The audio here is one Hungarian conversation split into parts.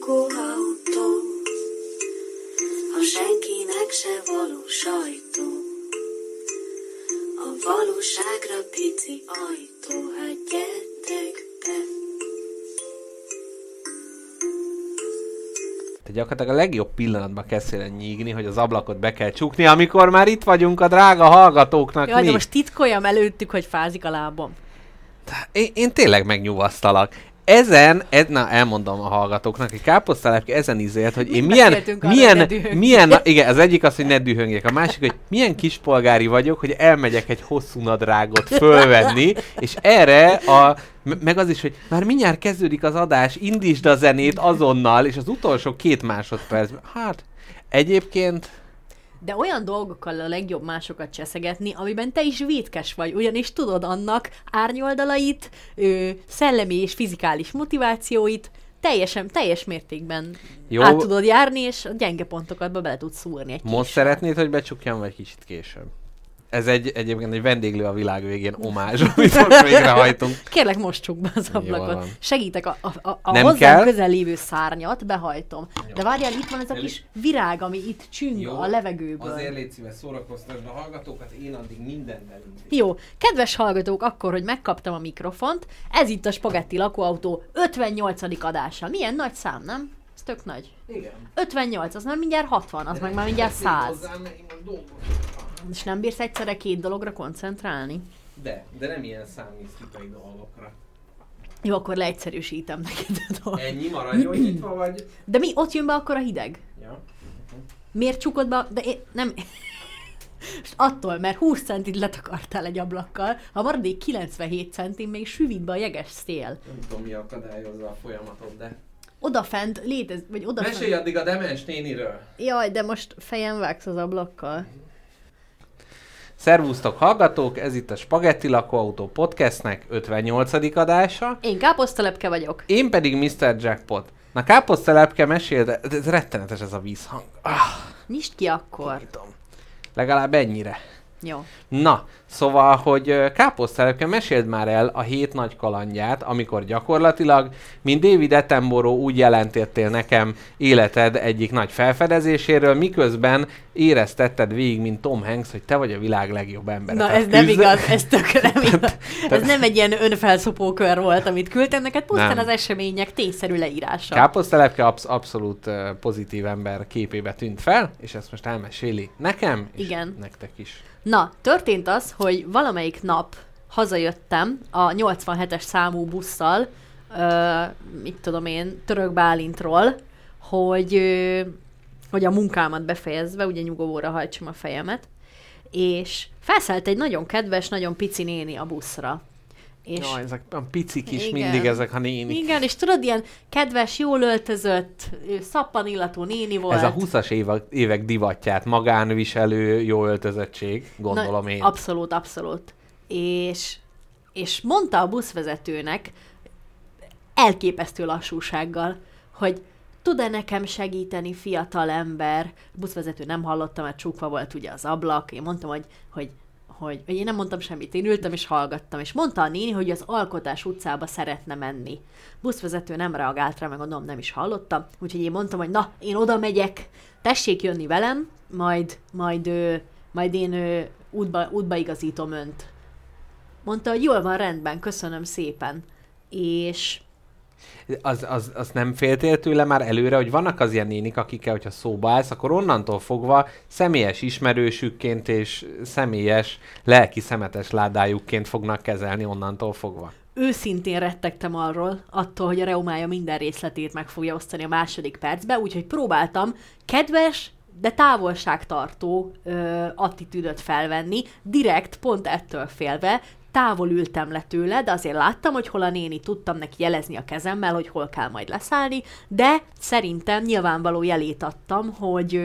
lakóautó, a senkinek se való sajtó. A valóságra pici ajtó, hát gyertek be. Te gyakorlatilag a legjobb pillanatban kezd el nyígni, hogy az ablakot be kell csukni, amikor már itt vagyunk a drága hallgatóknak. Jaj, mi? de most titkoljam előttük, hogy fázik a lábam. Én, én tényleg megnyugasztalak. Ezen, ez, na elmondom a hallgatóknak, hogy káposztalepke ezen izélt, hogy én milyen, milyen, milyen, igen, az egyik az, hogy ne dühöngjek, a másik, hogy milyen kispolgári vagyok, hogy elmegyek egy hosszú nadrágot fölvenni, és erre a, me- meg az is, hogy már mindjárt kezdődik az adás, indítsd a zenét azonnal, és az utolsó két másodpercben, hát egyébként De olyan dolgokkal a legjobb másokat cseszegetni, amiben te is vétkes vagy, ugyanis tudod annak árnyoldalait, ö, szellemi és fizikális motivációit, teljesen, teljes mértékben Jó. Át tudod járni, és a gyenge pontokat be bele tudsz szúrni egy most szeretnéd, hogy becsukjam, vagy kicsit később? Ez egy, egyébként egy vendéglő a világ végén omázs, amit most végrehajtunk. Kérlek, most csuk be az Jó ablakot. Segítek, a, a, a, a Nem hozzám kell? közel lévő szárnyat behajtom. De várjál, itt van ez a kis virág, ami itt csüng a levegőből. légy szíves szórakoztasd a hallgatókat, én addig mindennel Jó, kedves hallgatók, akkor, hogy megkaptam a mikrofont, ez itt a Spagetti lakóautó 58. adása. Milyen nagy szám, nem? Ez tök nagy. Igen. 58, az már mindjárt 60, az meg már mindjárt 100. De, És nem bírsz egyszerre két dologra koncentrálni? de nem ilyen számítikai dolgokra. Jó, akkor leegyszerűsítem neked a dolgot. Ennyi maradjon nyitva vagy? De mi, ott jön be akkor a hideg? Ja. Miért csukod be? De én nem... Most attól, mert 20 centit letakartál egy ablakkal, a maradék 97 centin még süvít be a jeges szél. Nem tudom, mi akadályozza a folyamatot, de... Odafent létez, vagy odafent... Mesélj addig a demens néniről. Jaj, de most fejem vágsz az ablakkal. Szervusztok hallgatók, ez itt a Spagetti Lakóautó podcastnek 58. adása. Én káposztalepke vagyok. Én pedig Mr. Jackpot. Na káposztelepke mesél, de ez rettenetes ez a vízhang. Ah, Nyisd ki akkor. tudom. Legalább ennyire. Jó. Na, szóval, hogy káposztelepke meséld már el a hét nagy kalandját, amikor gyakorlatilag, mint David Attenborough úgy jelentettél nekem életed egyik nagy felfedezéséről, miközben éreztetted végig, mint Tom Hanks, hogy te vagy a világ legjobb ember. Na Tehát ez nem küzd- igaz, ez tök nem igaz. Ez nem egy ilyen önfelszopó kör volt, amit küldtem neked, pusztán Nem. az események tényszerű leírása. Káposztelepke absz- abszolút uh, pozitív ember képébe tűnt fel, és ezt most elmeséli nekem, és Igen. nektek is. Na, történt az, hogy valamelyik nap hazajöttem a 87-es számú busszal, ö, mit tudom én, Török Bálintról, hogy, ö, hogy a munkámat befejezve, ugye nyugovóra hajtsam a fejemet, és felszállt egy nagyon kedves, nagyon pici néni a buszra. És Jaj, ezek a picik is Igen. mindig ezek a nénik. igen, és tudod, ilyen kedves, jól öltözött, ö, szappan illatú néni volt. Ez a 20-as évek, évek divatját, magánviselő, jó öltözöttség, gondolom Na, én. Abszolút, abszolút. És, és mondta a buszvezetőnek elképesztő lassúsággal, hogy tud-e nekem segíteni fiatal ember? A buszvezető nem hallotta, mert csukva volt ugye az ablak. Én mondtam, hogy, hogy hogy, én nem mondtam semmit, én ültem és hallgattam, és mondta a néni, hogy az Alkotás utcába szeretne menni. Buszvezető nem reagált rá, meg gondolom nem is hallotta, úgyhogy én mondtam, hogy na, én oda megyek, tessék jönni velem, majd, majd, ö, majd én ö, útba, útba igazítom önt. Mondta, hogy jól van, rendben, köszönöm szépen. És Az, az, az nem féltél tőle már előre, hogy vannak az ilyen nénik, akikkel, hogyha szóba állsz, akkor onnantól fogva személyes ismerősükként és személyes lelki szemetes ládájukként fognak kezelni onnantól fogva. őszintén rettegtem arról, attól, hogy a reumája minden részletét meg fogja osztani a második percbe, úgyhogy próbáltam kedves, de távolságtartó ö, attitűdöt felvenni, direkt, pont ettől félve, távol ültem le tőle, de azért láttam, hogy hol a néni, tudtam neki jelezni a kezemmel, hogy hol kell majd leszállni, de szerintem nyilvánvaló jelét adtam, hogy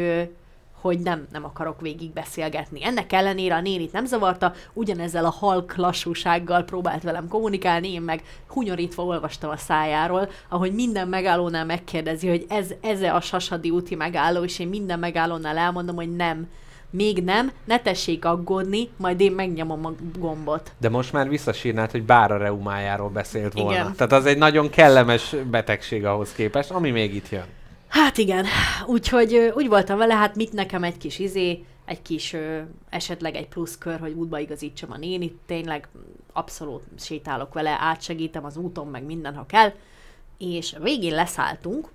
hogy nem, nem akarok végig beszélgetni. Ennek ellenére a nénit nem zavarta, ugyanezzel a halk lassúsággal próbált velem kommunikálni, én meg hunyorítva olvastam a szájáról, ahogy minden megállónál megkérdezi, hogy ez, ez a Sasadi úti megálló, és én minden megállónál elmondom, hogy nem, még nem, ne tessék aggódni, majd én megnyomom a gombot. De most már visszasírnád, hogy bár a reumájáról beszélt volna. Igen. Tehát az egy nagyon kellemes betegség ahhoz képest, ami még itt jön. Hát igen, úgyhogy úgy voltam vele, hát mit nekem egy kis izé, egy kis ö, esetleg egy pluszkör, hogy útba igazítsam a nénit, tényleg abszolút sétálok vele, átsegítem az úton, meg minden, ha kell, és végén leszálltunk,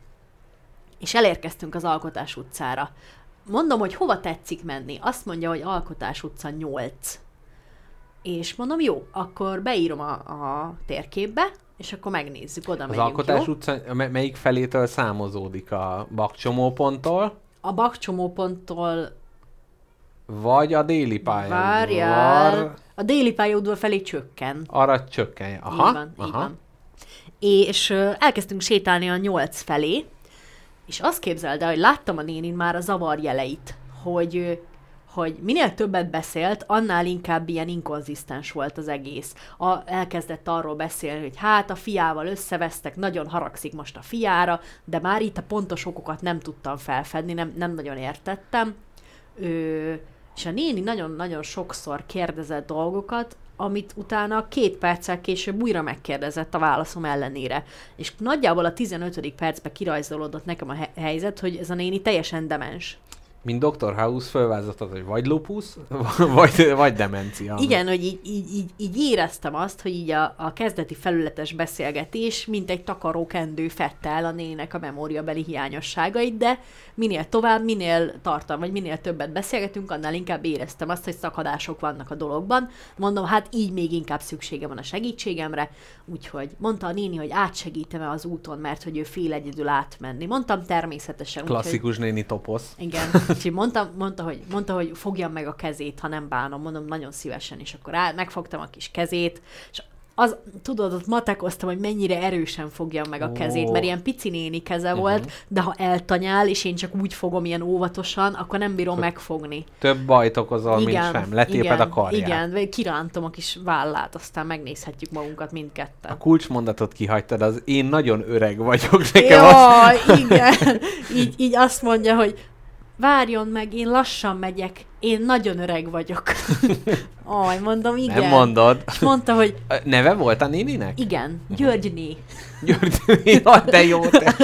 és elérkeztünk az Alkotás utcára. Mondom, hogy hova tetszik menni. Azt mondja, hogy Alkotás utca 8. És mondom, jó, akkor beírom a, a térképbe, és akkor megnézzük, oda Az megyünk, Alkotás jó? utca me- melyik felétől számozódik a bakcsomóponttól, A bakcsomóponttól vagy a déli pályaudvar? Várjál. A déli pályaudvar felé csökken. Arra csökken. Aha, így van, aha. így van. És ö, elkezdtünk sétálni a nyolc felé, és azt képzeld el, hogy láttam a nénin már a zavar jeleit, hogy, hogy minél többet beszélt, annál inkább ilyen inkonzisztens volt az egész. A, elkezdett arról beszélni, hogy hát a fiával összevesztek, nagyon haragszik most a fiára, de már itt a pontos okokat nem tudtam felfedni, nem, nem nagyon értettem. Ö, és a néni nagyon-nagyon sokszor kérdezett dolgokat, amit utána két perccel később újra megkérdezett a válaszom ellenére. És nagyjából a 15. percben kirajzolódott nekem a he- helyzet, hogy ez a néni teljesen demens. Mint Dr. House fölvázoltad, hogy vagy lupus, vagy, vagy demencia. Igen, hogy így, így, így, így éreztem azt, hogy így a, a kezdeti felületes beszélgetés, mint egy takarókendő fette el a nének a memóriabeli hiányosságait, de minél tovább, minél tartalm, vagy minél többet beszélgetünk, annál inkább éreztem azt, hogy szakadások vannak a dologban. Mondom, hát így még inkább szüksége van a segítségemre, úgyhogy mondta a néni, hogy átsegítem-e az úton, mert hogy ő fél egyedül átmenni. Mondtam természetesen. úgyhogy- Klasszikus néni toposz. igen, úgyhogy mondta, mondta, hogy, mondta, hogy fogjam meg a kezét, ha nem bánom, mondom, nagyon szívesen, és akkor áll, megfogtam a kis kezét, és az, tudod, ott matekoztam, hogy mennyire erősen fogjam meg a kezét, mert ilyen pici néni keze volt, de ha eltanyál, és én csak úgy fogom ilyen óvatosan, akkor nem bírom megfogni. Több bajt okozol, mint sem. Letéped igen, a karját. Igen, kirántom a kis vállát, aztán megnézhetjük magunkat mindketten. A kulcsmondatot kihagytad, az én nagyon öreg vagyok, nekem az... Jaj, igen. Így, így azt mondja, hogy várjon meg, én lassan megyek, én nagyon öreg vagyok. Aj, mondom, igen. Nem mondod. És mondta, hogy Neve volt a néninek? igen, Györgyné. György, Jaj, de jó, te.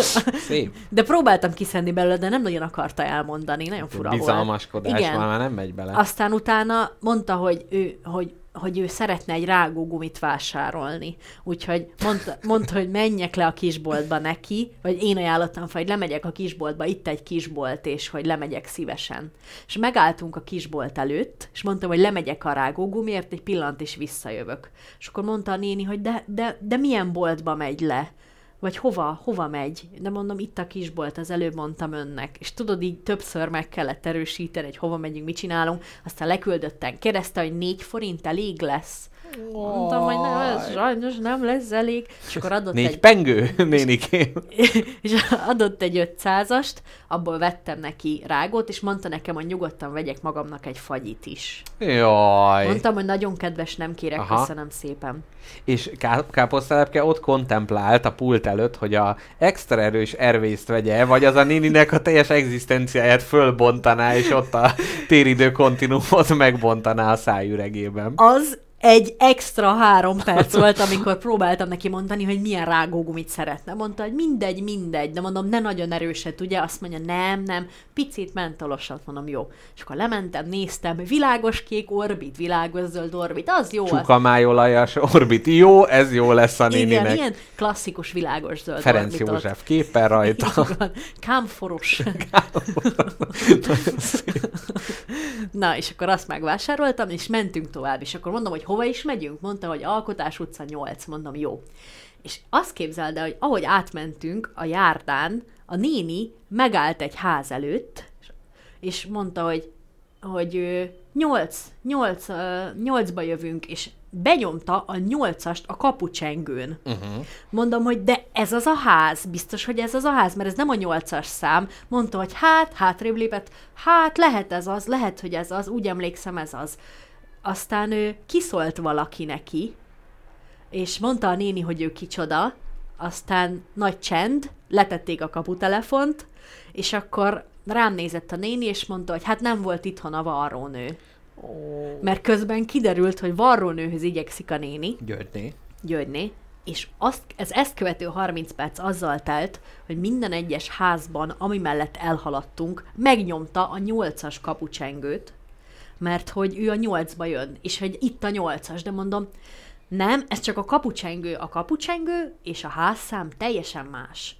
Szép. De próbáltam kiszedni belőle, de nem nagyon akarta elmondani, nagyon fura volt. Bizalmaskodás Igen. már, már nem megy bele. Aztán utána mondta, hogy ő, hogy, hogy ő szeretne egy rágógumit vásárolni. Úgyhogy mondta, mondta, hogy menjek le a kisboltba neki, vagy én ajánlottam fel, hogy lemegyek a kisboltba, itt egy kisbolt, és hogy lemegyek szívesen. És megálltunk a kisbolt előtt, és mondtam, hogy lemegyek a rágógumiért, egy pillanat és visszajövök. És akkor mondta a néni, hogy de, de, de milyen boltba megy le? Vagy hova, hova megy? De mondom, itt a kisbolt, az előbb mondtam önnek. És tudod, így többször meg kellett erősíteni, hogy hova megyünk, mit csinálunk. Aztán leküldöttem, kérdezte, hogy négy forint elég lesz. Mondtam, hogy nem, ez sajnos nem lesz elég. És akkor adott Négy egy, pengő, nénikém. és adott egy 500-ast, abból vettem neki rágót, és mondta nekem, hogy nyugodtan vegyek magamnak egy fagyit is. Jaj. Mondtam, hogy nagyon kedves, nem kérek, Aha. köszönöm szépen. És ká- káposztelepke ott kontemplált a pult előtt, hogy a extra erős ervészt vegye, vagy az a néninek a teljes egzisztenciáját fölbontaná, és ott a téridő kontinuumot megbontaná a szájüregében. Az egy extra három perc volt, amikor próbáltam neki mondani, hogy milyen rágógumit szeretne. Mondta, hogy mindegy, mindegy, de mondom, ne nagyon erőset, ugye? Azt mondja, nem, nem, picit mentolosat, mondom, jó. És akkor lementem, néztem, világos kék orbit, világos zöld orbit, az jó. Csukamájolajas orbit. Jó, ez jó lesz a Igen, néninek. ilyen klasszikus világos zöld Ferenc orbitot. József képen rajta. Kámforos. Na, és akkor azt megvásároltam, és mentünk tovább, és akkor mondom, hogy hova is megyünk? Mondta, hogy Alkotás utca 8. Mondom, jó. És azt képzeld el, hogy ahogy átmentünk a járdán, a néni megállt egy ház előtt, és- mondta, hogy hogy ö, nyolc, nyolc, ö, nyolcba jövünk, és benyomta a nyolcast a kapucsengőn. Uh-huh. Mondom, hogy de ez az a ház, biztos, hogy ez az a ház, mert ez nem a nyolcas szám. Mondta, hogy hát, hátrébb lépett, hát lehet ez az, lehet, hogy ez az, úgy emlékszem ez az. Aztán ő kiszólt valaki neki, és mondta a néni, hogy ő kicsoda, aztán nagy csend, letették a kaputelefont, és akkor rám nézett a néni, és mondta, hogy hát nem volt itthon a varrónő. Mert közben kiderült, hogy varrónőhöz igyekszik a néni, Györgyné. Györgyné, és azt, ez ezt követő 30 perc azzal telt, hogy minden egyes házban, ami mellett elhaladtunk, megnyomta a nyolcas kapucsengőt, mert hogy ő a nyolcba jön, és hogy itt a nyolcas, de mondom, nem, ez csak a kapucsengő, a kapucsengő és a házszám teljesen más.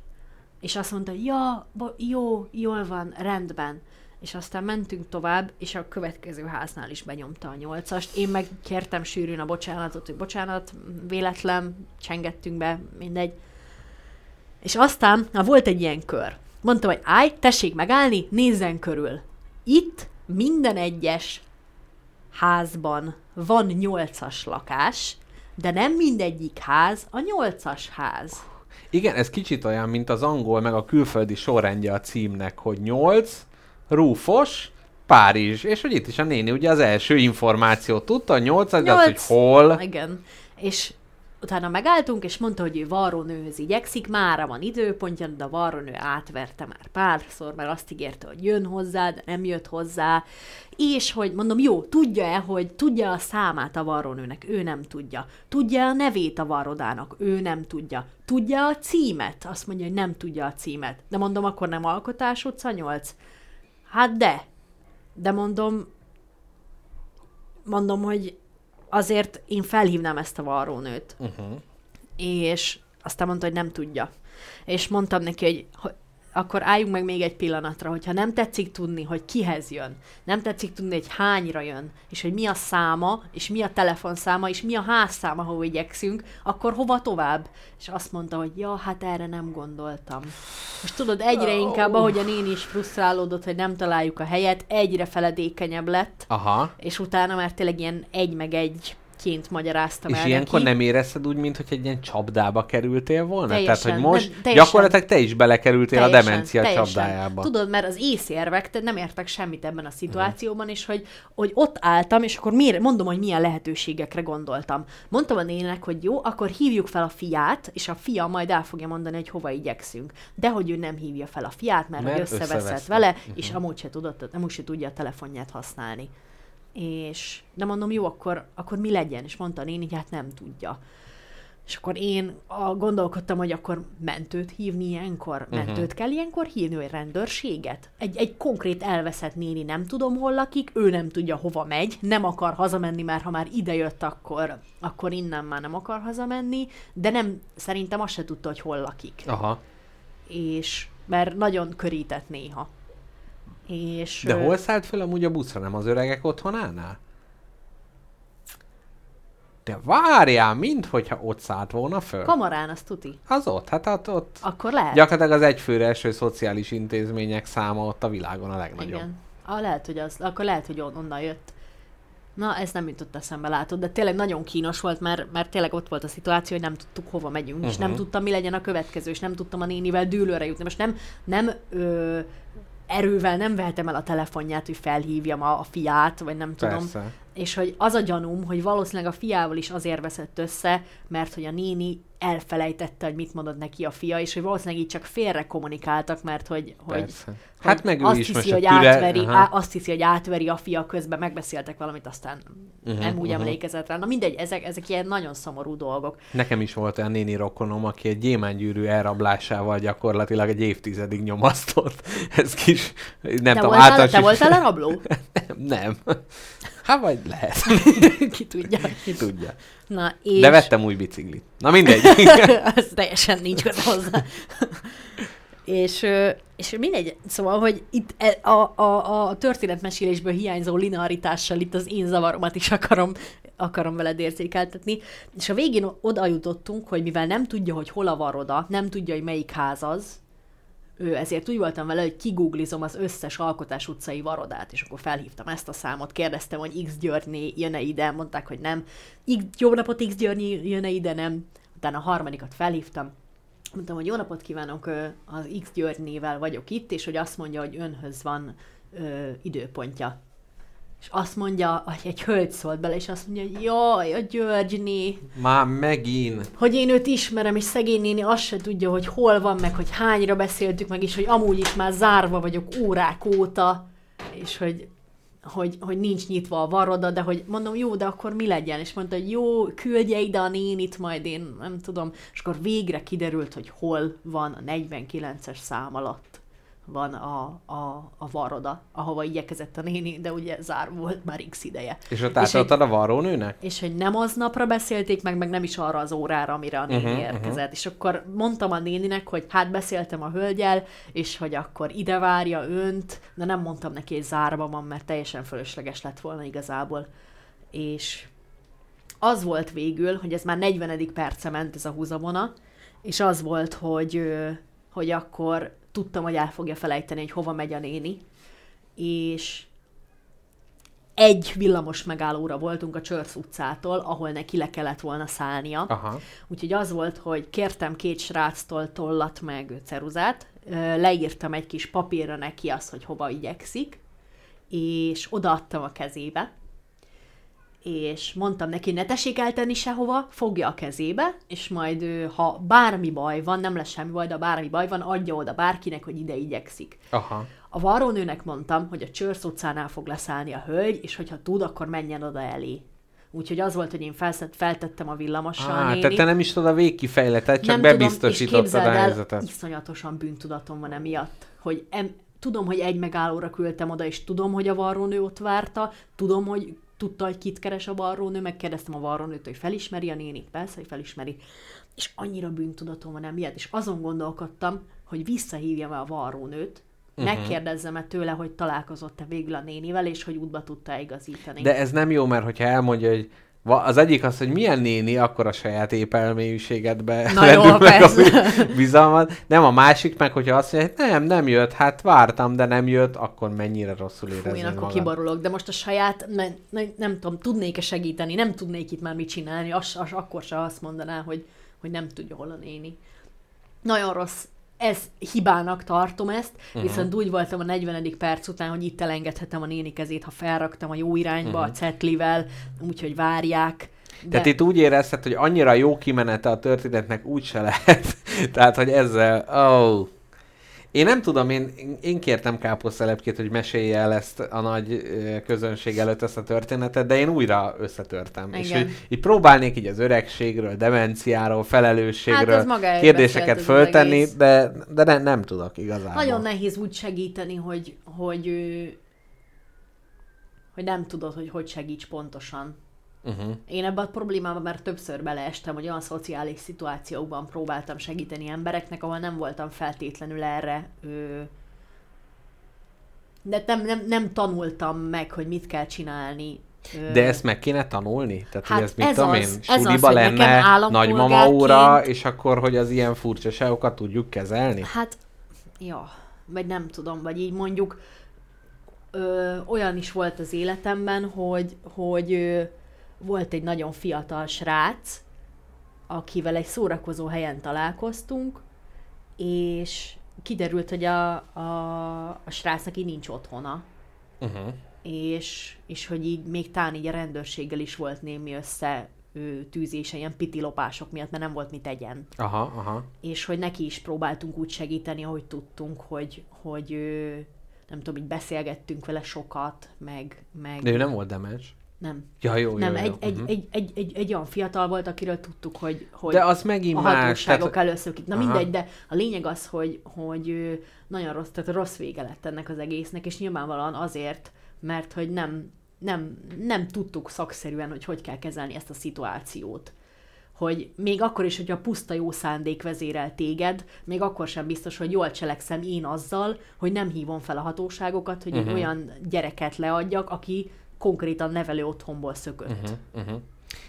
És azt mondta, ja, jó, jól van, rendben. És aztán mentünk tovább, és a következő háznál is benyomta a nyolcast. Én meg kértem sűrűn a bocsánatot, hogy bocsánat, véletlen, csengettünk be, mindegy. És aztán, na volt egy ilyen kör. Mondtam, hogy állj, tessék megállni, nézzen körül. Itt minden egyes házban van nyolcas lakás, de nem mindegyik ház a nyolcas ház. Igen, ez kicsit olyan, mint az angol, meg a külföldi sorrendje a címnek, hogy 8, Rúfos, Párizs, és hogy itt is a néni ugye az első információt tudta, a 8 de az, hogy Nyolc. hol. Igen. És utána megálltunk, és mondta, hogy ő varrónőhöz igyekszik, mára van időpontja, de a varrónő átverte már párszor, mert azt ígérte, hogy jön hozzá, de nem jött hozzá, és hogy mondom, jó, tudja-e, hogy tudja a számát a varrónőnek? Ő nem tudja. Tudja a nevét a varrodának? Ő nem tudja. Tudja a címet? Azt mondja, hogy nem tudja a címet. De mondom, akkor nem Alkotás utca 8? Hát de. De mondom, mondom, hogy azért én felhívnám ezt a varrónőt. Uh-huh. És aztán mondta, hogy nem tudja. És mondtam neki, hogy, hogy akkor álljunk meg még egy pillanatra, hogyha nem tetszik tudni, hogy kihez jön, nem tetszik tudni, hogy hányra jön, és hogy mi a száma, és mi a telefonszáma, és mi a házszáma, ahol igyekszünk, akkor hova tovább? És azt mondta, hogy ja, hát erre nem gondoltam. És tudod, egyre inkább, ahogy a néni is frusztrálódott, hogy nem találjuk a helyet, egyre feledékenyebb lett, Aha. és utána már tényleg ilyen egy meg egy ként magyaráztam És el ilyenkor neki. nem érezted úgy, mintha egy ilyen csapdába kerültél volna? Teljesen, Tehát, hogy most nem, teljesen. gyakorlatilag te is belekerültél a demencia csapdájába. Tudod, mert az észérvek te nem értek semmit ebben a szituációban, és hogy, hogy ott álltam, és akkor miért, mondom, hogy milyen lehetőségekre gondoltam. Mondtam a nének, hogy jó, akkor hívjuk fel a fiát, és a fia majd el fogja mondani, hogy hova igyekszünk. De hogy ő nem hívja fel a fiát, mert, Mert hogy összeveszett vele, és amúgy se tudott, amúgy se tudja a telefonját használni. És de mondom, jó, akkor, akkor mi legyen? És mondta a néni, hogy hát nem tudja. És akkor én a, gondolkodtam, hogy akkor mentőt hívni ilyenkor. Mentőt kell ilyenkor hívni, vagy rendőrséget? Egy, egy konkrét elveszett néni nem tudom, hol lakik, ő nem tudja, hova megy, nem akar hazamenni, mert ha már idejött, akkor, akkor innen már nem akar hazamenni, de nem, szerintem azt se tudta, hogy hol lakik. Aha. És, mert nagyon körített néha. És, De hol szállt fel amúgy a buszra, nem az öregek otthonánál? De várjál, minthogyha ott szállt volna föl. Kamarán, azt tuti. Az ott, hát ott, ott Akkor lehet. gyakorlatilag az egyfőre eső szociális intézmények száma ott a világon a legnagyobb. Igen. Ah, lehet, hogy az, akkor lehet, hogy on- onnan jött. Na, ez nem jutott eszembe, látod, de tényleg nagyon kínos volt, mert, mert tényleg ott volt a szituáció, hogy nem tudtuk hova megyünk, uh-huh. és nem Mhm. tudtam, mi legyen a következő, és nem tudtam a nénivel dűlőre jutni. Most nem, nem ö, erővel nem vehetem el a telefonját, hogy felhívjam a, a fiát, vagy nem tudom. És hogy az a gyanúm, hogy valószínűleg a fiával is azért veszett össze, mert hogy a néni elfelejtette, hogy mit mondott neki a fia, és hogy valószínűleg így csak félre kommunikáltak, mert hogy, hogy, Persze. Hát meg azt is hiszi, hogy türe- átveri, á, azt hiszi, hogy átveri a fia közben, megbeszéltek valamit, aztán uh-huh, nem úgy uh-huh. emlékezett rá. Na mindegy, ezek, ezek ilyen nagyon szomorú dolgok. Nekem is volt olyan néni rokonom, aki egy gyémánygyűrű elrablásával gyakorlatilag egy évtizedig nyomasztott. Ez kis, nem te, tudom, általános te voltál a rabló? Nem, nem. Hát vagy lehet. Ki tudja. Ki tudja. Na, és... De vettem új biciklit. Na mindegy. az teljesen nincs köze hozzá. és, és mindegy, szóval, hogy itt e- a, a, a történetmesélésből hiányzó linearitással itt az én zavaromat is akarom, akarom veled érzékeltetni. És a végén oda jutottunk, hogy mivel nem tudja, hogy hol a varoda, nem tudja, hogy melyik ház az, ő, ezért úgy voltam vele, hogy kigooglizom az összes Alkotás utcai varodát, és akkor felhívtam ezt a számot, kérdeztem, hogy X Györgyné jön-e ide, mondták, hogy nem. X, jó napot, X György jön-e ide, nem. Utána a harmadikat felhívtam, mondtam, hogy jó napot kívánok, az X Györgynével vagyok itt, és hogy azt mondja, hogy önhöz van ö, időpontja. És azt mondja, hogy egy hölgy szólt bele, és azt mondja, hogy jaj, a Györgyné, Már megint. hogy én őt ismerem, és szegény néni azt se tudja, hogy hol van, meg hogy hányra beszéltük meg, és hogy amúgy is már zárva vagyok órák óta, és hogy, hogy, hogy nincs nyitva a varoda, de hogy mondom, jó, de akkor mi legyen? És mondta, hogy jó, küldje ide a nénit, majd én nem tudom. És akkor végre kiderült, hogy hol van a 49-es szám alatt van a, a, a varoda, ahova igyekezett a néni, de ugye zár volt már x ideje. És ott átadtad a varrónőnek? És hogy nem aznapra beszélték meg, meg nem is arra az órára, amire a néni uh-huh, érkezett. Uh-huh. És akkor mondtam a néninek, hogy hát beszéltem a hölgyel, és hogy akkor ide várja önt, de nem mondtam neki, hogy zárva van, mert teljesen fölösleges lett volna igazából. És az volt végül, hogy ez már 40. perce ment ez a húzavona, és az volt, hogy, hogy akkor tudtam, hogy el fogja felejteni, hogy hova megy a néni, és egy villamos megállóra voltunk a Csörsz utcától, ahol neki le kellett volna szállnia. Aha. Úgyhogy az volt, hogy kértem két sráctól tollat meg ceruzát, leírtam egy kis papírra neki azt, hogy hova igyekszik, és odaadtam a kezébe, és mondtam neki, ne tessék eltenni sehova, fogja a kezébe, és majd ő, ha bármi baj van, nem lesz semmi baj, de ha bármi baj van, adja oda bárkinek, hogy ide igyekszik. Aha. A varrónőnek mondtam, hogy a Csörsz utcánál fog leszállni a hölgy, és hogyha tud, akkor menjen oda elé. Úgyhogy az volt, hogy én felszett, feltettem a villamossal Á, tehát te nem is tudod a végkifejletet, csak nem tudom, és bebiztosítottad a képzeld el, helyzetet. iszonyatosan bűntudatom van emiatt, hogy em, tudom, hogy egy megállóra küldtem oda, és tudom, hogy a varrónő ott várta, tudom, hogy tudta, hogy kit keres a varrónő, megkérdeztem a varrónőt, hogy felismeri a nénit, persze, hogy felismeri. És annyira bűntudatom van emiatt, és azon gondolkodtam, hogy visszahívjam el a varrónőt, Mhm. uh-huh. megkérdezzem-e tőle, hogy találkozott-e végül a nénivel, és hogy útba tudta igazítani. De ez nem jó, mert hogyha elmondja, hogy az egyik az, hogy milyen néni, akkor a saját épelmélyűségedbe Na jó, lendül meg a persze. bi- bizalmad. Nem a másik meg, hogyha azt mondja, hogy nem, nem jött, hát vártam, de nem jött, akkor mennyire rosszul Fú, éreznéd én akkor magad. kiborulok, de most a saját, ne, ne, nem tudom, tudnék-e segíteni, nem tudnék itt már mit csinálni, az, az akkor se azt mondaná, hogy, hogy nem tudja, hol a néni. Nagyon rossz, ez hibának tartom ezt, uh-huh. viszont úgy voltam a 40. perc után, hogy itt elengedhetem a néni kezét, ha felraktam a jó irányba uh-huh. a cetlivel, úgyhogy várják. De... Tehát itt úgy érezted, hogy annyira jó kimenete a történetnek úgy se lehet. Tehát, hogy ezzel, oh. Én nem tudom, én, én kértem káposztelepkét, hogy mesélje el ezt a nagy közönség előtt ezt a történetet, de én újra összetörtem. És Igen. hogy így próbálnék így az öregségről, demenciáról, felelősségről Hát kérdéseket föltenni, de, de ne, nem tudok igazából. Nagyon nehéz úgy segíteni, hogy, hogy, hogy nem tudod, hogy hogy segíts pontosan. Uh-huh. Én ebben a problémában már többször beleestem, hogy olyan szociális szituációkban próbáltam segíteni embereknek, ahol nem voltam feltétlenül erre. Ö... De nem, nem, nem tanultam meg, hogy mit kell csinálni. De ezt meg kéne tanulni? Tehát, Hát hogy ez mit ez tudom az, én, ez az, lenne nagymama óra, és akkor, hogy az ilyen furcsaságokat tudjuk kezelni? Hát, ja, vagy nem tudom, vagy így mondjuk ö, olyan is volt az életemben, hogy, hogy ö, volt egy nagyon fiatal srác, akivel egy szórakozó helyen találkoztunk, és kiderült, hogy a, a, a srácnak így nincs otthona, Uh-huh. és, és hogy így még talán így a rendőrséggel is volt némi össze tűzése, ilyen pitilopások miatt, mert nem volt mit tegyen Aha, aha. és hogy neki is próbáltunk úgy segíteni, ahogy tudtunk, hogy, hogy nem tudom, így beszélgettünk vele sokat, meg, meg De ő nem volt demens. Nem. Ja, jó, nem, jó, egy, jó. egy, Mhm. egy, egy, egy, egy olyan fiatal volt, akiről tudtuk, hogy, hogy De az megint a hatóságok Tehát, először ki. Na Aha. mindegy, de a lényeg az, hogy, hogy nagyon rossz, tehát rossz vége lett ennek az egésznek, és nyilvánvalóan azért, mert hogy nem, nem, nem tudtuk szakszerűen, hogy hogy kell kezelni ezt a szituációt. Hogy még akkor is, hogyha puszta jó szándék vezérel téged, még akkor sem biztos, hogy jól cselekszem én azzal, hogy nem hívom fel a hatóságokat, hogy egy olyan gyereket leadjak, aki konkrétan nevelő otthonból szökött. Uh-huh, uh-huh.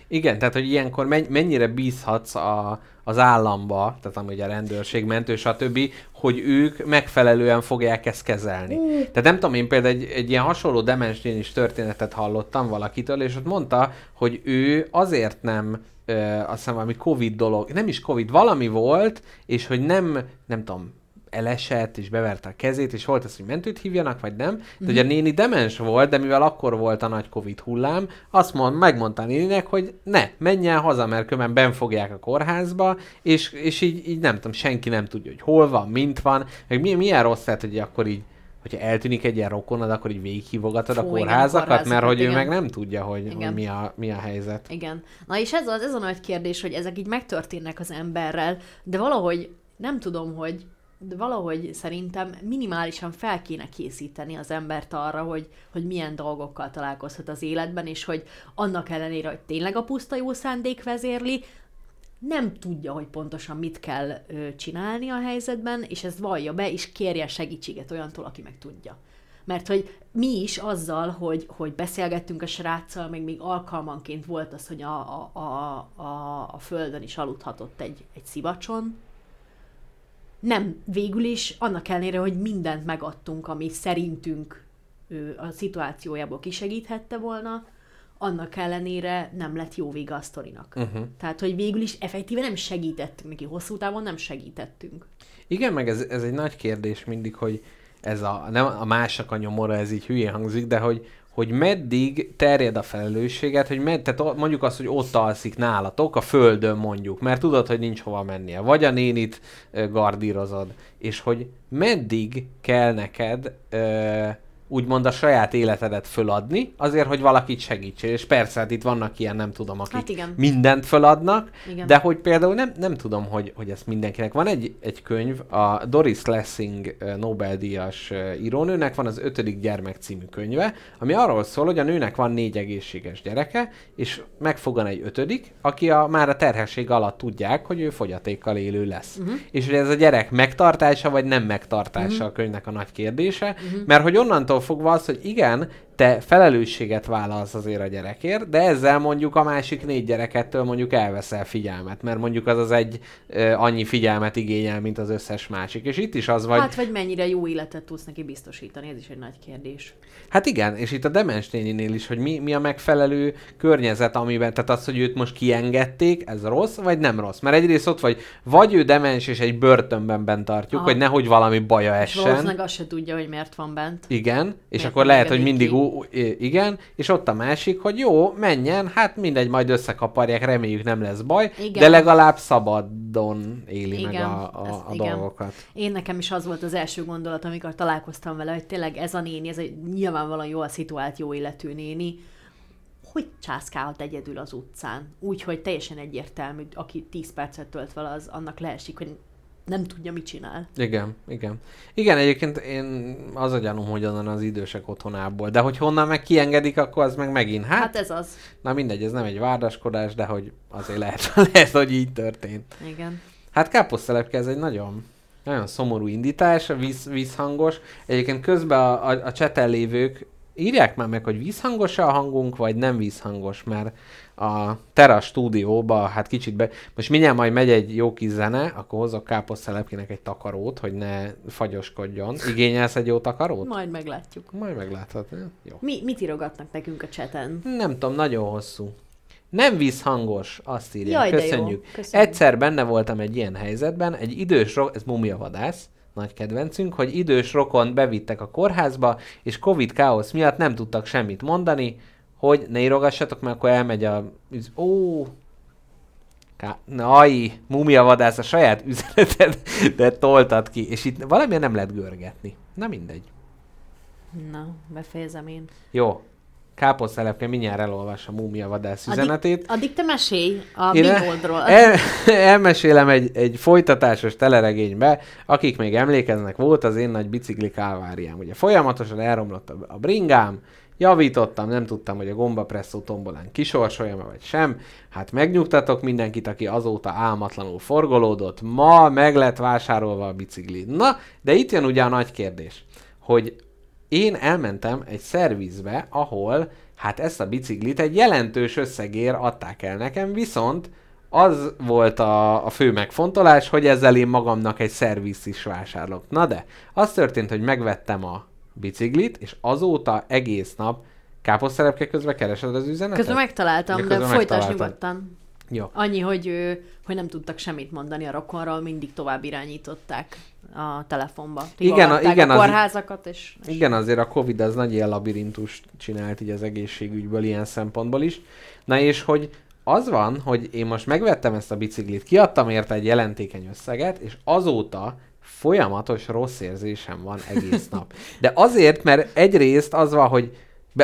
Igen, tehát, hogy ilyenkor men- mennyire bízhatsz a, az államba, tehát amúgy a rendőrség, mentő, stb., hogy ők megfelelően fogják ezt kezelni. Tehát nem tudom, én például egy, egy ilyen hasonló demensnél is történetet hallottam valakitől, és ott mondta, hogy ő azért nem ö, azt hiszem valami Covid dolog, nem is Covid, valami volt, és hogy nem, nem tudom, elesett, és beverte a kezét, és volt az, hogy mentőt hívjanak, vagy nem. De ugye a néni demens volt, de mivel akkor volt a nagy Covid hullám, azt mond, megmondta a néninek, hogy ne, menjen haza, mert különben ben fogják a kórházba, és, és így, így nem tudom, senki nem tudja, hogy hol van, mint van, meg milyen, milyen rossz lehet, hogy akkor így hogyha eltűnik egy ilyen rokonod, akkor így végighívogatod a Fú, igen, a kórházakat, mert hogy ő igen. meg nem tudja, hogy, hogy mi, a, mi a helyzet. Igen. Na és ez az, ez a nagy kérdés, hogy ezek így megtörténnek az emberrel, de valahogy nem tudom, hogy de valahogy szerintem minimálisan fel kéne készíteni az embert arra, hogy, hogy milyen dolgokkal találkozhat az életben, és hogy annak ellenére, hogy tényleg a puszta jó szándék vezérli, nem tudja, hogy pontosan mit kell ö, csinálni a helyzetben, és ezt vallja be, és kérje segítséget olyantól, aki meg tudja. Mert hogy mi is azzal, hogy, hogy beszélgettünk a sráccal, meg még alkalmanként volt az, hogy a, a, a, a, a földön is aludhatott egy, egy szivacson, nem, végül is, annak ellenére, hogy mindent megadtunk, ami szerintünk ő a szituációjából kisegíthette volna, annak ellenére nem lett jó vége a sztorinak. Uh-huh. Tehát, hogy végül is effektíve nem segítettünk neki, hosszú távon nem segítettünk. Igen, meg ez, ez egy nagy kérdés mindig, hogy ez a, nem a mások a nyomora, ez így hülyén hangzik, de hogy, hogy meddig terjed a felelősséget, hogy med, tehát mondjuk azt, hogy ott alszik nálatok, a földön mondjuk, mert tudod, hogy nincs hova mennie, vagy a nénit ö, gardírozod, és hogy meddig kell neked ö, úgymond a saját életedet föladni, azért, hogy valakit segítsél. És persze, hát itt vannak ilyen, nem tudom, akik Hát igen. mindent föladnak, Igen. de hogy például nem, nem tudom, hogy, hogy ezt mindenkinek. Van egy, egy könyv, a Doris Lessing Nobel-díjas írónőnek van az ötödik gyermek című könyve, ami arról szól, hogy a nőnek van négy egészséges gyereke, és megfogan egy ötödik, aki a, már a terhesség alatt tudják, hogy ő fogyatékkal élő lesz. Uh-huh. És hogy ez a gyerek megtartása, vagy nem megtartása uh-huh. a könyvnek a nagy kérdése, uh-huh. mert hogy onnantól fogva az, hogy igen, te felelősséget vállalsz azért a gyerekért, de ezzel mondjuk a másik négy gyerekettől mondjuk elveszel figyelmet, mert mondjuk az az egy ö, annyi figyelmet igényel, mint az összes másik. És itt is az vagy, Hát, vagy mennyire jó életet tudsz neki biztosítani, ez is egy nagy kérdés. Hát igen, és itt a demens néninél is, hogy mi, mi a megfelelő környezet, amiben, tehát az, hogy őt most kiengedték, ez rossz, vagy nem rossz? Mert egyrészt ott vagy, vagy ő demens, és egy börtönben bent tartjuk, Aha. hogy nehogy valami baja És valószínűleg essen. azt se tudja, hogy miért van bent. Igen, és Miért akkor lehet, hogy mindig ki? Igen, és ott a másik, hogy jó, menjen, hát mindegy, majd összekaparják, reméljük nem lesz baj, Igen. de legalább szabadon éli meg Igen, a, a, a igen. dolgokat. Én nekem is az volt az első gondolat, amikor találkoztam vele, hogy tényleg ez a néni, ez egy nyilvánvalóan jól szituált, jó életű néni, hogy császkálhat egyedül az utcán. Úgyhogy teljesen egyértelmű, aki 10 percet tölt vele, az annak leesik, hogy nem tudja, mit csinál. Igen, igen. Igen, egyébként én az a gyanúm, hogy onnan az idősek otthonából. De hogy honnan meg kiengedik, akkor az meg megint. Hát, Hát ez az. na mindegy, ez nem egy vádaskodás, de hogy azért lehet, lehet hogy így történt. Igen. Hát káposztelepke, ez egy nagyon, nagyon szomorú indítás, víz, vízhangos. Egyébként közben a, a, a cseten lévők írják már meg, hogy vízhangos a hangunk, vagy nem vízhangos, mert a Terra stúdióba, hát kicsit be... Most mindjárt majd megy egy jó kis zene, akkor hozok káposztelepkének egy takarót, hogy ne fagyoskodjon. Igényelsz egy jó takarót? Majd meglátjuk. Majd meglátod. Jó. Mi, mit írogatnak nekünk a cseten? Nem tudom, nagyon hosszú. Nem vízhangos, azt írják. Jaj. Köszönjük. Köszönjük. Egyszer benne voltam egy ilyen helyzetben, egy idős ro- ez mumiavadász, nagy kedvencünk, hogy idős rokon bevittek a kórházba, és Covid káosz miatt nem tudtak semmit mondani, hogy ne írogassatok, mert akkor elmegy a... Ó, Ká... Nai, mumiavadász a saját üzeneted, de toltad ki, és itt valamilyen nem lehet görgetni. Na mindegy. Na, befejezem én. Jó. Káposztelepke mindjárt elolvas a múmiavadász üzenetét. Addig, addig te mesélj a Én mi oldról. el, elmesélem egy, egy folytatásos teleregénybe, akik még emlékeznek, volt az én nagy bicikli kálváriám. Ugye folyamatosan elromlott a, a bringám, javítottam, nem tudtam, hogy a gombapresszó tombolán kisorsoljam vagy sem. Hát megnyugtatok mindenkit, aki azóta álmatlanul forgolódott. Ma meg lett vásárolva a bicikli. Na, de itt jön ugye a nagy kérdés, hogy én elmentem egy szervizbe, ahol hát ezt a biciklit egy jelentős összegér adták el nekem, viszont az volt a, a fő megfontolás, hogy ezzel én magamnak egy szervizt is vásárolok. Na de, az történt, hogy megvettem a biciklit, és azóta egész nap káposztelepke közben keresed az üzenetet? Közben megtaláltam, de közben folytasd megtaláltad. nyugodtan. Jó. Annyi, hogy, hogy nem tudtak semmit mondani a rokonról, mindig tovább irányították a telefonba. Igen, a- igen, a az- kórházakat, és... és Igen, azért a Covid az nagy ilyen labirintust csinált így az egészségügyből ilyen szempontból is. Na és hogy az van, hogy én most megvettem ezt a biciklit, kiadtam érte egy jelentékeny összeget, és azóta folyamatos rossz érzésem van egész nap. De azért, mert egyrészt az van, hogy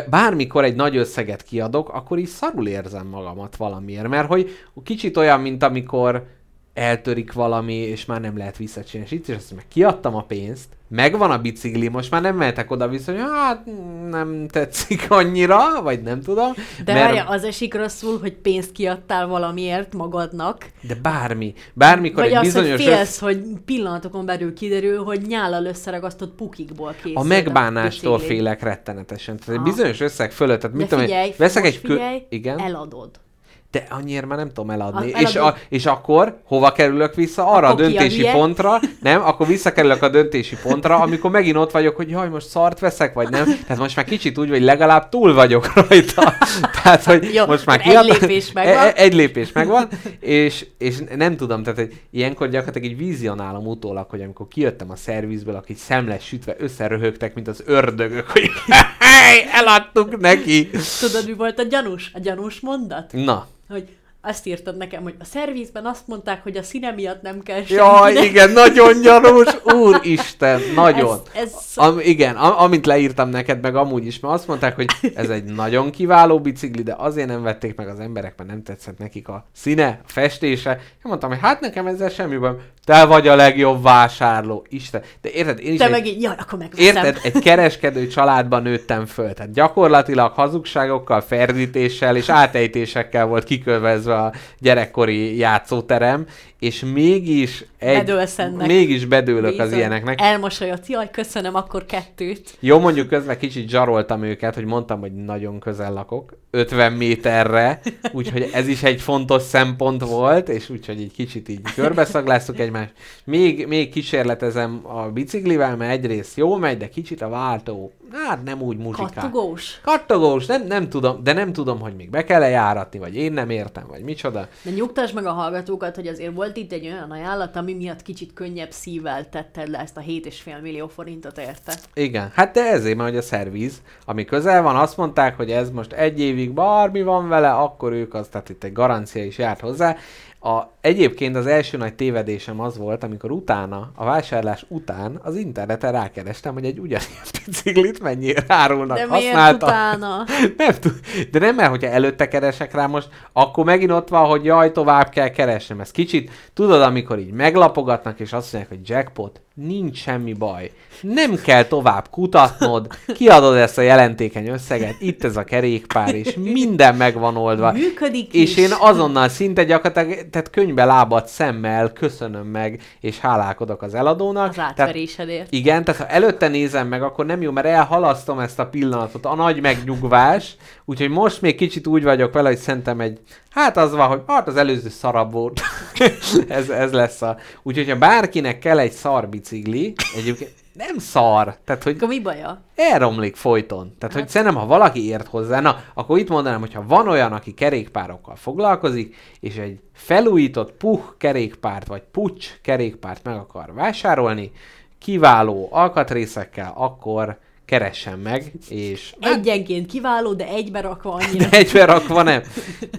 bármikor egy nagy összeget kiadok, akkor így szarul érzem magamat valamiért. Mert hogy kicsit olyan, mint amikor eltörik valami, és már nem lehet visszacsinálni. És itt is azt mondom, kiadtam a pénzt, megvan a bicikli, most már nem mehetek oda-vissza, hogy hát nem tetszik annyira, vagy nem tudom. De mert- várja, az esik rosszul, hogy pénzt kiadtál valamiért magadnak, De bármi. Bármikor vagy egy az, bizonyos... össz- félsz, hogy pillanatokon belül kiderül, hogy nyállal összeragasztott pukikból készült. A megbánástól bicikli. félek rettenetesen. Tehát egy bizonyos összeg fölött, tehát mit De tudom, figyelj, veszek egy kö... figyelj, Igen. eladod. De annyira már nem tudom eladni. A- És, a, és akkor hova kerülök vissza? Arra a a döntési hülye? pontra, nem? Akkor visszakerülök a döntési pontra, amikor megint ott vagyok, hogy jaj, most szart veszek, vagy nem. Tehát most már kicsit úgy, hogy legalább túl vagyok rajta. Tehát, hogy Jó, most már egy lépés megvan. E- Egy lépés megvan, és, és nem tudom, tehát hogy ilyenkor gyakorlatilag egy vizionálom utólag, hogy amikor kijöttem a szervizből, akik szemles sütve összeröhögtek, mint az ördögök, hogy hey, eladtuk neki. Tudod, mi volt a gyanús? A gyanús mondat? Na, Hogy azt írtad nekem, hogy a szervizben azt mondták, hogy a színe miatt nem kell Jaj, senkinek. igen, nagyon gyanús, úristen, nagyon. Ez, ez Am, igen, am, amit leírtam neked, meg amúgy is, mert azt mondták, hogy ez egy nagyon kiváló bicikli, de azért nem vették meg az emberek, mert nem tetszett nekik a színe, a festése. Én mondtam, hogy hát nekem ezzel semmi bajom. Te vagy a legjobb vásárló, Isten. De érted, én is te egy, meg így, jaj, akkor megveszem. Érted? Egy kereskedő családban nőttem föl. Tehát gyakorlatilag hazugságokkal, ferdítéssel és átejtésekkel volt kikövezve a gyerekkori játszóterem, és mégis egy, Bedőlsz ennek. mégis bedőlök az Bízom. ilyeneknek. Elmosolyodsz, jaj, köszönöm, akkor kettőt. Jó, mondjuk közben kicsit zsaroltam őket, hogy mondtam, hogy nagyon közel lakok, 50 méterre, úgyhogy ez is egy fontos szempont volt, és úgyhogy egy kicsit így körbeszagláztuk egymást. Még, még kísérletezem a biciklivel, mert egyrészt jó megy, de kicsit a váltó, hát nem úgy muzsikál. Kattogós. Kattogós, nem, nem tudom, de nem tudom, hogy még be kell-e járatni, vagy én nem értem, vagy micsoda. De nyugtass meg a hallgatókat, hogy azért volt itt egy olyan ajánlat, ami miatt kicsit könnyebb szívvel tetted le ezt a 7,5 millió forintot érte. Igen, hát de ezért, mert hogy a szerviz, ami közel van, azt mondták, hogy ez most egy évig bármi van vele, akkor ők az, tehát itt egy garancia is járt hozzá. A, egyébként az első nagy tévedésem az volt, amikor utána, a vásárlás után az interneten rákerestem, hogy egy ugyanilyen biciklit mennyire árulnak De miért használtan. utána? Nem tud, de nem, mert hogyha előtte keresek rá most, akkor megint ott van, hogy jaj, tovább kell keresnem. Ez kicsit, tudod, amikor így meglapogatnak, és azt mondják, hogy jackpot, nincs semmi baj. Nem kell tovább kutatnod, kiadod ezt a jelentékeny összeget, itt ez a kerékpár, és minden meg van oldva. Működik És is. én azonnal szinte gyakorlatilag, tehát könyvbe lábad szemmel köszönöm meg, és hálálkodok az eladónak. Az Tehát átverésedért. igen, tehát ha előtte nézem meg, akkor nem jó, mert elhalasztom ezt a pillanatot, a nagy megnyugvás, úgyhogy most még kicsit úgy vagyok vele, hogy szerintem egy, hát az van, hogy hát az előző szarabb volt. ez, ez lesz a... Úgyhogy ha bárkinek kell egy szar bicikli, egyébként nem szar, tehát hogy Akkor mi baja? elromlik folyton. Tehát, hogy szerintem, ha valaki ért hozzá, na, akkor itt mondanám, hogy ha van olyan, aki kerékpárokkal foglalkozik, és egy felújított puh kerékpárt, vagy pucs kerékpárt meg akar vásárolni, kiváló alkatrészekkel, akkor keressen meg, és Egyenként kiváló, de egybe rakva annyira. de egybe rakva nem.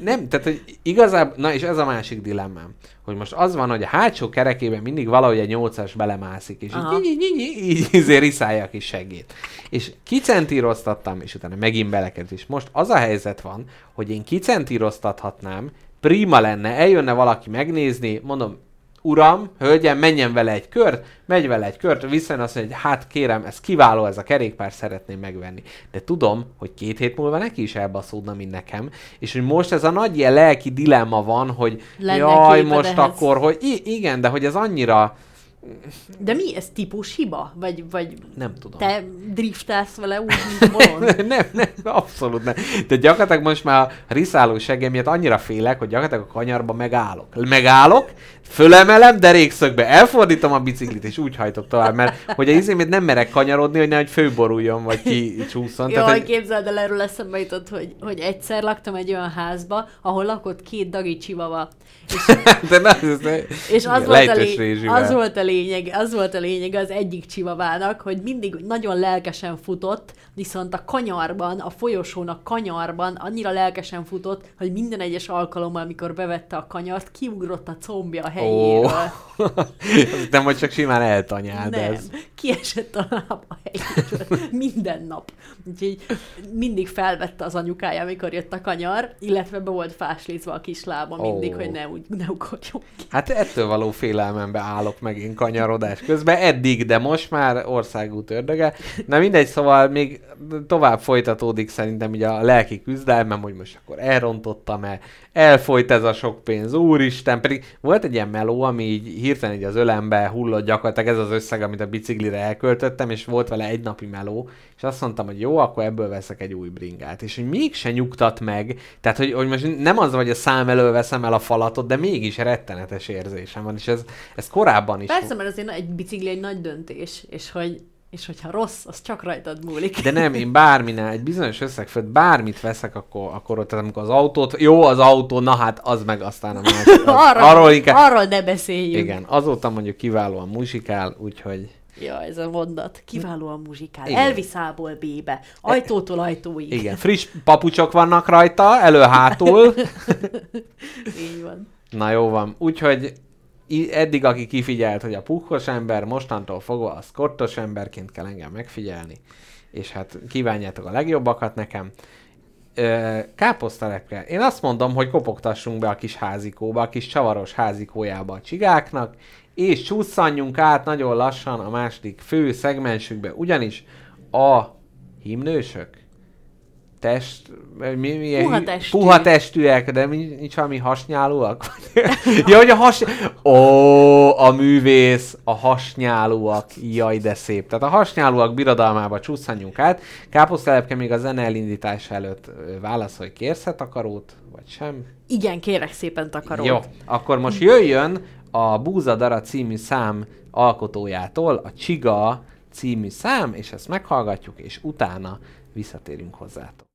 Nem, tehát hogy igazából, na és ez a másik dilemmám, hogy most az van, hogy a hátsó kerekében mindig valahogy egy nyolcas belemászik, és Aha. így, így, így, így, így izé riszálja a kis segét. És kicentíroztattam, és utána megint belekerült, és most az a helyzet van, hogy én kicentíroztathatnám, prima lenne, eljönne valaki megnézni, mondom, uram, hölgyem, menjen vele egy kört, megy vele egy kört, visszajön azt mondja, hogy hát kérem, ez kiváló ez a kerékpár, szeretném megvenni. De tudom, hogy két hét múlva neki is elbaszódna, mint nekem, és hogy most ez a nagy ilyen lelki dilemma van, hogy Lenne jaj, most ehhez. akkor, hogy i- igen, de hogy ez annyira De mi ez típus hiba? Vagy, vagy Nem tudom. te driftálsz vele úgy, mint bolond? nem, nem, abszolút nem. De gyakorlatilag most már a riszáló seggem miatt annyira félek, hogy gyakorlatilag a kanyarba megállok. Megállok, fölemelem derékszögbe, elfordítom a biciklit, és úgy hajtok tovább, mert hogy a izémét nem merek kanyarodni, hogy nehogy főboruljon, vagy kicsúszson. Jaj, hogy... képzeld el, erről eszembe jutott, hogy, hogy egyszer laktam egy olyan házba, ahol lakott két dagi csivava. És, De na, ez, és az, volt a lény, az, volt a lényeg, az volt a lényeg az egyik csivavának, hogy mindig nagyon lelkesen futott, viszont a kanyarban, a folyosón a kanyarban annyira lelkesen futott, hogy minden egyes alkalommal, amikor bevette a kanyart, kiugrott a combja a helyéről. Ó, nem, hogy csak simán eltanyáld Nem, ez. Kiesett a láb a helyéről. Minden nap. Úgyhogy mindig felvette az anyukája, amikor jött a kanyar, illetve be volt fáslízva a kis lába mindig, Ó. hogy ne, úgy, ne ugorjon ki. Hát ettől való félelmembe állok meg én kanyarodás közben, eddig, de most már országút ördöge. Na mindegy, szóval még tovább folytatódik szerintem így a lelki küzdelmem, hogy most akkor elrontottam-e, elfolyt ez a sok pénz, úristen, pedig volt egy ilyen meló, ami így hirtelen így az ölembe hullott gyakorlatilag ez az összeg, amit a biciklire elköltöttem, és volt vele egy napi meló, és azt mondtam, hogy jó, akkor ebből veszek egy új bringát. És hogy mégse nyugtat meg, tehát hogy, hogy most nem az, hogy a szám elől veszem el a falatot, de mégis rettenetes érzésem van, és ez, ez korábban is Persze, mert azért egy bicikli egy nagy döntés, és hogy és hogyha rossz, az csak rajtad múlik. De nem, én bárminál, egy bizonyos összeg fölött bármit veszek, akkor, akkor ott, amikor az autót, jó az autó, na hát az meg aztán a másik. Az, arról, arról inkább, arról ne beszéljünk. igen, azóta mondjuk kiválóan muzsikál, úgyhogy Ja, ez a mondat. Kiválóan muzsikál. Igen. Elvisz A-ból B-be. Ajtótól ajtóig. igen, friss papucsok vannak rajta, elő-hátul. Így van. Na jó van, úgyhogy eddig, aki kifigyelt, hogy a pukkos ember, mostantól fogva a szkortos emberként kell engem megfigyelni, és hát kívánjátok a legjobbakat nekem. Káposztalepke. Én azt mondom, hogy kopogtassunk be a kis házikóba, a kis csavaros házikójába a csigáknak, és csúszanjunk át nagyon lassan a második fő szegmensükbe, ugyanis a himnősök, test, mi, mi, Puha hű- testű. puha testűek, de mi, nincs valami hasnyálóak? ja, hogy a has... Ó, a művész, a hasnyálóak, jaj, de szép. Tehát a hasnyálóak birodalmába csúszhanjunk át. Káposztelepke még a zene elindítása előtt ö, válaszolj, kérsz takarót, vagy sem? Igen, kérek szépen takarót. Jó, akkor most jöjjön a Búza Dara című szám alkotójától a Csiga című szám, és ezt meghallgatjuk, és utána visszatérünk hozzátok.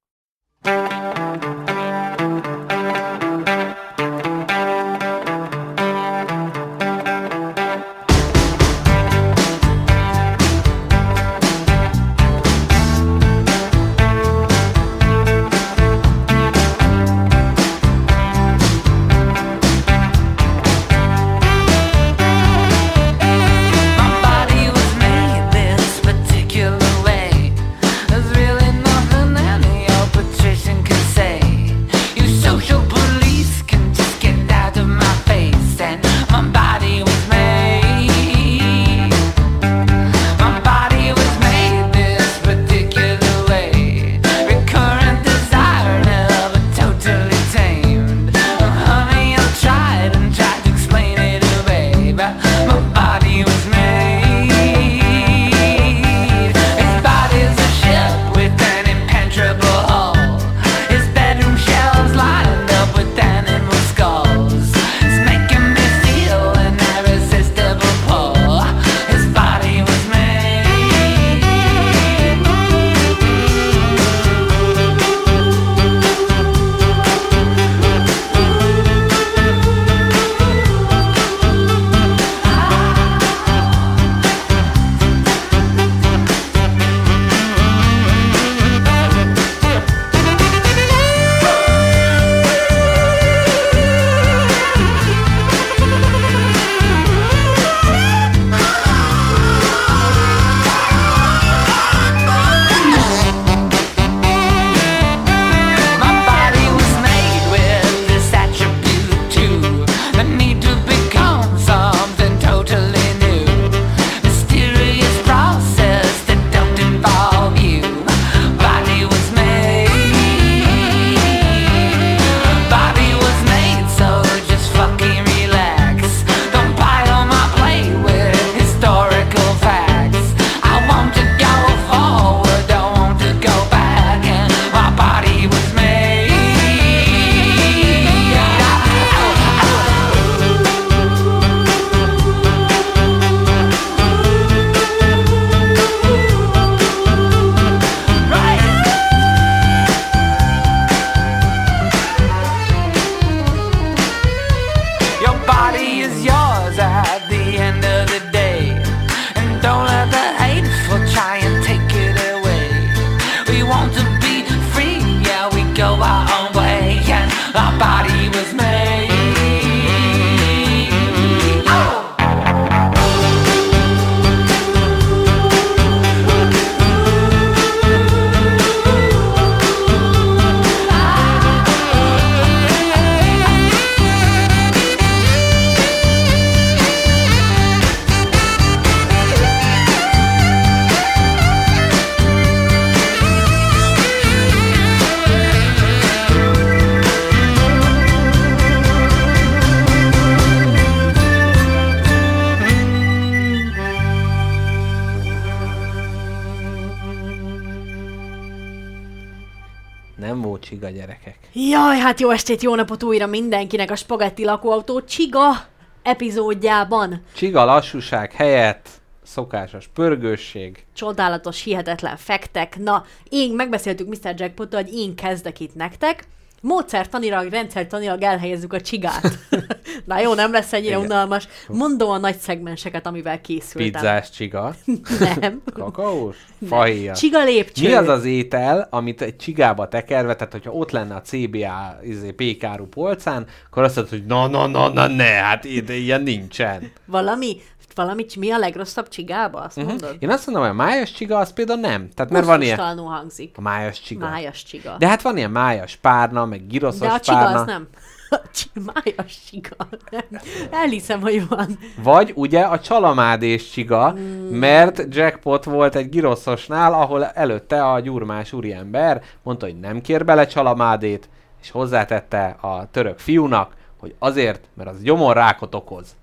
Hát jó estét, jó napot újra mindenkinek a Spagetti lakóautó Csiga epizódjában. Csiga lassúság helyett szokásos pörgősség. Csodálatos, hihetetlen fektek. Na, én megbeszéltük Mr. jackpot hogy én kezdek itt nektek. Módszertanilag, rendszertanilag elhelyezzük a csigát. Na jó, nem lesz ennyire Igen. unalmas. Mondom a nagy szegmenseket, amivel készültem. Pizzás csiga. Nem. Kakaós? Fahéjas. Csiga lépcső. Mi az az étel, amit egy csigába tekerve, tehát hogyha ott lenne a CBA izé, pékáru polcán, akkor azt mondod, hogy na, na, na, na, ne, hát ide ilyen nincsen. Valami, valami, mi a legrosszabb csigába? Azt Uh-huh. mondod? Én azt mondom, hogy a májas csiga az például nem. Tehát mert van ilyen... Hangzik. A májas csiga. Májas csiga. De hát van ilyen májas párna, meg giroszos De a csiga párna. az nem. Májas csiga. Nem. Elhiszem, hogy van. Vagy ugye a csalamádés csiga, Hmm. mert jackpot volt egy giroszosnál, ahol előtte a gyurmás úriember mondta, hogy nem kér bele csalamádét, és hozzátette a török fiúnak, hogy azért, mert az gyomorrákot okoz.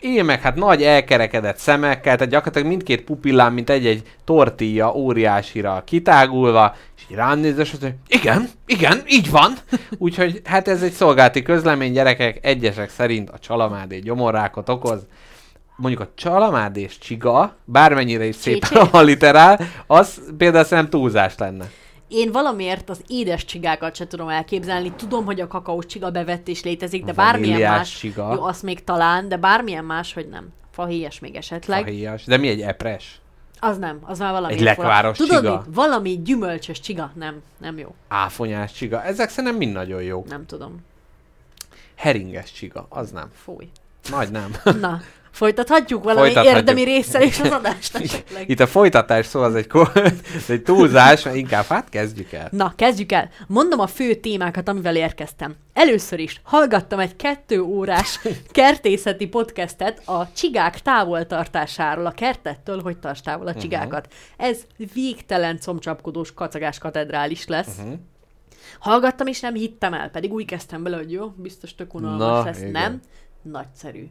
Én meg hát nagy elkerekedett szemekkel, tehát gyakorlatilag mindkét pupillám, mint egy-egy tortilla óriásira kitágulva, és így rám nézve, és azt mondja, igen, igen, így van. Úgyhogy hát ez egy szolgálti közlemény, gyerekek, egyesek szerint a csalamádé gyomorrákot okoz mondjuk a csalamádé és csiga, bármennyire is szépen Csé-csé. alliterál, az például szerintem túlzás lenne. Én valamiért az édes csigákat se tudom elképzelni. Tudom, hogy a kakaós csiga bevettés létezik, de Vaníliás bármilyen más... csiga. Jó, azt még talán, de bármilyen más, hogy nem. Fahéjas még esetleg. Fahéjas. De mi egy epres? Az nem, az már valami. Egy lekváros Tudod csiga. mit? Valami gyümölcsös csiga. Nem, nem jó. Áfonyás csiga. Ezek szerintem mind nagyon jók. Nem tudom. Heringes csiga. Az nem. Fúj. Nagy nem. Na, folytathatjuk valami Folytathatjuk. érdemi résszel és az adást esetleg. Itt a folytatás szó az egy, ez egy túlzás, inkább hát kezdjük el. Na, kezdjük el. Mondom a fő témákat, amivel érkeztem. Először is hallgattam egy kettő órás kertészeti podcastet a csigák távoltartásáról, a kertettől, hogy tarts távol a csigákat. Ez végtelen comcsapkodós kacagás katedrális lesz. Mhm. Hallgattam és nem hittem el, pedig úgy kezdtem bele, hogy jó, biztos tök unalmas Na, lesz. igen. Nem, nagyszerű.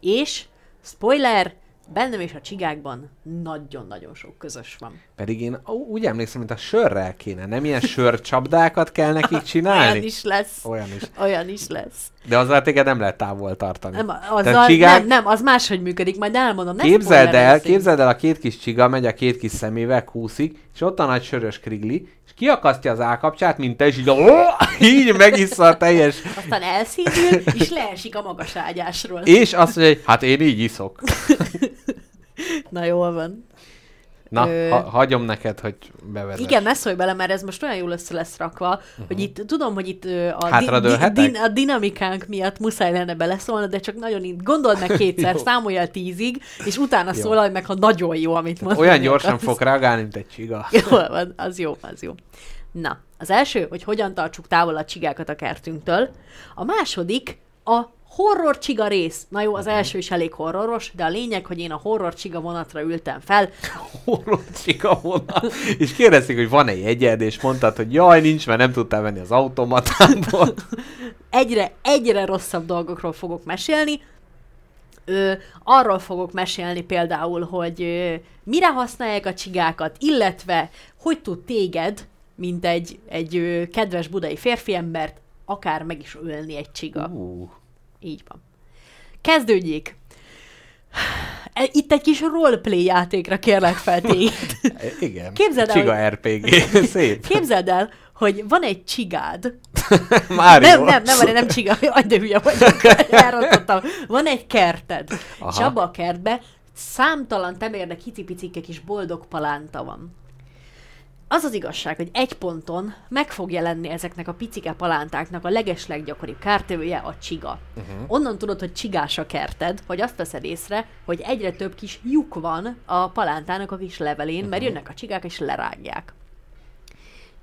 És, spoiler, bennem és a csigákban nagyon-nagyon sok közös van. Pedig én úgy emlékszem, mint a sörrel kéne. Nem ilyen sörcsapdákat kell nekik Olyan csinálni? is lesz. Olyan is. Olyan is lesz. De azzal téged nem lehet távol tartani. Nem, azzal, csigák- nem, nem, az máshogy működik, majd elmondom. Ne Képzeld el, képzeld el, a két kis csiga megy a két kis szemével, kúszik, és ott a nagy sörös krigli, kiakasztja az állkapcsát, mint te, és így, így megissza a teljes, Aztán elszédül, és leesik a magas ágyásról. és azt mondja, hogy hát én így iszok. Na jól van. Na, Ö, ha, hagyom neked, hogy bevezess. Igen, ne szólj bele, mert ez most olyan jól össze lesz rakva, uh-huh. hogy itt tudom, hogy itt a, Hátradőlhetek? a dinamikánk miatt muszáj lenne beleszólni, de csak nagyon in... gondold meg kétszer, Jó. számolj el tízig, és utána Jó. szólalj meg, ha nagyon jó, amit mondani Olyan gyorsan akarsz. fog reagálni, mint egy csiga. Van, az jó, az jó. Na, az első, hogy hogyan tartsuk távol a csigákat a kertünktől. A második, a horror csiga rész. Na jó, az első is elég horroros, de a lényeg, hogy én a horror csiga vonatra ültem fel. Horror csiga vonal. És kérdezték, hogy van-e jegyed, és mondtad, hogy jaj, nincs, mert nem tudtál venni az automatából. Egyre, egyre rosszabb dolgokról fogok mesélni. Ö, arról fogok mesélni például, hogy ö, mire használják a csigákat, illetve hogy tud téged, mint egy, egy ö, kedves budai férfiembert, akár meg is ölni egy csiga. Uh, Így van. Kezdődjék! E- Itt egy kis roleplay játékra kérlek fel téged. igen. Képzeld el, Csiga hogy- RPG. Szép. Képzeld el, hogy van egy csigád. Mario. Nem, nem, nem, nem, nem csiga. Aj, de hülye vagyok. Elrontottam. Van egy kerted, Aha. és abba a kertbe számtalan temérdek hicipicike kis boldog palánta van. Az az igazság, hogy egy ponton meg fog jelenni ezeknek a picike palántáknak a legesleggyakoribb kártevője a csiga. Uh-huh. Onnan tudod, hogy csigás a kerted, hogy azt veszed észre, hogy egyre több kis lyuk van a palántának a kis levelén, uh-huh. mert jönnek a csigák és lerágják.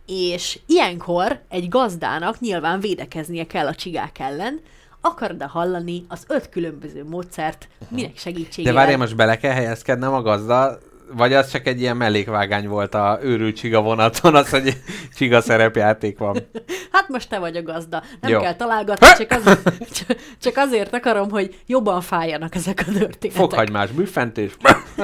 És ilyenkor egy gazdának nyilván védekeznie kell a csigák ellen, akarod-e hallani az öt különböző módszert, minek De segítségével? várjál, most bele kell helyezkednem a gazda, vagy az csak egy ilyen mellékvágány volt a őrült csiga vonaton, az, hogy csiga szerepjáték van. Hát most te vagy a gazda. Nem Jó. kell találgatni, csak, az, csak- azért akarom, hogy jobban fájjanak ezek a történetek. Fokhagymás büffentés.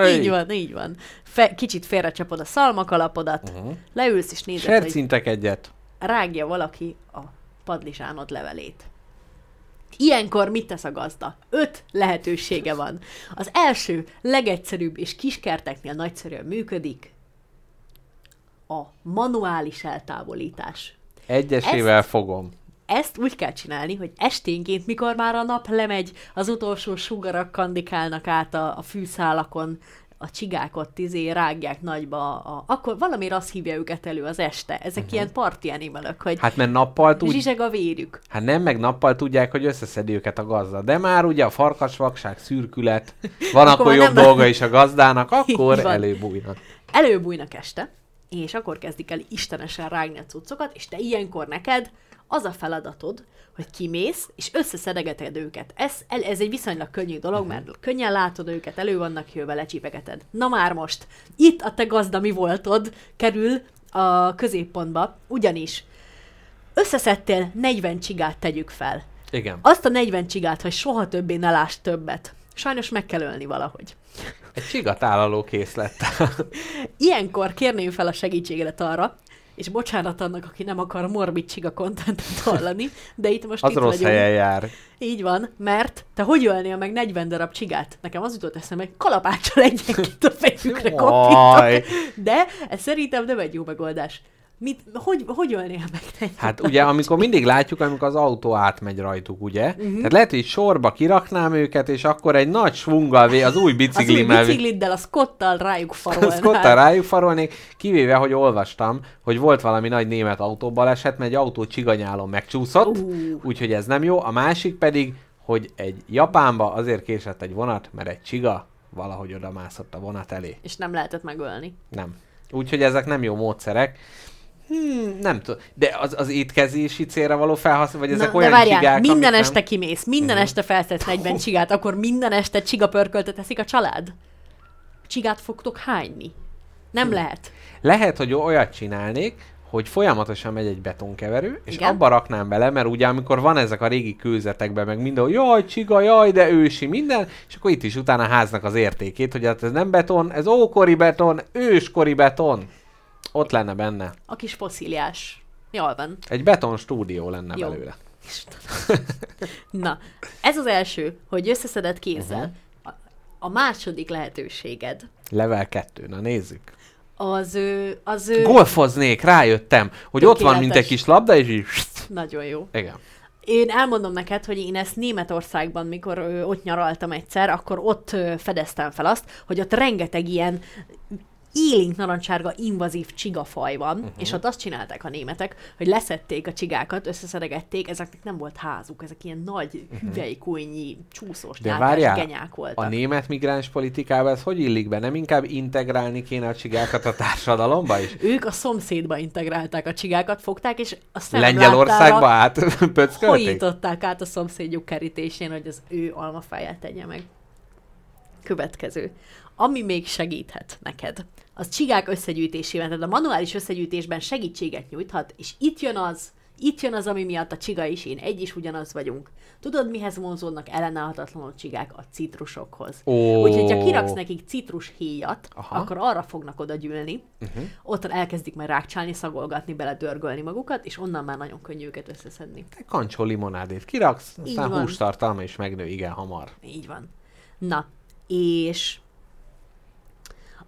Így van, így van. Fe, kicsit félrecsapod a szalmakalapodat, uh-huh. leülsz és nézed, hogy Sercintek egyet. rágja valaki a padlizsánod levelét. Ilyenkor mit tesz a gazda? Öt lehetősége van. Az első, legegyszerűbb és kiskerteknél nagyszerűen működik, a manuális eltávolítás. Egyesével fogom. Ezt úgy kell csinálni, hogy esténként, mikor már a nap lemegy, az utolsó sugarak kandikálnak át a, a fűszálakon, a csigákat tizé rágják nagyba, a, akkor valamiért azt hívja őket elő az este. Ezek uh-huh. ilyen party animalok, hogy Hát mert nappal tud... zsizseg a vérük. Hát nem, meg nappal tudják, hogy összeszedi őket a gazda. De már ugye a farkasvakság, szürkület, van Akkor akkor, jobb nem- dolga is a gazdának, akkor előbújnak. Előbújnak este, és akkor kezdik el istenesen rágni a cuccokat, és te ilyenkor neked az a feladatod, hogy kimész, és összeszedegeted őket. Ez, ez egy viszonylag könnyű dolog, mert könnyen látod őket, elő vannak jövve, lecsipegeted. Na már most, itt a te gazda mi voltod kerül a középpontba, ugyanis összeszedtél 40 csigát, tegyük fel. Igen. Azt a 40 csigát, hogy soha többé ne láss többet. Sajnos meg kell ölni valahogy. Egy csigatálaló készlet. Ilyenkor kérném fel a segítségedet arra, és bocsánat annak, aki nem akar morbid csiga kontentet hallani, de itt most Az itt rossz vagyunk. helyen jár. Így van, mert te hogy ölnél meg 40 darab csigát? Nekem az jutott eszembe, hogy kalapáccsal egyenként a fejükre kopítok. De ez szerintem nem egy jó megoldás. Mit, hogy, hogy ölnél meg 40 Hát ugye, amikor mindig látjuk, amikor az autó átmegy rajtuk, ugye? Uh-huh. Tehát lehet, hogy sorba kiraknám őket, és akkor egy nagy svunggal, vé- az új Az új biciklimmel, bicikliddel, a Scottal rájuk farolnál. Szkottal rájuk farolnék, kivéve, hogy olvastam, hogy volt valami nagy német autóbaleset, mert egy autó csiganyálon megcsúszott, Ú. úgyhogy ez nem jó. A másik pedig, hogy egy Japánba azért késett egy vonat, mert egy csiga valahogy oda mászott a vonat elé. És nem lehetett megölni. Nem. Úgyhogy ezek nem jó módszerek. Hmm, nem tudom. De az, az étkezési célra való felhasználás, vagy ezek Na, olyan de várjál, csigák, minden este nem... kimész, minden este felszedsz 40 csigát, akkor minden este csigapörköltet eszik a család? Csigát fogtok hányni? Nem Hm. lehet. Lehet, hogy olyat csinálnék, hogy folyamatosan megy egy betonkeverő, és Igen. abba raknám bele, mert ugye amikor van ezek a régi kőzetekben, meg mindenhol, jaj, csiga, jaj, de ősi, minden, és akkor itt is utána háznak az értékét, hogy hát ez nem beton, ez ókori beton, őskori beton. Ott lenne benne. A kis foszíliás. Jól van. Egy beton stúdió lenne Jó. belőle. Na, ez az első, hogy összeszedett kézzel. Mhm. A, a második lehetőséged Level 2, na nézzük. az ő, az ő... Golfoznék, rájöttem, hogy ott van, mint egy kis labda, és így... Nagyon jó. Igen. Én elmondom neked, hogy én ezt Németországban, mikor ö, ott nyaraltam egyszer, akkor ott ö, fedeztem fel azt, hogy ott rengeteg ilyen élénk narancsárga invazív csigafaj van, Mhm. uh-huh. és ott azt csinálták a németek, hogy leszették a csigákat, összeszedegették, ezeknek nem volt házuk, ezek ilyen nagy hüvelykújnyi, csúszós, Mhm. De várjál, genyák voltak. a német migráns politikában ez hogy illik be? Nem inkább integrálni kéne a csigákat a társadalomba is? Ők a szomszédba integrálták a csigákat, fogták, és a Lengyelországba át? Hojították át a szomszédjuk kerítésén, hogy az ő almafáját tegye meg. Következő. Ami még segíthet neked, az csigák összegyűjtésében, tehát a manuális összegyűjtésben segítséget nyújthat, és itt jön az, itt jön az, ami miatt a csiga is, én egy is ugyanaz vagyunk. Tudod, mihez vonzódnak ellenállhatatlanul csigák? A citrusokhoz. Ó. Úgyhogy, ha kiraksz nekik citrushéjat, Aha. akkor arra fognak oda gyűlni, uh-huh. ott elkezdik majd rákcsálni, szagolgatni, bele dörgölni magukat, és onnan már nagyon könnyű őket összeszedni. Te kancsó limonádét kiraksz, aztán hústartalma is megnő igen hamar. Így van. Na, és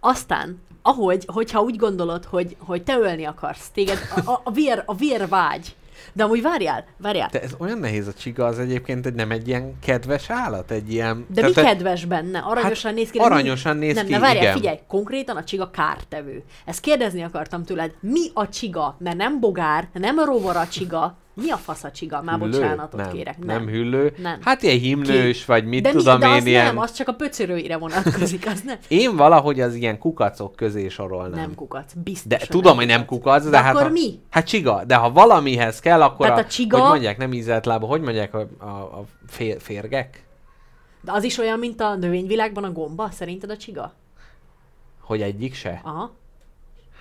aztán, ahogy, hogyha úgy gondolod, hogy, hogy te ölni akarsz, téged a, a, a, vér, a vér vágy, de amúgy várjál, várjál, De ez olyan nehéz a csiga, az egyébként egy nem egy ilyen kedves állat, egy ilyen... de mi tehát- kedves benne? Aranyosan Hát, néz ki. aranyosan néz nem, ki, Nem, várjál, igen. figyelj, konkrétan a csiga kártevő. Ezt kérdezni akartam tőled, mi a csiga? Mert nem bogár, nem rovar a csiga. Mi a fasz a csiga? Már Hüllő? bocsánatot nem, kérek. Nem. hüllő. Nem. Hát ilyen himnős, vagy mit de tudom mi, de én, az ilyen... nem, az csak a pöcörőire vonatkozik, az nem. Én valahogy az ilyen kukacok közé sorolnám. Nem kukac, biztos. De tudom, hogy nem kukac, de, De hát akkor ha, mi? Hát csiga, de ha valamihez kell, akkor Tehát a, a csiga- hogy mondják, nem ízelt lába, hogy mondják a, a, a fér, férgek? De az is olyan, mint a növényvilágban a gomba, szerinted a csiga? Hogy egyik se? Aha.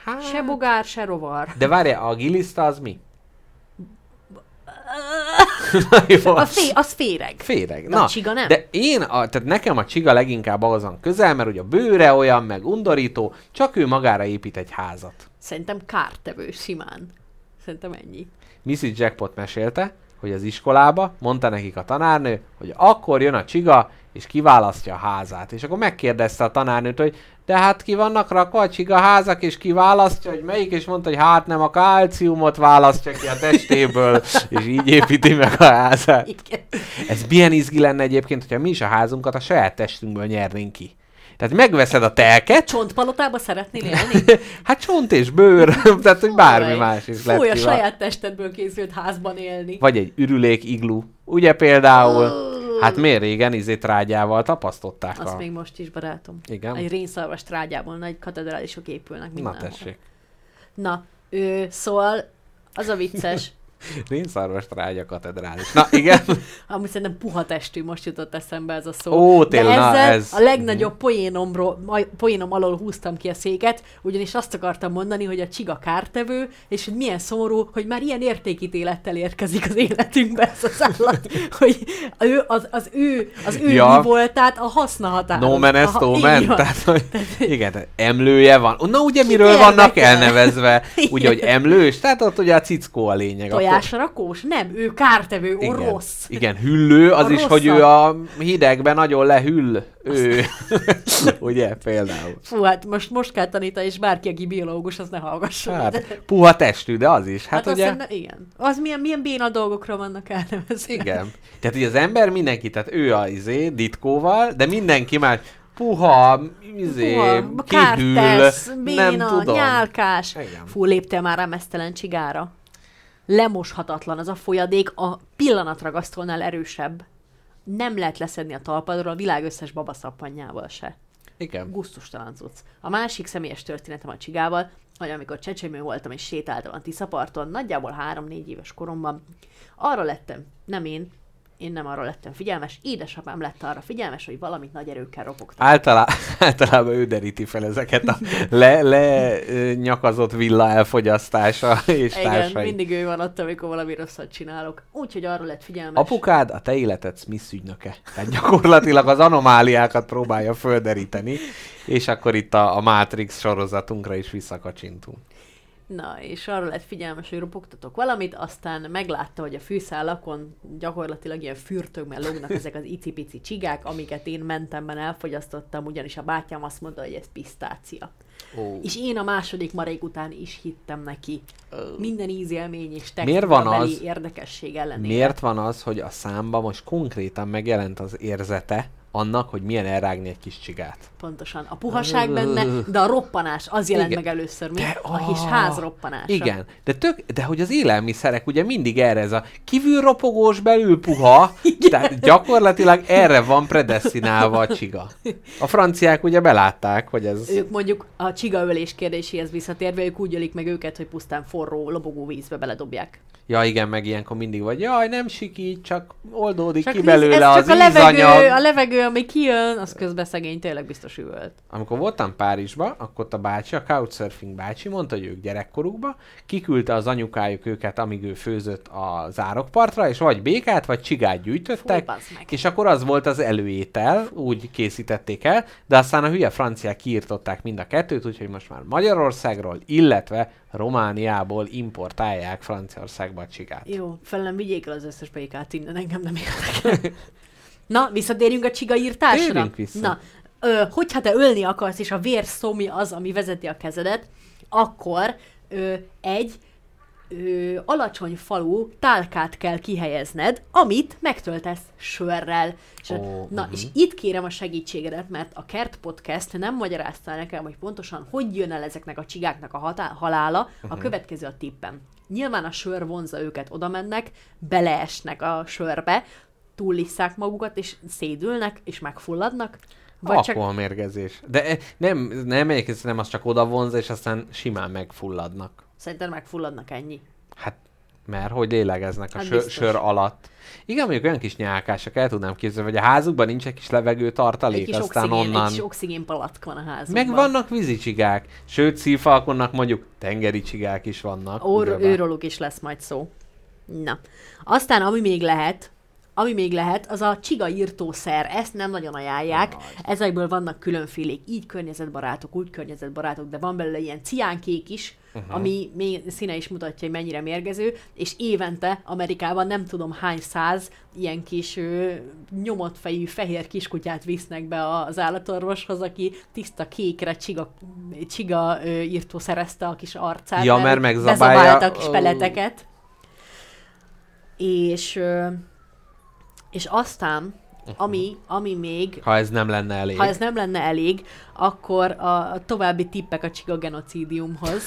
Hát... Se bogár, se rovar. De várjál, a giliszta az mi? Na, jó. A fé, az féreg. Féreg. De a csiga nem. De én, a, tehát nekem a csiga leginkább ahhoz van közel, mert ugye a bőre olyan, meg undorító, csak ő magára épít egy házat. Szerintem kártevő simán. Szerintem ennyi. Mrs. Jackpot mesélte, hogy az iskolába mondta nekik a tanárnő, hogy akkor jön a csiga, és kiválasztja a házát. És akkor megkérdezte a tanárnőt, hogy de hát ki vannak rakva a házak, és ki választja, hogy melyik, és mondta, hogy hát nem a kálciumot választja ki a testéből, és így építi meg a házát. Igen. Ez milyen izgi lenne egyébként, hogyha mi is a házunkat a saját testünkből nyernénk ki. Tehát megveszed a telket, Csontpalotába szeretnél élni? hát csont és bőr, tehát hogy bármi Fúj. más is Fúj, a lehet ki van. saját testedből készült házban élni. Vagy egy ürülék iglu. Ugye például? Hát miért régen izé trágyával tapasztották Azt a... még most is, barátom. Igen? Egy rénszarvas trágyából nagy katedrálisok épülnek Na tessék. Na, ő, szóval az a vicces, Rénszarvas trágya katedrális. Na igen. amúgy szerintem puha testű, most jutott eszembe ez a szó. Ó, tényleg, De na, ez- a legnagyobb poénomról, poénom alól húztam ki a széket, ugyanis azt akartam mondani, hogy a csiga kártevő, és hogy milyen szomorú, hogy már ilyen értékítélettel érkezik az életünkbe ez az állat, hogy ő, az, az ő, az ő Ja. mi voltát a hasznahatár. No man is no man. Tehát, hogy, igen, tehát emlője van. Na ugye miről érdekel? vannak elnevezve? Ugye, hogy emlős? Tehát ott ugye a cickó a lényeg. Akkor- Tojásrakós? Nem, ő kártevő, Igen. rossz. Igen, hüllő, az A is, hogy ő rosszabb. a hidegben nagyon lehüll. Ő. Ugye, például. Fú, hát most, most kell tanítani, és bárki, aki biológus, az ne hallgasson. Hát, puha testű, de az is. Hát, Hát, ugye... azt hiszem, igen. Az milyen, milyen béna dolgokra vannak elnevezve. Igen. Tehát, hogy az ember mindenki, tehát ő a izé, ditkóval, de mindenki más puha, izé, Puha, kihűl, kártesz, nem béna, tudom. nyálkás. Igen. Fú, léptél már rá mesztelen csigára. Lemoshatatlan az a folyadék, a pillanatragasztónál erősebb. Nem lehet leszedni a talpadról a világ összes babaszappanjával se. Igen. Gusztustalan cucc. A másik személyes történetem a csigával, hogy amikor csecsemő voltam és sétáltam a Tiszaparton, nagyjából 3-4 éves koromban, arra lettem, nem én, én nem arra lettem figyelmes, édesapám lett arra figyelmes, hogy valamit nagy erőkkel ropogtam. Általá, általában ő deríti fel ezeket a le, le nyakazott villa elfogyasztása és Igen, társai. mindig ő van ott, amikor valami rosszat csinálok. Úgyhogy arra lett figyelmes. Apukád a te életed Smith ügynöke. Tehát gyakorlatilag az anomáliákat próbálja földeríteni, és akkor itt a, a Matrix sorozatunkra is visszakacsintunk. Na, és arra lett figyelmes, hogy ropogtatok valamit, aztán meglátta, hogy a fűszálakon gyakorlatilag ilyen fürtögben lógnak ezek az icipici csigák, amiket én mentemben elfogyasztottam, ugyanis a bátyám azt mondta, hogy ez pisztácia. Ó. És én a második marék után is hittem neki. Minden ízélmény és Miért van az- érdekesség ellenére. Miért van az, hogy a számba most konkrétan megjelent az érzete annak, hogy milyen elrágni egy kis csigát? Pontosan. A puhaság benne, de a roppanás, az jelent Igen. meg először, mi? De- A kis ah, ház roppanása. Igen, de, tök, de hogy az élelmiszerek ugye mindig erre ez a kívül ropogós, belül puha, tehát gyakorlatilag erre van predestinálva a csiga. A franciák ugye belátták, hogy ez... Ők mondjuk a csigaölés kérdéséhez visszatérve, ők úgy ölik meg őket, hogy pusztán forró, lobogó vízbe beledobják. Ja igen, meg ilyenkor mindig vagy, jaj, nem sikít, csak oldódik Csak ki belőle ez az csak a levegő, a levegő, ami kijön, az közben szegény tényleg biztos üvölt. Amikor voltam Párizsba, akkor ott a bácsi, a Couchsurfing bácsi mondta, hogy ők gyerekkorukba, kiküldte az anyukájuk őket, amíg ő főzött a zárokpartra, és vagy békát, vagy csigát gyűjtöttek, Fú, és akkor az volt az előétel, úgy készítették el, de aztán a hülye franciák kiirtották mind a kettőt, úgyhogy most már Magyarországról, illetve Romániából importálják Franciaországba a csigát. Jó, felem vigyék el az összes békát innen, engem nem érdekel. Na, visszatérjünk a csiga írtásra. Térjünk vissza. Na, ö, hogyha te ölni akarsz, és a vér szomj az, ami vezeti a kezedet, akkor ö, egy ö, alacsony falu tálkát kell kihelyezned, amit megtöltesz sörrel. És, Ó, na, mhm. és itt kérem a segítségedet, mert a Kert Podcast nem magyarázta nekem, hogy pontosan hogy jön el ezeknek a csigáknak a hatá- halála. Mhm. A következő a tippem. Nyilván a sör vonza őket, oda mennek, beleesnek a sörbe, túllisszák magukat, és szédülnek, és megfulladnak. Vagy csak Alkoholmérgezés. De e- nem, nem egyébként nem az csak oda vonz, és aztán simán megfulladnak. Szerinted megfulladnak ennyi. Hát, mert hogy lélegeznek a Hát sör, biztos. sör alatt. Igen, mondjuk olyan kis nyálkások, el tudnám képzelni, hogy a házukban nincs egy kis levegő Egy tartalék, kis, aztán oxigén, onnan... egy kis oxigén palack van a házukban. Meg vannak vízicsigák, sőt szívfalkonnak mondjuk tengeri csigák is vannak. Or, őróluk is lesz majd szó. Na. Aztán, ami még lehet, ami még lehet, az a csiga írtószer. Ezt nem nagyon ajánlják. Ezekből vannak különfélék, így környezetbarátok, úgy környezetbarátok, de van belőle ilyen ciánkék is, uh-huh. ami még színe is mutatja, hogy mennyire mérgező, és évente Amerikában nem tudom hány száz ilyen kis ö, nyomott fejű fehér kiskutyát visznek be az állatorvoshoz, aki tiszta kékre csiga, csiga ö, írtó szerezte a kis arcát. Ja, mert megzabálja- a kis peleteket. És, ö, és aztán, ami, ami még Ha ez nem lenne elég. ha ez nem lenne elég, akkor a további tippek a csiga genocidiumhoz.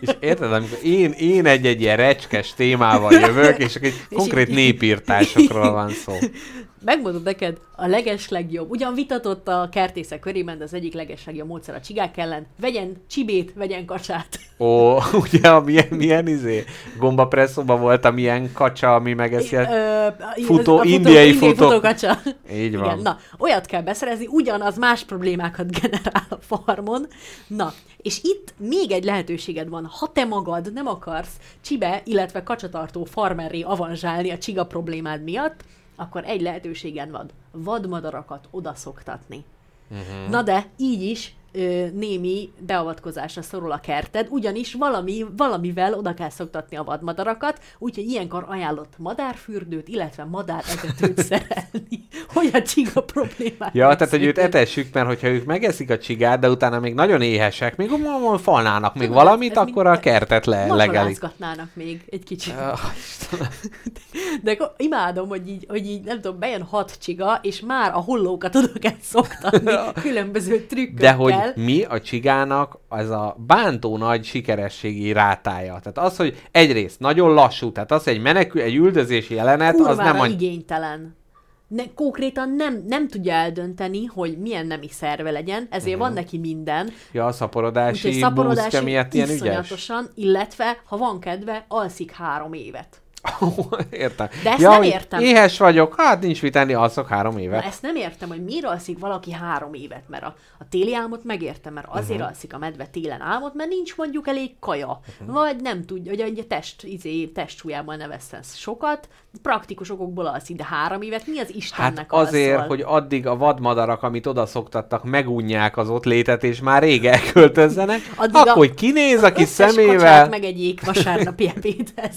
És érted, amikor én, én egy-egy ilyen recskes témával jövök, és egy konkrét népírtásokról van szó. Megmondom neked, a legeslegjobb, ugyan vitatott a kertészek körében, de az egyik legeslegjobb módszer a csigák ellen, vegyen csibét, vegyen kacsát. Ó, ugye a milyen, milyen izé, gombapresszóban volt a milyen kacsa, ami megeszi a... Futó- a indiai futó- futókacsa. Így van. Igen, na, olyat kell beszerezni, ugyanaz más problémákat generál a farmon. Na, és itt még egy lehetőséged van, ha te magad nem akarsz csibe, illetve kacsatartó farmerré avanzsálni a csiga problémád miatt, akkor egy lehetőséged van, vadmadarakat odaszoktatni. Uh-huh. Na de így is ö, némi beavatkozásra szorul a kerted, ugyanis valami, valamivel oda kell szoktatni a vadmadarakat, úgyhogy ilyenkor ajánlott madárfürdőt, illetve madáretetőt szerelni, hogy a csiga problémát Ja, tehát, hogy őt etessük, mert hogyha ők megeszik a csigát, de utána még nagyon éhesek, még mondom, falnának még valamit, akkor a kertet le, legelik. Még egy kicsit. De imádom, hogy így, hogy így, nem tudom, bejön hat csiga, és már a hollókat oda kell szoktatni különböző trükkökkel. De hogy mi a csigának az a bántó nagy sikerességi rátája. Tehát az, hogy egyrészt nagyon lassú, tehát az, egy menekül, egy üldözési jelenet, az kurvára nem a... igénytelen. Ne, konkrétan nem, nem tudja eldönteni, hogy milyen nemi szerve legyen, ezért van neki minden. Ja, a szaporodási, Úgyhogy szaporodási miatt ilyen ügyes. illetve, ha van kedve, alszik három évet. Értem. De ezt ja, nem értem. Éhes vagyok, hát nincs mit tenni, alszok három Na, évet. ezt nem értem, hogy miért alszik valaki három évet, mert a, a téli álmot megértem, mert azért uh-huh. alszik a medve télen álmot, mert nincs mondjuk elég kaja, uh-huh. vagy nem tudja, hogy a test, izé, testsúlyában ne veszesz sokat, praktikus okokból alszik, de három évet mi az Istennek Hát azért, alszol? hogy addig a vadmadarak, amit oda szoktattak, megunják az ott létet, és már rég elköltözzenek, Addig a- akkor hogy kinéz a kis szemével. kacsát megegyék vasárnapi ebédhez.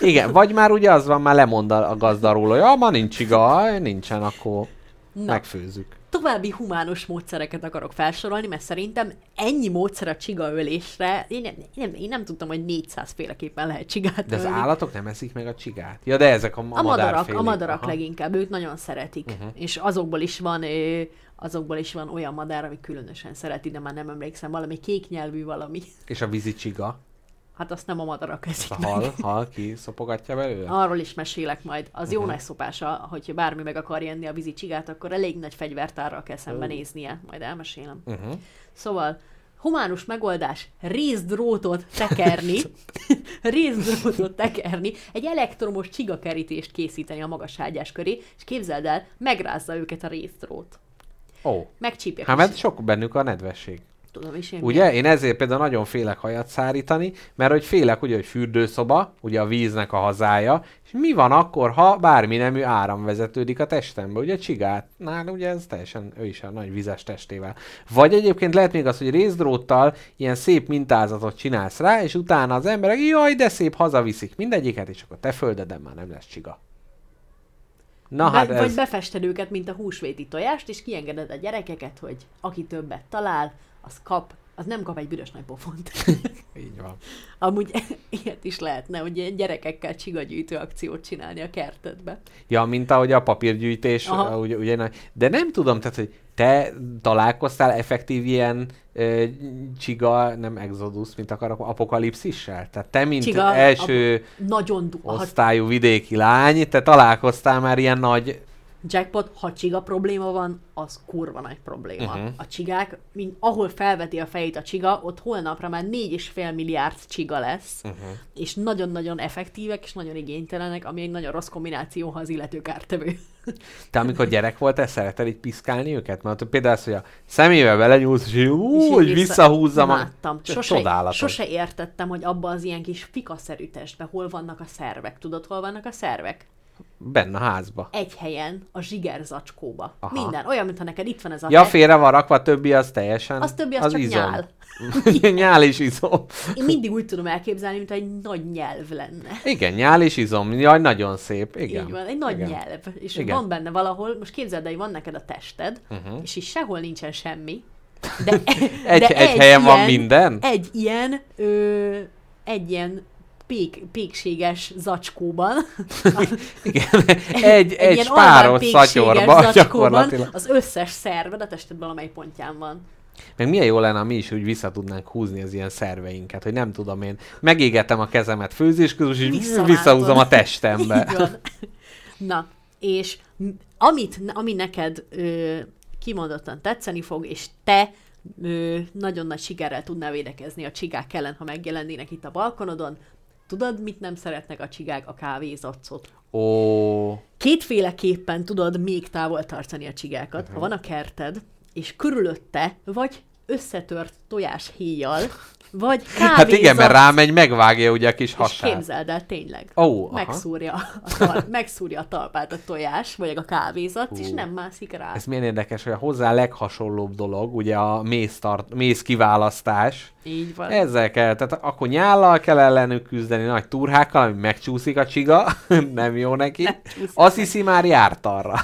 Igen, vagy már ugye az van, már lemond a gazda róla, hogy ja, ma nincs csiga, aj, nincsen, akkor Na. megfőzzük. További humánus módszereket akarok felsorolni, mert szerintem ennyi módszer a csigaölésre, én nem, nem, én nem tudtam, hogy 400 féleképpen lehet csigát De az ölni. állatok nem eszik meg a csigát. Ja, de ezek a, a, A madarak, a madarak Aha. leginkább, ők nagyon szeretik. Uh-huh. És azokból is van azokból is van olyan madár, ami különösen szereti, de már nem emlékszem, valami kéknyelvű valami. És a vízi csiga, Hát azt nem a madarak eszik a meg. hal, hal ki szopogatja belőle? Arról is mesélek majd. Az jó nagy szopása, hogyha bármi meg akar enni a vízi csigát, akkor elég nagy fegyvertárral kell szembenéznie. Majd elmesélem. Uh-huh. Szóval, humánus megoldás, részdrótot tekerni, részdrótot tekerni, egy elektromos csigakerítést készíteni a magas ágyás köré, és képzeld el, megrázza őket a részdrót. Ó, Megcsípják. hát is. mert sok bennük a nedvesség. Tudom is én Ugye? Én ezért például nagyon félek hajat szárítani, mert hogy félek ugye, hogy fürdőszoba, ugye a víznek a hazája, és mi van akkor, ha bármi nemű áram vezetődik a testembe, ugye csigát, nál ugye ez teljesen, ő is a nagy vizes testével. Vagy egyébként lehet még az, hogy részdróttal ilyen szép mintázatot csinálsz rá, és utána az emberek, jaj, de szép, hazaviszik mindegyiket, és akkor te földeden már nem lesz csiga. Na Be, hát Vagy ez... befested őket, mint a húsvéti tojást, és kiengeded a gyerekeket, hogy aki többet talál, az kap, az nem kap egy büdös nagy pofont. Így van. Amúgy ilyet is lehetne, hogy ilyen gyerekekkel csigagyűjtő akciót csinálni a kertedbe. Ja, mint ahogy a papírgyűjtés, Aha. ugye, ugye, de nem tudom, tehát, hogy te találkoztál effektív ilyen ö, csiga, nem exodus, mint akarok, apokalipszissel? Tehát te, mint Csiga, első Nagyon du- osztályú vidéki lány, te találkoztál már ilyen nagy... jackpot, ha csiga probléma van, az kurva nagy probléma. Uh-huh. A csigák, mint, ahol felveti a fejét a csiga, ott holnapra már 4,5 milliárd csiga lesz, uh-huh. és nagyon-nagyon effektívek, és nagyon igénytelenek, ami egy nagyon rossz kombináció, ha az illető kártevő. Te amikor gyerek voltál, szereted így piszkálni őket? Mert például az, hogy a szemével belenyúlsz, és így, ú, hogy így vissza- visszahúzzam. a- Imádtam. Ez Sose, Csodálatos. sose értettem, hogy abba az ilyen kis fikaszerű testben hol vannak a szervek. Tudod, hol vannak a szervek? Benne a házba. egy helyen a zsigerzacskóba. Aha. Minden. Olyan, mintha neked itt van ez a Ja, hely. félre van rakva, a többi az teljesen Az többi az, csak izom. nyál. nyál és izom. Én mindig úgy tudom elképzelni, mint egy nagy nyelv lenne. Igen, nyál és izom. Jaj, nagyon szép. Igen. Így van, egy nagy Igen. nyelv. És Igen. Van benne valahol, most képzeld el, hogy van neked a tested, uh-huh. és is sehol nincsen semmi, de, Egy- de egy helyen van minden? Egy ilyen, ö, egy ilyen pék, pékséges zacskóban, Igen. Egy, egy, ilyen spáros albán pékséges szatyorba gyakorlatilag. az összes szerved a tested valamely pontján van. Meg milyen jó lenne, ha mi is úgy vissza tudnánk húzni az ilyen szerveinket, hogy nem tudom én, megégetem a kezemet főzés közül, és visszahúzom a testembe. Na, és amit, ami neked ö, kimondottan tetszeni fog, és te ö, nagyon nagy sikerrel tudnál védekezni a csigák ellen, ha megjelennének itt a balkonodon, tudod, mit nem szeretnek a csigák? A kávézacot. Ó, Kétféleképpen tudod még távol tartani a csigákat. Uh-huh. Ha van a kerted, és körülötte vagy összetört tojáshéjjal, vagy kávézat, hát igen, mert rámegy, megvágja ugye a kis és hasát. képzeld el, tényleg. Aha. megszúrja, a tal- megszúrja a talpát a tojás, vagy a kávézat, és nem mászik rá. Ez milyen érdekes, hogy a hozzá leghasonlóbb dolog, ugye a méz, tart, méz kiválasztás. Így van. Ezzel kell, tehát akkor nyállal kell ellenük küzdeni, nagy turhákkal, ami megcsúszik a csiga, nem jó neki. csúszik Azt hiszi már járt arra.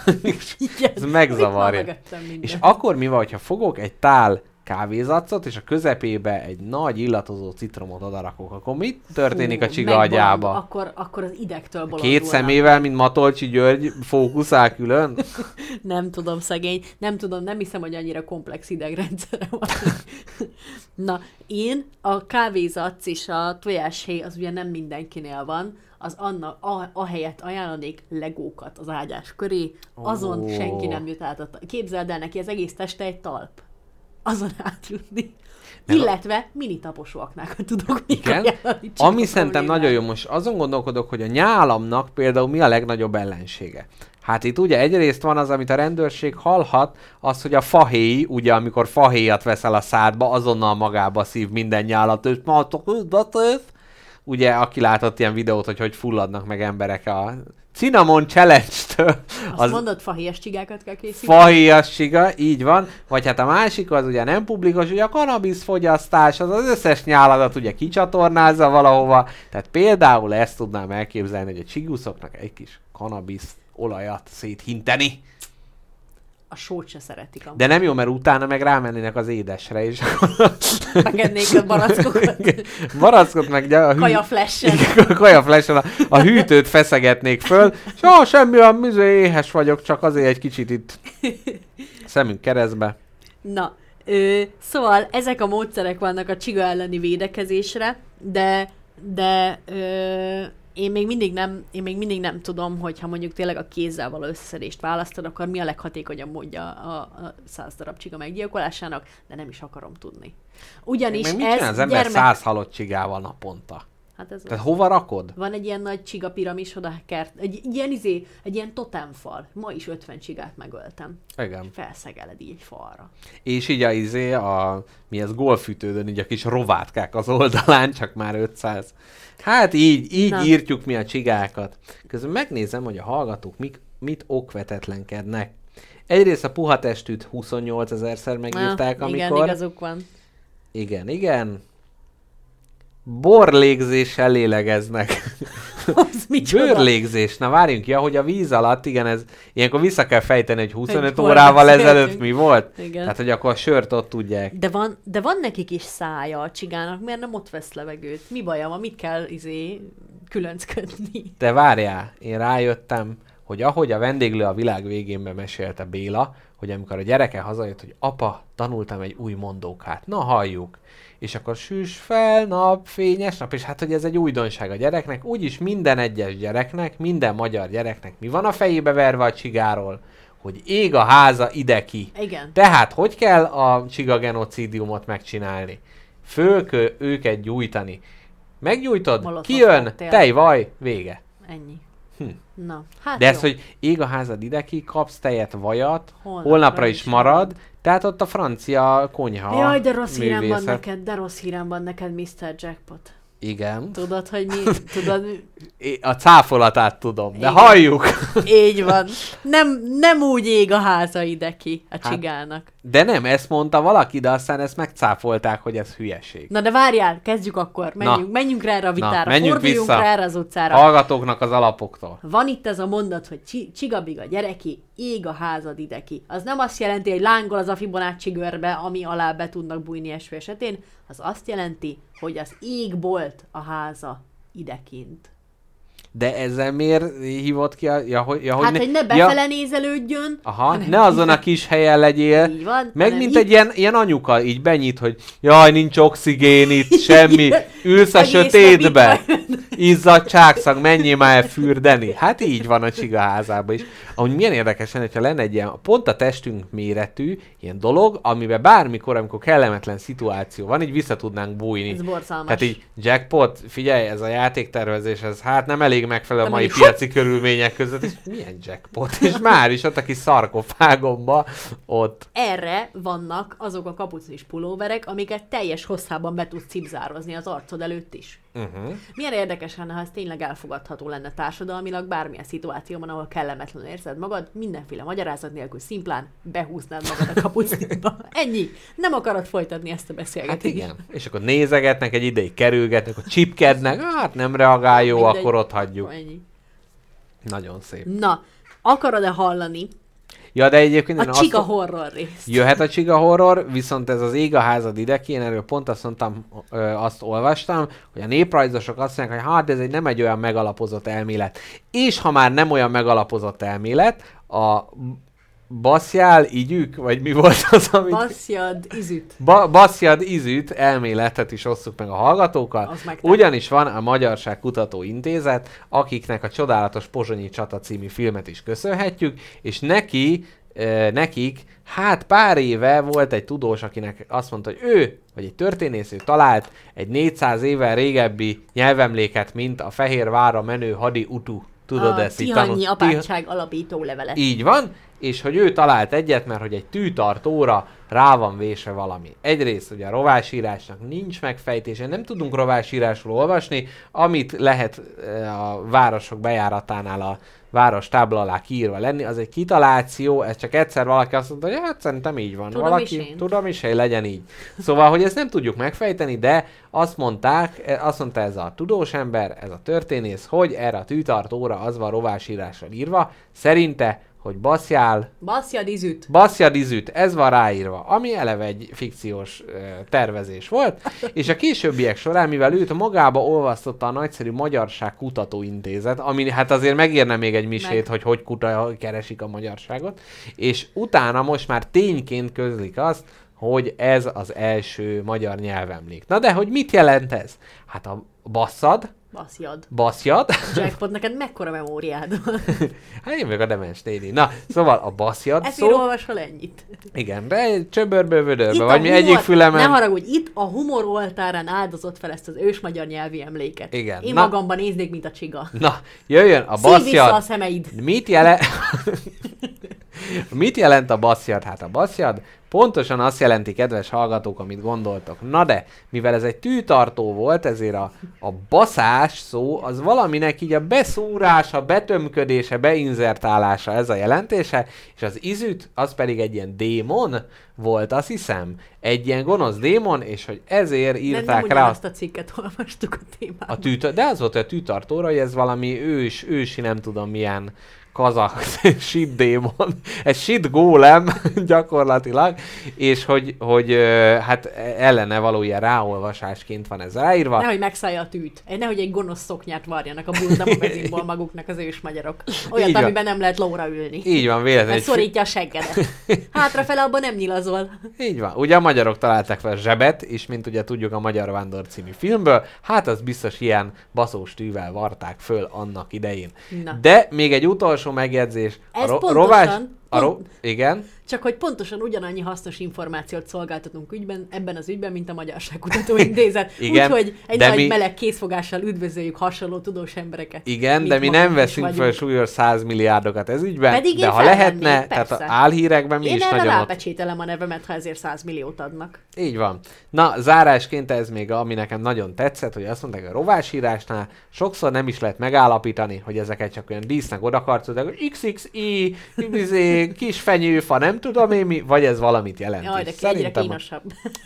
Igen. Ez megzavarja. És akkor mi van, ha fogok egy tál kávézacot, és a közepébe egy nagy illatozó citromot odarakok, akkor mit történik a Fú, csiga megbolond, agyába? Akkor, akkor az idegtől Két bolondulnak. szemével, mint Matolcsi György, fókuszál külön? Nem tudom, szegény. Nem tudom, nem hiszem, hogy annyira komplex idegrendszere van. Na, én a kávézac és a tojáshéj az ugye nem mindenkinél van, az anna, a, a helyet ajánlanék legókat az ágyás köré, azon Ó. senki nem jut át. A Képzeld el neki, az egész teste egy talp. Azon átjutni. A- Illetve mini taposóaknákat tudok még Igen. ajánlani, Ami szerintem nagyon jó, most azon gondolkodok, hogy a nyálamnak például mi a legnagyobb ellensége. Hát itt ugye egyrészt van az, amit a rendőrség hallhat, az, hogy a fahéj, ugye amikor fahéjat veszel a szádba, azonnal magába szív minden nyálat, és ugye aki látott ilyen videót, hogy hogy fulladnak meg emberek a Cinnamon Challenge-től, Azt az mondod, fahéjas csigákat kell készíteni? fahéjassiga, így van, vagy hát a másik az ugye nem publikus, hogy a cannabis fogyasztás az az összes nyáladat ugye kicsatornázza valahova, tehát például ezt tudnám elképzelni, hogy a csiguszoknak egy kis cannabis olajat széthinteni. A sót se szeretik. De nem jó, mert utána meg rámennének az édesre, és Megennék a barackokat. barackot meg a hű... Kaja flash-en. Igen, kaja flashen a, a hűtőt feszegetnék föl, és ah, semmi, a műző éhes vagyok, csak azért egy kicsit itt szemünk keresztbe. Na, ö, szóval ezek a módszerek vannak a csiga elleni védekezésre, de, de ö, én még mindig nem, én még mindig nem tudom, hogy ha mondjuk tényleg a kézzel való összeszedést választod, akkor mi a leghatékonyabb módja a, a száz darab csiga meggyilkolásának, de nem is akarom tudni. Ugyanis mit ez az ember gyermek... száz halott csigával naponta? Hát ez Tehát hova rakod? Van egy ilyen nagy csiga piramisod a kert, egy ilyen izé, egy ilyen totemfal. Ma is 50 csigát megöltem. Igen. Felszegeled így egy falra. És így a izé, a, mi ez, golfütődön, így a kis rovátkák az oldalán, csak már 500. Hát így, így Na. írtjuk mi a csigákat. Közben megnézem, hogy a hallgatók mik, mit okvetetlenkednek. Egyrészt a puha testűt 28 ezerszer megírták, Ah, amikor... Igen, igazuk van. Igen, igen. Borlégzéssel lélegeznek. Az micsoda? Bőrlégzés. Na várjunk, ja, hogy a víz alatt, igen, ez ilyenkor vissza kell fejteni, hogy 25 Egy órával ezelőtt mi volt. Igen. Tehát, hogy akkor a sört ott tudják. De van, de van nekik is szája a csigának, miért nem ott vesz levegőt? Mi baja van, mit kell izé különcködni? De várjál, én rájöttem, hogy ahogy a vendéglő a világ végén mesélte Béla, hogy amikor a gyereke hazajött, hogy apa, tanultam egy új mondókát, na halljuk. És akkor süss fel, nap, fényes nap, és hát, hogy ez egy újdonság a gyereknek, úgyis minden egyes gyereknek, minden magyar gyereknek mi van a fejébe verve a csigáról, hogy ég a háza ide ki. Igen. Tehát, hogy kell a csiga genocidiumot megcsinálni? Föl kell őket gyújtani. Meggyújtod, Molotov kijön, tejvaj, vége. Ennyi. Hm. Na, hát De ez, jó. hogy ég a házad ide ki, kapsz tejet, vajat, holnapra, Holnapra is is marad, tehát ott a francia konyha Jaj, de rossz hírem van művészet. neked, de rossz hírem van neked, Mr. Jackpot. Igen. Tudod, hogy mi? Tudod, A cáfolatát tudom, de Igen. halljuk. így van. Nem, nem úgy ég a háza ide ki Hát- a csigának. De nem, ezt mondta valaki, de aztán ezt megcáfolták, hogy ez hülyeség. Na de várjál, kezdjük akkor. Menjünk, Na. menjünk rá erre a vitára. menjünk Forduljunk vissza. rá erre az utcára. Hallgatóknak az alapoktól. Van itt ez a mondat, hogy csi- csigabiga gyereki, ég a házad ideki. Az nem azt jelenti, hogy lángol az a Fibonacci görbe, ami alá be tudnak bújni eső esetén, az azt jelenti, hogy az égbolt a háza idekint. De ezzel miért hívott ki a... Ja, hogy, ja, Hát, ne- hogy ne ja, befele nézelődjön, Aha, ne azon a kis helyen legyél. Így van, Meg mint itt- egy ilyen, ilyen anyuka, így benyit, hogy jaj, nincs oxigén itt, semmi. Ülsz a sötétbe. Izzad csákszag, menjél már el fürdeni. Hát így van a csiga házában is. Ahogy milyen érdekes lenne, hogyha lenne egy ilyen pont a testünk méretű ilyen dolog, amiben bármikor, amikor kellemetlen szituáció van, így vissza tudnánk bújni. Ez borzalmas. Tehát így jackpot, figyelj, ez a játéktervezés, ez hát nem elég megfelelő a Nem mai piaci körülmények között, és milyen jackpot? És már is ott a kis szarkofágomba, ott. Erre vannak azok a kapucis pulóverek, amiket teljes hosszában be tudsz cipzározni az arcod előtt is. Uh-huh. Milyen érdekes lenne, ha ez tényleg elfogadható lenne társadalmilag, bármilyen szituációban, ahol kellemetlenül érzed magad, mindenféle magyarázat nélkül szimplán behúznád magad a kapucniba. Ennyi. Nem akarod folytatni ezt a Hát beszélgetést. igen. És akkor nézegetnek, egy ideig kerülgetnek, akkor csipkednek, hát nem reagál jó, Mindegy. akkor ott hagyjuk. Ennyi. Nagyon szép. Na, akarod-e hallani Ja, de egyébként én a azt, csika horror részt? jöhet a csiga horror, viszont ez az ég a házad ideki, én erről pont azt mondtam, ö, azt olvastam, hogy a néprajzosok azt mondják, hogy hát ez egy nem egy olyan megalapozott elmélet. És ha már nem olyan megalapozott elmélet, a baszjál igyük, vagy mi volt az, amit... Basszjad, izüt. Ba- Baszjad Izüt elméletet is osszuk meg a hallgatókkal. Ugyanis van a Magyarság Kutató Intézet, akiknek a csodálatos Pozsonyi Csata című filmet is köszönhetjük, és neki, eh, nekik, hát pár éve volt egy tudós, akinek azt mondta, hogy ő, vagy egy történész, ő talált egy 400 évvel régebbi nyelvemléket, mint a Fehérvára menő hadi utu. Tudod a ezt így tanul- apátság alapító levele. így van, és hogy ő talált egyet, mert hogy egy tűtartóra rá van vésve valami. Egyrészt ugye a rovásírásnak nincs megfejtése, nem tudunk rovásírásról olvasni, amit lehet eh, a városok bejáratánál a város tábla alá kiírva lenni, az egy kitaláció, ez csak egyszer valaki azt mondta, hogy hát szerintem így van. Tudom valaki, is én. Tudom is, hogy legyen így. Szóval, hogy ezt nem tudjuk megfejteni, de azt mondták, eh, azt mondta ez a tudós ember, ez a történész, hogy erre a tűtartóra az van rovásírással írva, szerinte, hogy baszjál, Basszjad, izüt. baszjad izüt, ez van ráírva, ami eleve egy fikciós ö, tervezés volt, és a későbbiek során, mivel őt magába olvasztotta a nagyszerű Magyarság Kutatóintézet, ami hát azért megérne még egy misét, Meg. hogy hogy kuta, keresik a magyarságot, és utána most már tényként közlik azt, hogy ez az első magyar nyelvemlék. Na de, hogy mit jelent ez? Hát a basszad, Basszjad. baszjad, Jackpot, neked mekkora memóriád van? hát én meg a demens néni. Na, szóval a baszjad Ezért szó, olvasol ennyit. igen, de csöbörből, vödörbe, vagy mi humor- egyik fülemen. Ne haragudj, itt a humor oltárán áldozott fel ezt az ős magyar nyelvi emléket. Igen, Én na. magamban néznék, mint a csiga. Na, jöjjön a Szív vissza a baszjad. szemeid. Mit jelent... Mit jelent a baszjad? Hát a baszjad pontosan azt jelenti, kedves hallgatók, amit gondoltok. Na de, mivel ez egy tűtartó volt, ezért a, a baszás szó, az valaminek így a beszúrása, betömködése, beinzertálása ez a jelentése, és az izüt, az pedig egy ilyen démon volt, azt hiszem. Egy ilyen gonosz démon, és hogy ezért Nem, írták nem rá ugyanazt a cikket olvastuk a témában. a tűt, de az volt a tűtartóra, hogy ez valami ős, ősi nem tudom milyen kazak shit démon, egy shit gólem gyakorlatilag, és hogy, hogy hát ellene való ilyen ráolvasásként van ez ráírva. Nehogy megszállja a tűt. Nehogy egy gonosz szoknyát varjanak a burda magazinból maguknak az ős magyarok. Olyat, Így van. amiben nem lehet lóra ülni. Így van, véletlenül. Mert szorítja a seggedet. Hátrafele abban nem nyilazol. Így van. Ugye a magyarok találták fel zsebet, és mint ugye tudjuk a Magyar Vándor című filmből, hát az biztos ilyen baszós tűvel varták föl annak idején. Na. De még egy utolsó megjegyzés. Ez ro- pontosan- rovás... A ro- igen. Csak hogy pontosan ugyanannyi hasznos információt szolgáltatunk ügyben, ebben az ügyben, mint a Magyarságkutató Intézet. Igen, Úgyhogy egy nagy mi- meleg készfogással üdvözöljük hasonló tudós embereket. Igen, de mi nem veszünk fel súlyos 100 milliárdokat ez ügyben, Pedig de ha lehetne, tehát persze. a álhírekben mi Én is nagyon rápecsételem a nevemet, ha ezért 100 milliót adnak. Így van. Na, zárásként ez még, ami nekem nagyon tetszett, hogy azt mondták, a rovásírásnál sokszor nem is lehet megállapítani, hogy ezeket csak olyan dísznek odakarcolták, hogy XXI, kis fenyőfa, nem tudom én mi, vagy ez valamit jelent. Jaj, de egyre szerintem, kínosabb.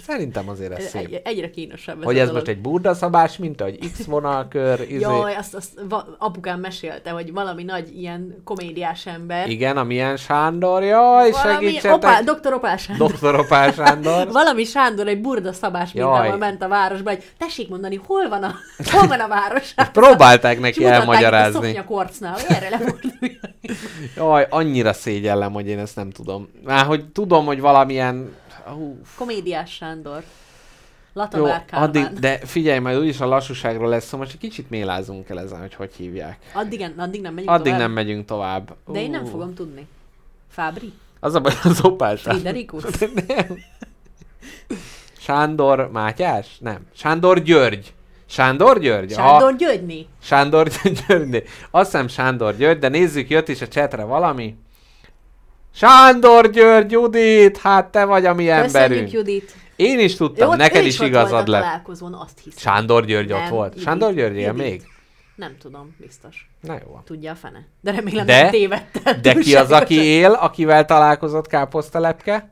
szerintem azért ez szép. Egy, egyre kínosabb ez Hogy ez dolog. most egy burdaszabás minta, hogy X vonalkör, izé. Jaj, azt, azt va- apukám mesélte, hogy valami nagy ilyen komédiás ember. Igen, a milyen Sándor, jaj, valami segítsetek. opá, doktor Opál Sándor. Doktor Opál Sándor. Valami Sándor egy burda szabás Jaj. mintával ment a városba, hogy tessék mondani, hol van a, hol van a város? Próbálták És neki mutatták itt a elmagyarázni. szoknyakorcnál, hogy erre lefordulj. Jaj, annyira szégyellem, hogy én ezt nem tudom. Már hogy tudom, hogy valamilyen... Ú, Komédiás Sándor. jó, Latabár Kálmán. addig, de figyelj, majd úgyis a lassúságról lesz szó, most egy kicsit mélázunk el ezen, hogy hogy hívják. Addig, addig nem megyünk Addig tovább. nem megyünk tovább. De én nem fogom tudni. Fábri? Az a baj, az Opál Sándor. Friderikus? nem. Sándor Mátyás? Nem. Sándor György. Sándor György? Sándor Györgyné? Sándor György. Azt hiszem Sándor György, de nézzük, jött is a csetre valami. Sándor György, Judit, hát te vagy a mi Köszönjük, emberünk. Judit. Én is tudtam, ott- neked is ott igazad lett. találkozón, azt hiszem. Sándor György ott Nem, volt. Judit. Sándor György él még? Nem tudom, biztos. Na jó. Tudja a fene. De remélem De- nem tévedtem. De ki az, aki él, akivel találkozott káposztelepke?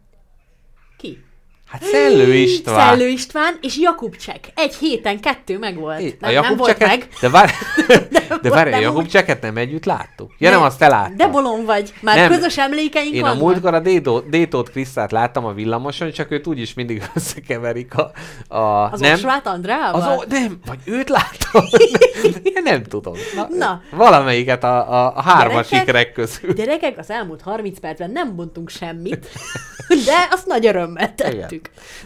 Ki? Hát Szellő István. Szellő István és Jakub Csek. Egy héten kettő meg volt. É, nem, nem volt Cseket- meg. De várj, de várj, a nem Jakub. Cseket nem együtt láttuk. Ja, nem, azt te láttad. De bolond vagy. Már Nem. közös emlékeink Én a vannak. múltkor a Détó- Détót Krisztát láttam a villamoson, csak őt úgyis mindig összekeverik a... a Az nem, Orsvát Andrával? az, o- nem, vagy őt láttam. Én nem tudom. Na, Na. Valamelyiket a, a, a hármas Gyerekek? sikerek közül. Gyerekek, az elmúlt 30 percben nem bontunk semmit, de azt nagy örömmel tettük.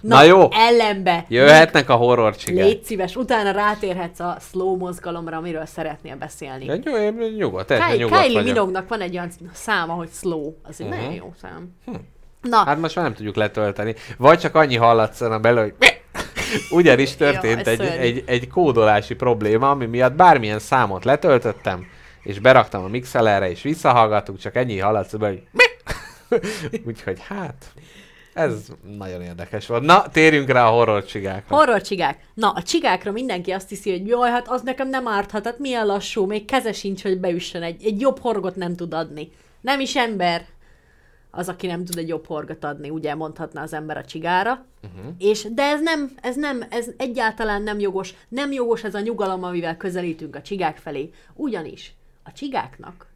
Na jó. ellenbe. Jöhetnek a horror csigák. Légy szíves, utána rátérhetsz a slow mozgalomra, amiről szeretnél beszélni. Ja, nyugodt, Kylie, nyugodt Kylie vagyok. Minognak van egy olyan száma, hogy slow. Az egy Mhm. nagyon jó szám. Na, Hát most már nem tudjuk letölteni. Vagy csak annyi hallatszana belőle, hogy ugyanis történt Jaj, egy, egy, egy kódolási probléma, ami miatt bármilyen számot letöltöttem, és beraktam a mixelerre, és visszahallgattuk, csak ennyi hallatsz belőle, hogy Úgyhogy hát, ez nagyon érdekes volt. Na, térjünk rá a horror csigákra. horror csigák. Na, a csigákra mindenki azt hiszi, hogy jaj, hát az nekem nem árthat, hát milyen lassú, még keze sincs, hogy beüssön egy, egy jobb horgot nem tud adni. Nem is ember az, aki nem tud egy jobb horgot adni, ugye mondhatna az ember a csigára. Uh-huh. És, de ez nem, ez nem, ez egyáltalán nem jogos. Nem jogos ez a nyugalom, amivel közelítünk a csigák felé. Ugyanis a csigáknak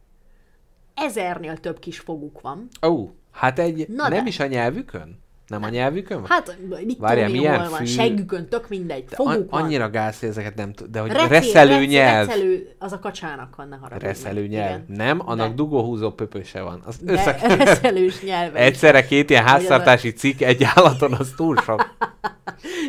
ezernél több kis foguk van. Ó, hát egy, Na nem de. is a nyelvükön? Nem a nyelvükön van? Hát, mit Várjál, tudom milyen hol van, fű- seggükön, tök mindegy, De foguk an- annyira gáz, hogy ezeket nem tud, de hogy Recél- reszelő rec- nyelv. Reszelő, az a kacsának van, ne haragudj. Reszelő nyelv. Igen. Nem, annak De. dugóhúzó pöpöse van. Az De össze... reszelős nyelve. is. Egyszerre két ilyen háztartási cikk egy állaton, az túl sok.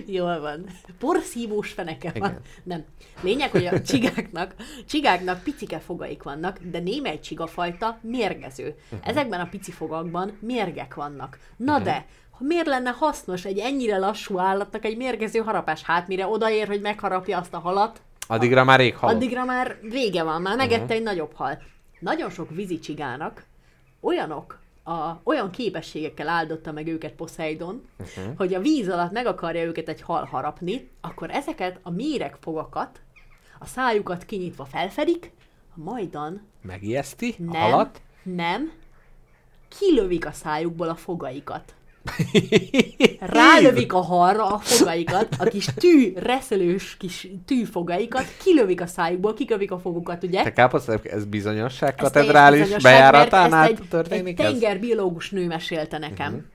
Jól van. Porszívós feneke van. Igen. Nem. Lényeg, hogy a csigáknak, csigáknak picike fogaik vannak, de némely csigafajta mérgező. Mhm. Ezekben a pici fogakban mérgek vannak. Na de, miért lenne hasznos egy ennyire lassú állatnak egy mérgező harapás? Hát mire odaér, hogy megharapja azt a halat, Addigra már rég halott. Addigra már vége van, már megette egy nagyobb hal. Nagyon sok vízi csigának olyanok, a, olyan képességekkel áldotta meg őket Poseidon, uh-huh. hogy a víz alatt meg akarja őket egy hal harapni, akkor ezeket a méreg fogakat, a szájukat kinyitva felfedik, majdan Megijeszti a nem, halat? nem, kilövik a szájukból a fogaikat. Rálövik a halra a fogaikat, a kis tű, reszelős kis tűfogaikat, kilövik a szájukból, kikövik a fogukat, ugye? Te káposztálok, ez bizonyosság katedrális bejáratánál történik egy tengerbiológus nő mesélte nekem. Uh-huh.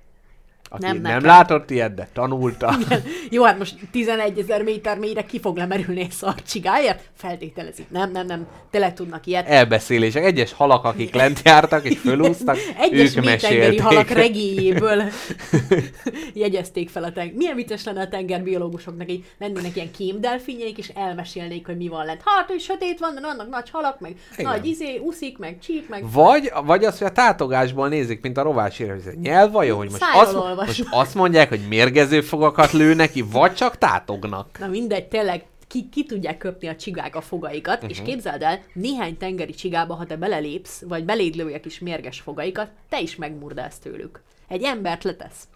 Aki Nem nem, látott ilyet, de tanulta. Jó, hát most 11 ezer méter mélyre ki fog lemerülni egy szarcsigáért? Feltételezik. Nem, nem, nem. Tele tudnak ilyet. Elbeszélések. Egyes halak, akik lent jártak és fölúztak, Egyes ők mesélték. halak regéjéből jegyezték fel a tenger. Milyen vicces lenne a tengerbiológusoknak, így lennének ilyen kémdelfinjeik, és elmesélnék, hogy mi van lent. Hát, hogy sötét van, de vannak nagy halak, meg Igen. nagy izé, uszik, meg csíp, meg Vagy, vagy az, hogy a tátogásból nézik, mint a rovásére, hogy ez egy nyelvvajon, hogy most azt, olvasnak. most azt mondják, hogy mérgező fogakat lő neki, vagy csak tátognak. Na mindegy, tényleg ki, ki tudják köpni a csigák a fogaikat, uh-huh. és képzeld el, néhány tengeri csigába, ha te belelépsz, vagy beléd lője kis mérges fogaikat, te is megmurdálsz tőlük. Egy embert letesz.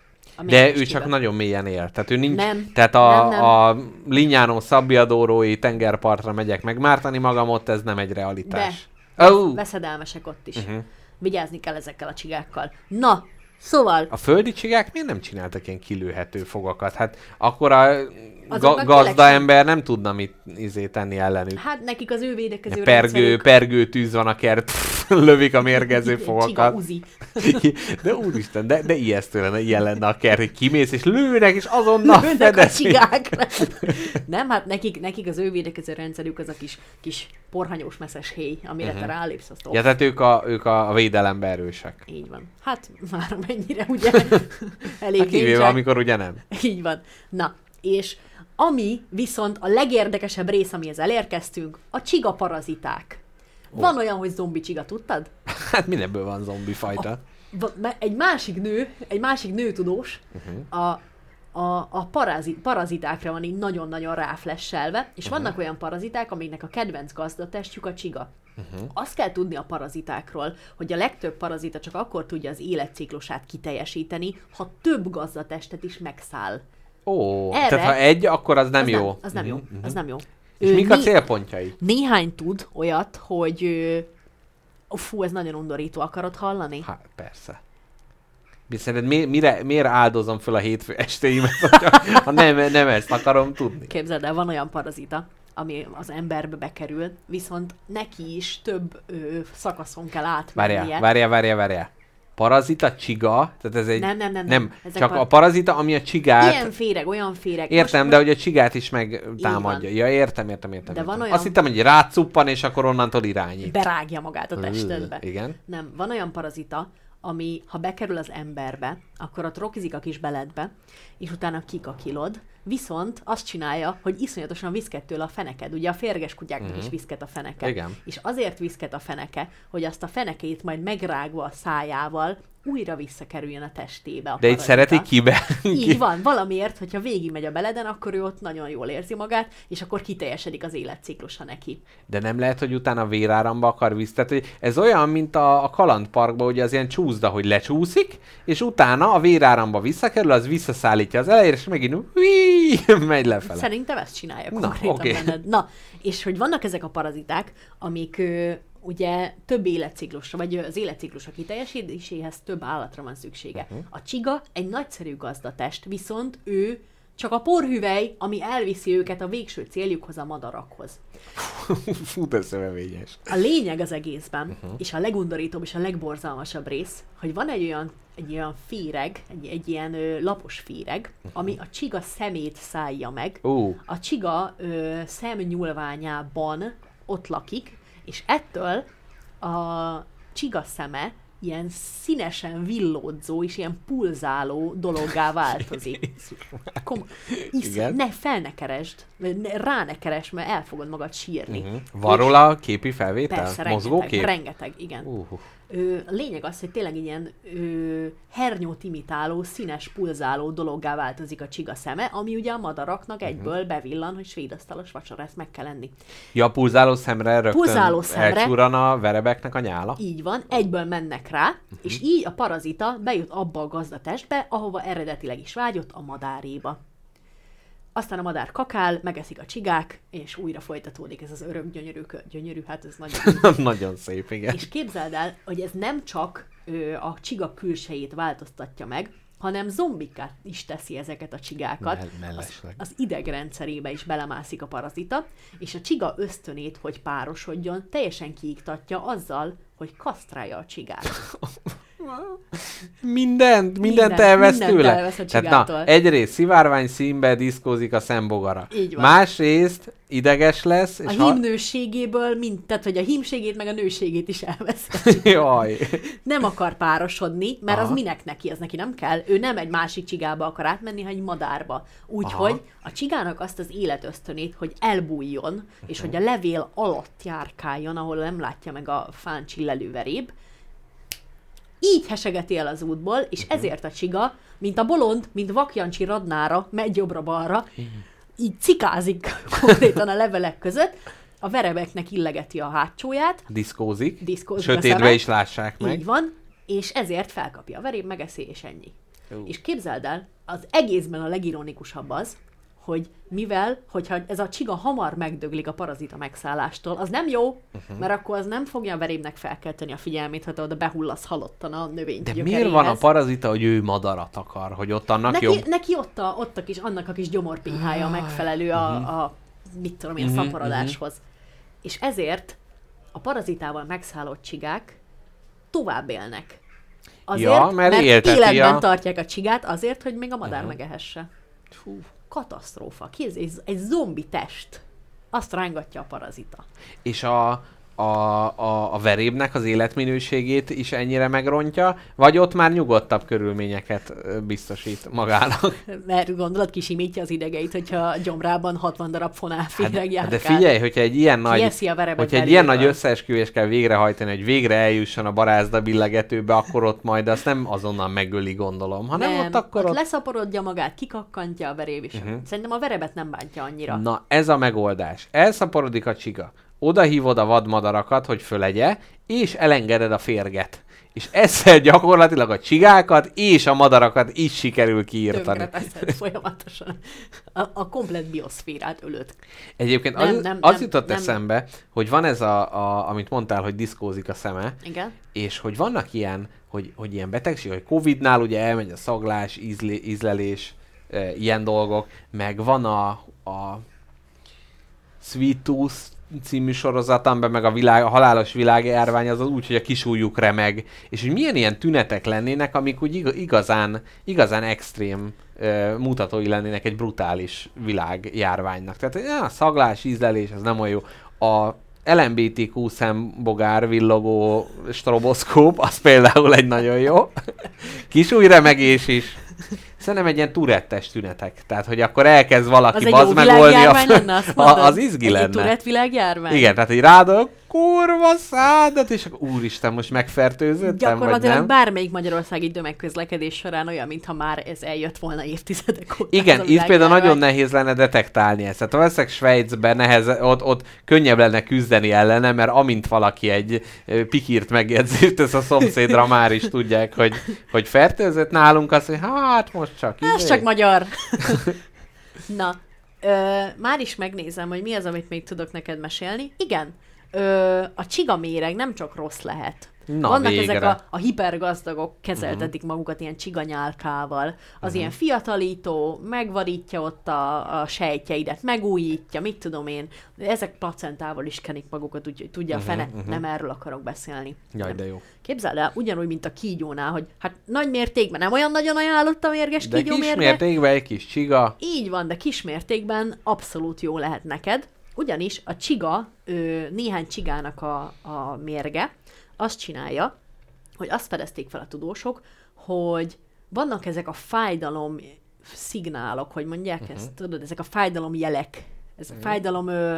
De ő csiga. csak nagyon mélyen él. Tehát ő nincs... Nem. Tehát a, Nem, nem. a Linyánó szabbiadórói tengerpartra megyek megmártani magam, ott ez nem egy realitás. De. Ó, Veszedelmesek ott is. Mhm. Uh-huh. Vigyázni kell ezekkel a csigákkal. Na, szóval, A földi csigák miért nem csináltak ilyen kilőhető fogakat? Hát akkor a ga- gazda ember nem tudna mit izé tenni ellenük. hát nekik az ő védekező Pergő, rendszerük- pergő tűz van a kert, lövik a mérgező fogakat. De úristen, de, de ijesztő lenne, ilyen lenne a kert, hogy kimész és lőnek, és azonnal Lőnek a. Nem, hát nekik, nekik az ő védekező rendszerük az a kis, kis porhanyós messzes héj, amire uh-huh. te rálépsz, azt Ja, tehát ők a, ők a védelemben erősek. Így van. Hát már mennyire, ugye? Elég Hát kivéve, amikor ugye nem. Így van. Na, és ami viszont a legérdekesebb rész, amihez elérkeztünk, a csiga paraziták. Van olyan, hogy zombi csiga, tudtad? Hát mindenből van zombi fajta. Me- Egy másik nő, egy másik nőtudós uh-huh. a, a, a parazi, parazitákra van így nagyon-nagyon ráflesselve, és uh-huh. vannak olyan paraziták, amiknek a kedvenc gazdatestjük a csiga. Uh-huh. Azt kell tudni a parazitákról, hogy a legtöbb parazita csak akkor tudja az életciklusát kiteljesíteni, ha több gazdatestet is megszáll. Ó, Erre- tehát ha egy, akkor az nem az jó. Nem, az nem jó. Az nem jó. És Ő mik a célpontjai? Néhány tud olyat, hogy... ö, Fú, ez nagyon undorító, akarod hallani? Hát persze. Mi szerinted mi, mire, miért áldozom fel a hétfő estéimet, hogyha, ha nem, nem ezt akarom tudni? Képzeld el, van olyan parazita, ami az emberbe bekerül, viszont neki is több ö, szakaszon kell átmennie. Várjál, várjál, várjál, várjál. Parazita, csiga, tehát ez egy... Nem, nem, nem, nem. nem. Ezek csak a- a parazita, ami a csigát... Ilyen féreg, olyan féreg. Értem, Most- de hogy a csigát is megtámadja. Ja, értem, értem, értem. De értem. van olyan- Azt hittem, hogy rácuppan, és akkor onnantól irányít. berágja magát a testedbe. Igen. Nem, van olyan parazita, ami ha bekerül az emberbe, akkor ott rokizik a kis beledbe, és utána kikakilod, viszont azt csinálja, hogy iszonyatosan viszket tőle a feneked. Ugye a férges kutyáknak is viszket a feneke. Mhm. Igen. És azért viszket a feneke, hogy azt a fenekét majd megrágva a szájával újra visszakerüljön a testébe. A De parazita. szereti kibe. Így van, valamiért, hogyha végigmegy a beleden, akkor ő ott nagyon jól érzi magát, és akkor kiteljesedik az életciklusa neki. De nem lehet, hogy utána véráramba akar vissza. Tehát, hogy ez olyan, mint a, a kalandparkban, hogy az ilyen csúszda, hogy lecsúszik, és utána a véráramba visszakerül, az visszaszállítja az elejére, és megint hui, megy lefele. Szerintem ezt csinálja Na, konkrétan oké. benned. Na, és hogy vannak ezek a paraziták, amik ugye több életciklusra, vagy az életciklusa kiteljesítéséhez több állatra van szüksége. Uh-huh. A csiga egy nagyszerű gazdatest, viszont ő csak a porhüvely, ami elviszi őket a végső céljukhoz, a madarakhoz. Fú, de szövevényes. A lényeg az egészben, uh-huh. és a legundorítóbb és a legborzalmasabb rész, hogy van egy olyan, egy olyan féreg, egy, egy ilyen ö, lapos féreg, Mhm. ami a csiga szemét szállja meg. Ú, A csiga ö, szemnyúlványában ott lakik, és ettől a csiga szeme ilyen színesen villódzó és ilyen pulzáló dologgá változik. Kom- isz, ne, fel ne keresd, ne, rá ne keresd, mert el fogod magad sírni. uh-huh. Van róla képi felvétel? Persze, rengeteg, Mozgókép? rengeteg, igen. Uh, Ö, a lényeg az, hogy tényleg ilyen ö, hernyót imitáló, színes, pulzáló dologgá változik a csiga szeme, ami ugye a madaraknak Mhm. egyből bevillan, hogy svédasztalos vacsora, ezt meg kell enni. ja, pulzáló szemre rögtön Pulzáló szemre. elcsúran a verebeknek a nyála? Így van, egyből mennek rá, Mhm. és így a parazita bejut abba a gazdatestbe, ahova eredetileg is vágyott, a madáréba. Aztán a madár kakál, megeszik a csigák, és újra folytatódik ez az örök gyönyörű, gyönyörű, hát ez nagyon Nagyon szép, igen. És képzeld el, hogy ez nem csak ö, a csiga külsejét változtatja meg, hanem zombikká is teszi ezeket a csigákat. Mell- Az, az idegrendszerébe is belemászik a parazita, és a csiga ösztönét, hogy párosodjon, teljesen kiiktatja azzal, hogy kasztrálja a csigát. Mindent, mindent Mindent, elvesz mindent tőle. elvesz a Tehát na, egyrészt szivárvány színbe diszkózik a szembogara. Így van. Másrészt ideges lesz, A és ha... hímnőségéből, mind, tehát hogy a hímségét meg a nőségét is elvesz. Jaj. Nem akar párosodni, mert Aha. az minek neki, az neki nem kell. Ő nem egy másik csigába akar átmenni, hanem egy madárba. Úgyhogy a csigának azt az életösztönét, hogy elbújjon, és hogy a levél alatt járkáljon, ahol nem látja meg a fán csillelő veréb, így hesegeti el az útból, és ezért a csiga, mint a bolond, mint vakjancsi radnára, megy jobbra-balra, így cikázik konkrétan a levelek között, a verebeknek illegeti a hátsóját, Diszkózik. Diszkózik Sötétbe is lássák meg. így van, és ezért felkapja a veréb, megeszi, és ennyi. Ú. És képzeld el, az egészben a legironikusabb az, hogy mivel, hogyha ez a csiga hamar megdöglik a parazita megszállástól, az nem jó, uh-huh. mert akkor az nem fogja a verébnek felkelteni a figyelmét, ha te oda behullasz halottan a növény De miért van a parazita, hogy ő madarat akar, hogy ott annak neki, jobb? neki ott a, ott a kis, annak a kis gyomorpinyhája megfelelő a, Mhm. a mit tudom én, szaporodáshoz. És ezért a parazitával megszállott csigák tovább élnek. Azért, Ja, mert élteti életben a- tartják a csigát azért, hogy még a madár Mhm. megehesse. Fú, katasztrófa. Ki ez? Egy, egy zombi test. Azt rángatja a parazita. És a, a, a, a verébnek az életminőségét is ennyire megrontja, vagy ott már nyugodtabb körülményeket biztosít magának? Mert gondolod, kisimítja az idegeit, hogyha gyomrában 60 darab fonál féreg Hát, de figyelj, hogyha egy ilyen nagy, hogyha egy ilyen nagy beléből. összeesküvést kell végrehajtani, hogy végre eljusson a barázda billegetőbe, akkor ott majd azt nem azonnal megöli, gondolom, hanem nem, ott akkor ott ott... leszaporodja magát, kikakkantja a veréb is. Uh-huh. Szerintem a verebet nem bántja annyira. Na, ez a megoldás. Elszaporodik a csiga, oda hívod a vadmadarakat, hogy fölegye, és elengeded a férget. És ezzel gyakorlatilag a csigákat és a madarakat is sikerül kiírtani. Folyamatosan. A, a komplet bioszférát ölöd. Egyébként Nem, az, nem, az nem, jutott nem. eszembe, hogy van ez a, a, amit mondtál, hogy diszkózik a szeme, Igen? és hogy vannak ilyen, hogy, hogy ilyen betegség, hogy Covid-nál ugye elmegy a szaglás, ízlé, ízlelés, e, ilyen dolgok, meg van a, a Sweet Tooth című sorozatomban, meg a, világ, a halálos világjárvány az, az úgy, hogy a kisújjuk remeg, és hogy milyen ilyen tünetek lennének, amik úgy iga- igazán, igazán extrém ö, mutatói lennének egy brutális világjárványnak. Tehát ja, szaglás, ízlelés, az nem olyan jó. A LMBTQ szembogár villogó stroboszkóp, az például egy nagyon jó. Kisújremegés is. Szerintem egy ilyen turettes tünetek. Tehát, hogy akkor elkezd valaki Az bazd megoldni a, lenne, az izgi egy lenne. Egy Tourette világjárvány? Igen, tehát egy rád a kurva szádat, és akkor úristen, most megfertőzöttem, Gyakorlatilag nem? bármelyik magyarországi tömegközlekedés során olyan, mintha már ez eljött volna évtizedek óta. Igen, itt például nagyon nehéz lenne detektálni ezt. Tehát ha veszek Svájcbe, nehez, ott, ott könnyebb lenne küzdeni ellene, mert amint valaki egy pikírt megjegyzést tesz a szomszédra, már is tudják, hogy, hogy fertőzött nálunk, azt hogy hát most csak Ez izé. csak magyar. Na, ö, már is megnézem, hogy mi az, amit még tudok neked mesélni. Igen, ö, a csigaméreg nem csak rossz lehet. Na, Vannak végre. Mhm. ezek a, a hipergazdagok, kezeltetik uh-huh. magukat ilyen csiganyálkával. Az Mhm. uh-huh. ilyen fiatalító, megvarítja ott a, a sejtjeidet, megújítja, mit tudom én. Ezek placentával is kenik magukat, úgyhogy tudja Mhm, uh-huh, a fene. Uh-huh. Nem erről akarok beszélni. Jaj, Nem. de jó. Képzeld el, ugyanúgy, mint a kígyónál, hogy hát nagy mértékben nem olyan nagyon ajánlott a mérges De kígyó kis mértékben egy kis csiga, Így van, de kismértékben abszolút jó lehet neked, ugyanis a csiga, ö, néhány csigának a, a mérge azt csinálja, hogy azt fedezték fel a tudósok, hogy vannak ezek a fájdalom szignálok, hogy mondják uh-huh. ezt, tudod, ezek a fájdalom jelek, ez a fájdalom, ö,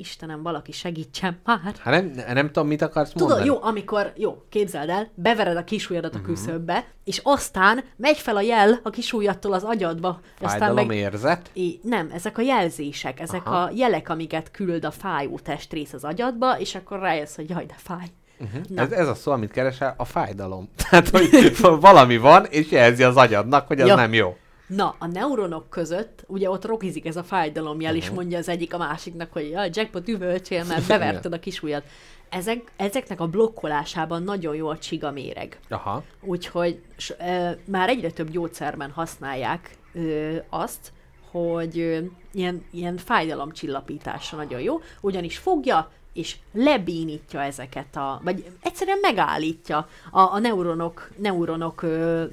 Istenem, valaki segítsen már. hát nem, nem tudom, mit akarsz Tudod, mondani. jó, amikor, jó, képzeld el, bevered a kisujjadat a küszöbbe, és aztán megy fel a jel a kisujjattól az agyadba. Aztán Fájdalom meg, érzet. I, nem, ezek a jelzések, ezek Aha. a jelek, amiket küld a fájó testrész az agyadba, és akkor rájössz, hogy jaj, de fáj. Uh-huh. Na. Ez, ez a szó, amit keresel, a fájdalom. Tehát, hogy valami van, és jelzi az agyadnak, hogy az Ja. nem jó. Na, a neuronok között, ugye ott rokizik ez a fájdalomjel, Mhm. és mondja az egyik a másiknak, hogy jaj, jackpot üvöltsél, mert beverted a kisujjat. Ezek, ezeknek a blokkolásában nagyon jó a csigaméreg. Aha. Úgyhogy s, e, már egyre több gyógyszerben használják e, azt, hogy e, ilyen, ilyen fájdalomcsillapításra nagyon jó, ugyanis fogja, és lebénítja ezeket a, vagy egyszerűen megállítja a, a neuronok, neuronok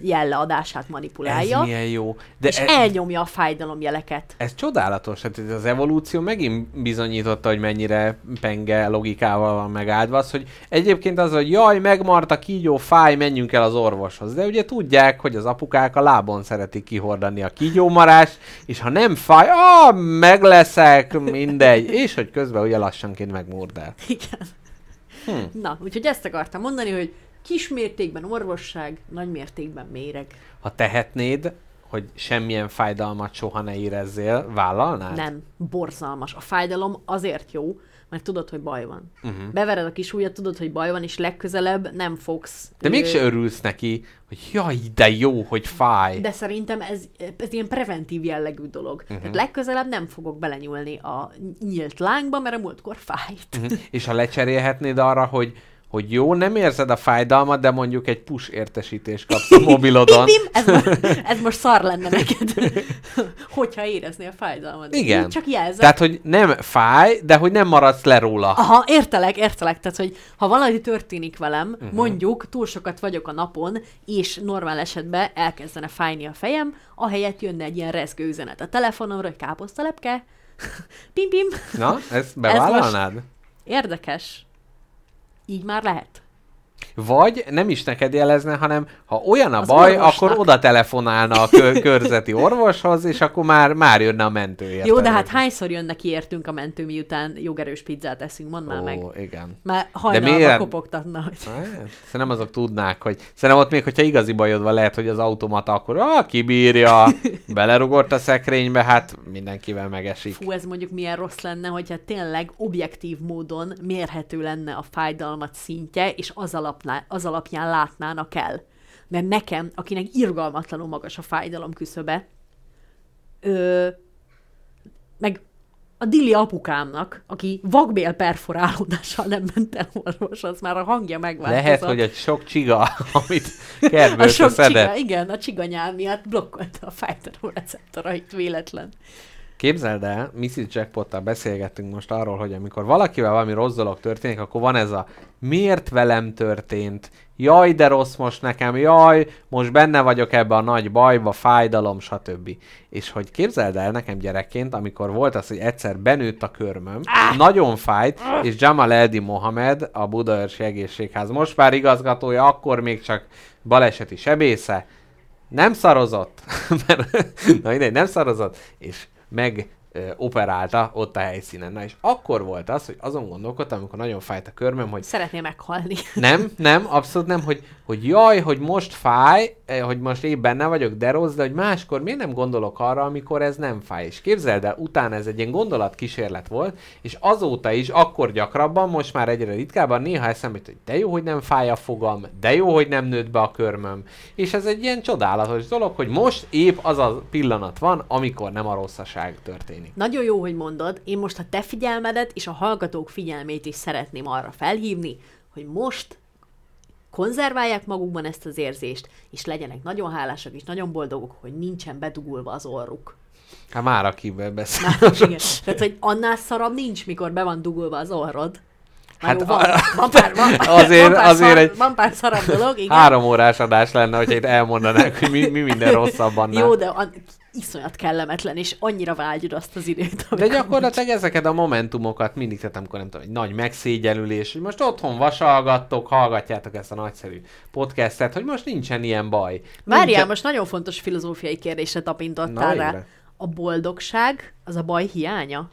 jelleadását manipulálja, Ez milyen jó. De és e- elnyomja a fájdalomjeleket. Ez csodálatos, hát ez az evolúció megint bizonyította, hogy mennyire penge logikával van megáldva az, hogy egyébként az, hogy jaj, megmart a kígyó, fáj, menjünk el az orvoshoz. De ugye tudják, hogy az apukák a lábon szeretik kihordani a kígyómarást, és ha nem fáj, ah, megleszek, mindegy, és hogy közben ugye lassanként megmurdál. Igen. Hm. Na, úgyhogy ezt akartam mondani, hogy kis mértékben orvosság, nagy mértékben méreg. Ha tehetnéd, hogy semmilyen fájdalmat soha ne érezzél, vállalnád? Nem, borzalmas. A fájdalom azért jó, mert tudod, hogy baj van. Uh-huh. Bevered a kis ujjat, tudod, hogy baj van, és legközelebb nem fogsz... De ö, mégse örülsz neki, hogy jaj, de jó, hogy fáj. De szerintem ez, ez ilyen preventív jellegű dolog. Uh-huh. Tehát legközelebb nem fogok belenyúlni a nyílt lángba, mert a múltkor fájt. Mhm. És ha lecserélhetnéd arra, hogy, hogy jó, nem érzed a fájdalmat, de mondjuk egy push értesítést kapsz a mobilodon. Bim, ez, most, ez most szar lenne neked, hogyha éreznél fájdalmat. Igen. Csak jelzek. Tehát, hogy nem fáj, de hogy nem maradsz le róla. Aha, értelek, értelek. Tehát, hogy ha valami történik velem, uh-huh. mondjuk túl sokat vagyok a napon, és normál esetben elkezdene fájni a fejem, ahelyett jönne egy ilyen rezgő üzenet a telefonomra, hogy káposztalepke, pim pim. Na, ezt bevállalnád? Érdekes. Így már lehet. Vagy nem is neked jelezne, hanem ha olyan a Az baj, orvosnak. akkor oda telefonálna a kö- körzeti orvoshoz, és akkor már, már jönne a mentő. Jó, érted? de hát hányszor jönnek értünk a mentő, miután jogerős pizzát eszünk, mondd már meg. Ó, igen. Már De hajnalban miért? kopogtatna, hogy... Hát, Szerintem azok tudnák, hogy... Szerintem ott még, hogyha igazi bajod van, lehet, hogy az automata akkor ah, kibírja, belerugott a szekrénybe, hát mindenkivel megesik. Fú, ez mondjuk milyen rossz lenne, hogyha tényleg objektív módon mérhető lenne a fájdalmat szintje, és az, alapná, az alapján látnának el. Mert nekem, akinek irgalmatlanul magas a fájdalom küszöbe, ö, meg a Dili apukámnak, aki vakbél perforálódással nem ment el orvoshoz, már a hangja megváltozott. Lehet, hogy egy sok csiga, amit kertből a sok csiga, szedett. igen, a csiganyál miatt blokkolta a fájdalom receptorait véletlen. Képzeld el, Mrs. Jackpottal beszélgettünk most arról, hogy amikor valakivel valami rossz dolog történik, akkor van ez a miért velem történt, jaj, de rossz most nekem, jaj, most benne vagyok ebbe a nagy bajba, fájdalom, stb. És hogy képzeld el nekem gyerekként, amikor volt az, hogy egyszer benőtt a körmöm, nagyon fájt, és Jamal Eldi Mohamed, a Budaörsi Egészségház most már igazgatója, akkor még csak baleseti sebésze, nem szarozott, mert, na mindegy, nem szarozott, és meg operálta ott a helyszínen. Na és akkor volt az, hogy azon gondolkodtam, amikor nagyon fájt a körmöm, hogy Szeretném meghalni. nem, nem, abszolút nem, hogy, hogy jaj, hogy most fáj, hogy most épp benne vagyok, de rossz, de hogy máskor miért nem gondolok arra, amikor ez nem fáj. És képzeld el, utána ez egy ilyen gondolatkísérlet volt, és azóta is, akkor gyakrabban, most már egyre ritkábban, néha eszembe jut, hogy de jó, hogy nem fáj a fogam, de jó, hogy nem nőtt be a körmöm. És ez egy ilyen csodálatos dolog, hogy most épp az a pillanat van, amikor nem a rosszaság történik. Nagyon jó, hogy mondod. Én most a te figyelmedet és a hallgatók figyelmét is szeretném arra felhívni, hogy most konzerválják magukban ezt az érzést, és legyenek nagyon hálásak és nagyon boldogok, hogy nincsen bedugulva az orruk. Hát már akivel beszél. Igen. Tehát, hogy annál szarabb nincs, mikor be van dugulva az orrod. Hát, Hát jó, van, a- van, pár, van, pár, azért- van, pár azért szar, egy- van pár szarabb dolog, igen. Három órás adás lenne, hogyha itt elmondanák, hogy mi, mi minden rosszabb annál. Jó, de an- iszonyat kellemetlen, és annyira vágyod azt az időt. De gyakorlatilag ezeket a momentumokat mindig, tehát amikor nem tudom, egy nagy megszégyenülés, hogy most otthon vasalgattok, hallgatjátok ezt a nagyszerű podcastet, hogy most nincsen ilyen baj. Várjál, Nincsen... most nagyon fontos filozófiai kérdésre Na, tapintottál rá. végre. A boldogság az a baj hiánya?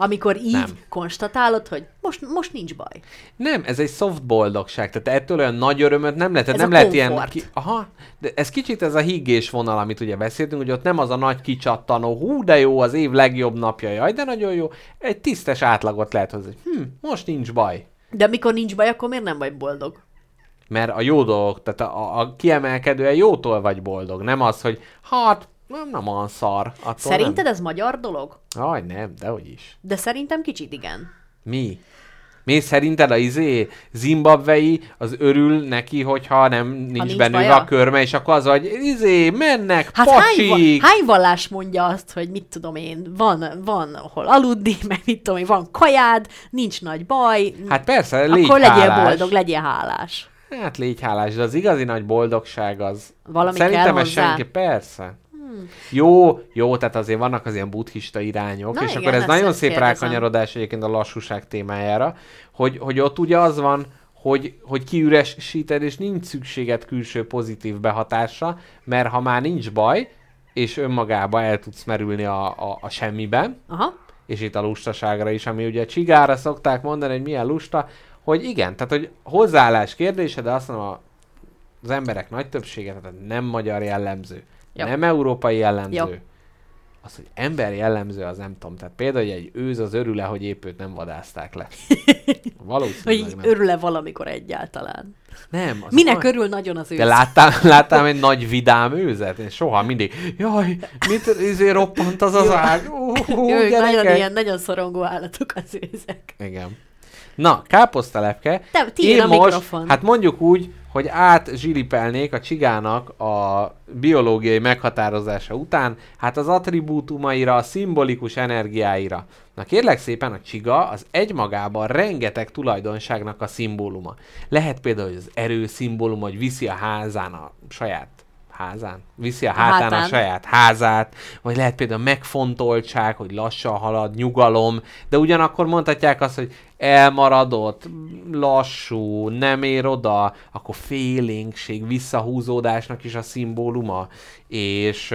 Amikor így Nem. konstatálod, hogy most, most nincs baj. Nem, ez egy soft boldogság, tehát ettől olyan nagy örömöt nem lehet, Ez nem lehet ilyen... Ki... Aha, de ez kicsit ez a higgés vonal, amit ugye beszéltünk, hogy ott nem az a nagy kicsattanó, hú, de jó, az év legjobb napja, jaj, de nagyon jó. Egy tisztes átlagot lehet hozni, hm, most nincs baj. De amikor nincs baj, akkor miért nem vagy boldog? Mert a jó dolgok, tehát a, a, a kiemelkedően jótól vagy boldog, nem az, hogy hát nem, nem olyan szar. Attól Szerinted ez magyar dolog? Nem. Aj, nem, dehogy is. De szerintem kicsit igen. Mi? Mi szerinted a izé zimbabvei az örül neki, hogyha nem nincs, nincs benne baja? a körme, és akkor az, hogy izé, mennek, Hát hány, pacsik. va- hány vallás mondja azt, hogy mit tudom én, van, van hol aludni, meg mit tudom én, van kajád, nincs nagy baj, Hát persze, légy akkor legyél hálás. boldog, legyél hálás. Hát légy hálás, de az igazi nagy boldogság az... Valami Szerintem kell hozzá. Senki, persze. Jó, jó, tehát azért vannak az ilyen buddhista irányok, Na és igen, akkor ez ezt nagyon szép kérdezem. rákanyarodás egyébként a lassúság témájára, hogy, hogy ott ugye az van, hogy, hogy kiüresíted, és nincs szükséged külső pozitív behatásra, mert ha már nincs baj, és önmagába el tudsz merülni a, a, a semmiben, Aha. és itt a lustaságra is, ami ugye csigára szokták mondani, hogy milyen lusta, hogy igen, tehát hogy hozzáállás kérdése, de azt mondom, a- az emberek nagy többsége, tehát nem magyar jellemző, Jó. nem európai jellemző, Jó. az, hogy ember jellemző, az nem tudom. Tehát például, hogy egy őz az örül hogy épp őt nem vadázták le. Valószínűleg Hogy nem. örül-e valamikor egyáltalán. nem az Minek van- örül nagyon az ősz? De láttál, láttál egy nagy vidám őzet? Én soha mindig, jaj, mit izé roppant az az ág? Nagyon ilyen, nagyon szorongó állatok az őzek. Igen. Na, káposztalepke. Te- tiéd a most, mikrofon. hát mondjuk úgy, hogy átzsilipelnék a csigának a biológiai meghatározása után, hát az attribútumaira, a szimbolikus energiáira. Na kérlek szépen, a csiga az egymagában rengeteg tulajdonságnak a szimbóluma. Lehet például, hogy az erő szimbóluma, hogy viszi a házán a saját házán, viszi a hátán, a hátán. saját házát, vagy lehet például megfontoltság, hogy lassan halad, nyugalom, de ugyanakkor mondhatják azt, hogy elmaradott, lassú, nem ér oda, akkor félénkség, visszahúzódásnak is a szimbóluma, és,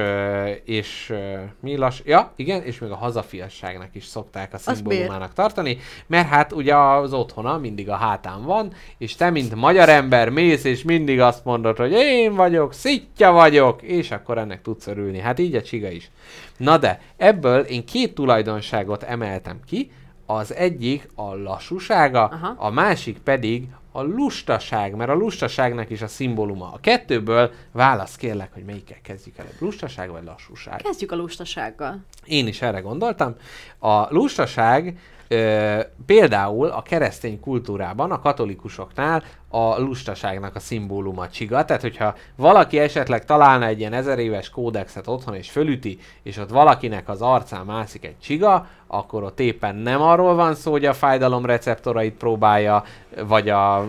és mi lass... Ja, igen, és még a hazafiasságnak is szokták a szimbólumának tartani, mert hát ugye az otthona mindig a hátán van, és te, mint magyar ember mész, és mindig azt mondod, hogy én vagyok, szitja vagyok, és akkor ennek tudsz örülni. Hát így a csiga is. Na de, ebből én két tulajdonságot emeltem ki, az egyik a lassúsága, Aha. a másik pedig a lustaság, mert a lustaságnak is a szimbóluma. A kettőből válasz kérlek, hogy melyikkel kezdjük el, lustaság vagy lassúság. Kezdjük a lustasággal. Én is erre gondoltam. A lustaság ö, például a keresztény kultúrában, a katolikusoknál a lustaságnak a szimbóluma csiga. Tehát, hogyha valaki esetleg találna egy ilyen ezer éves kódexet otthon és fölüti, és ott valakinek az arcán mászik egy csiga, akkor ott éppen nem arról van szó, hogy a fájdalom receptorait próbálja, vagy a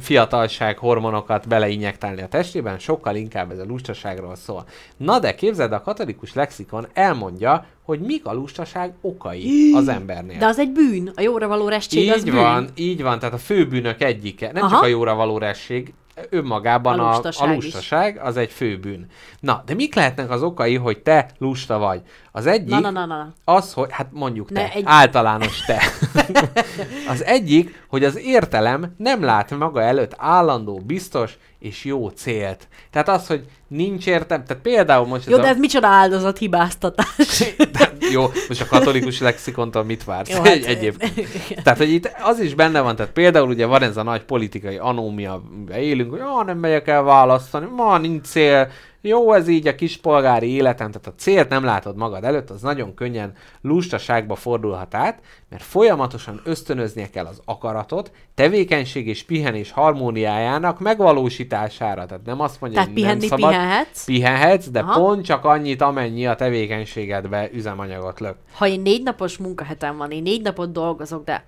fiatalság hormonokat beleinjektálni a testében, sokkal inkább ez a lustaságról szól. Na de képzeld, a katolikus lexikon elmondja, hogy mik a lustaság okai az embernél. De az egy bűn. A jóra való restség az így bűn. van, így van, tehát a főbűnök egyike. Nem Aha. csak a jóra való resség, önmagában A a, a, lustaság a is. lustaság az egy főbűn. Na, de mik lehetnek az okai, hogy te lusta vagy? Az egyik Na, na, na, na, az, hogy, hát mondjuk te, Ne, egy- általános te. az egyik, hogy az értelem nem lát maga előtt állandó, biztos és jó célt. Tehát az, hogy nincs értem, tehát például most Jó, ez de a... ez micsoda áldozat hibáztatás. De, jó, most a katolikus lexikontól mit vársz? Jó, hát, egy, egyébként. Tehát, hogy itt az is benne van, tehát például ugye van ez a nagy politikai anómia, élünk, hogy ah, nem megyek el választani, ma nincs cél, jó ez így a kispolgári életem, tehát a célt nem látod magad előtt, az nagyon könnyen lustaságba fordulhat át, mert folyamatosan ösztönöznie kell az akaratot, tevékenység és pihenés harmóniájának megvalósítására. Tehát nem azt mondja, Tehát hogy nem pihenni szabad, pihenhetsz. pihenhetsz, de Aha. pont csak annyit, amennyi a tevékenységedbe üzemanyagot lök. Ha én négy napos munkahetem van, én négy napot dolgozok, de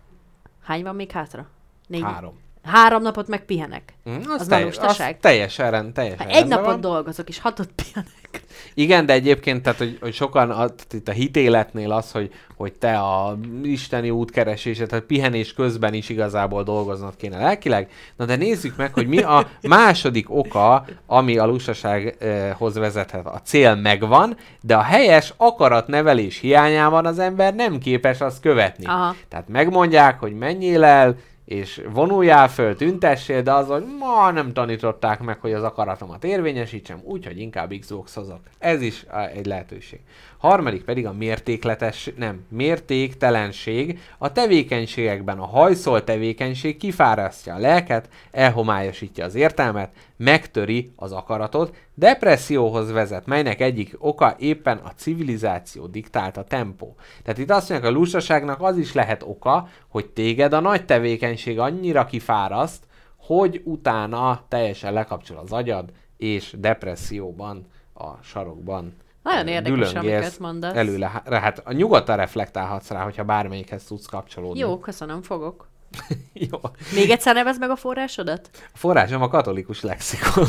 hány van még hátra? Négy. Három. Három napot meg pihenek. Mm, Az az, már teljes, az teljesen, rend, teljesen egy napot van. dolgozok, és hatot pihenek. Igen, de egyébként, tehát, hogy, hogy sokan a, itt a hitéletnél az, hogy, hogy te a isteni útkeresésed, tehát pihenés közben is igazából dolgoznod kéne lelkileg. Na de nézzük meg, hogy mi a második oka, ami a lustasághoz vezethet. A cél megvan, de a helyes akaratnevelés hiányában az ember nem képes azt követni. Aha. Tehát megmondják, hogy menjél el, és vonuljál föl, tüntessél, de az, hogy ma nem tanították meg, hogy az akaratomat érvényesítsem, úgyhogy inkább Xbox-hozok. Ez is egy lehetőség. Harmadik pedig a mértékletes, nem, mértéktelenség. A tevékenységekben a hajszol tevékenység kifárasztja a lelket, elhomályosítja az értelmet, megtöri az akaratot, depresszióhoz vezet, melynek egyik oka éppen a civilizáció diktálta tempó. Tehát itt azt mondják, a lustaságnak az is lehet oka, hogy téged a nagy tevékenység annyira kifáraszt, hogy utána teljesen lekapcsol az agyad, és depresszióban, a sarokban Nagyon érdekes, amiket mondasz. Előle, hát a nyugodtan reflektálhatsz rá, hogyha bármelyikhez tudsz kapcsolódni. Jó, köszönöm, fogok. Jó. Még egyszer nevezd meg a forrásodat? A forrásom a katolikus lexikon.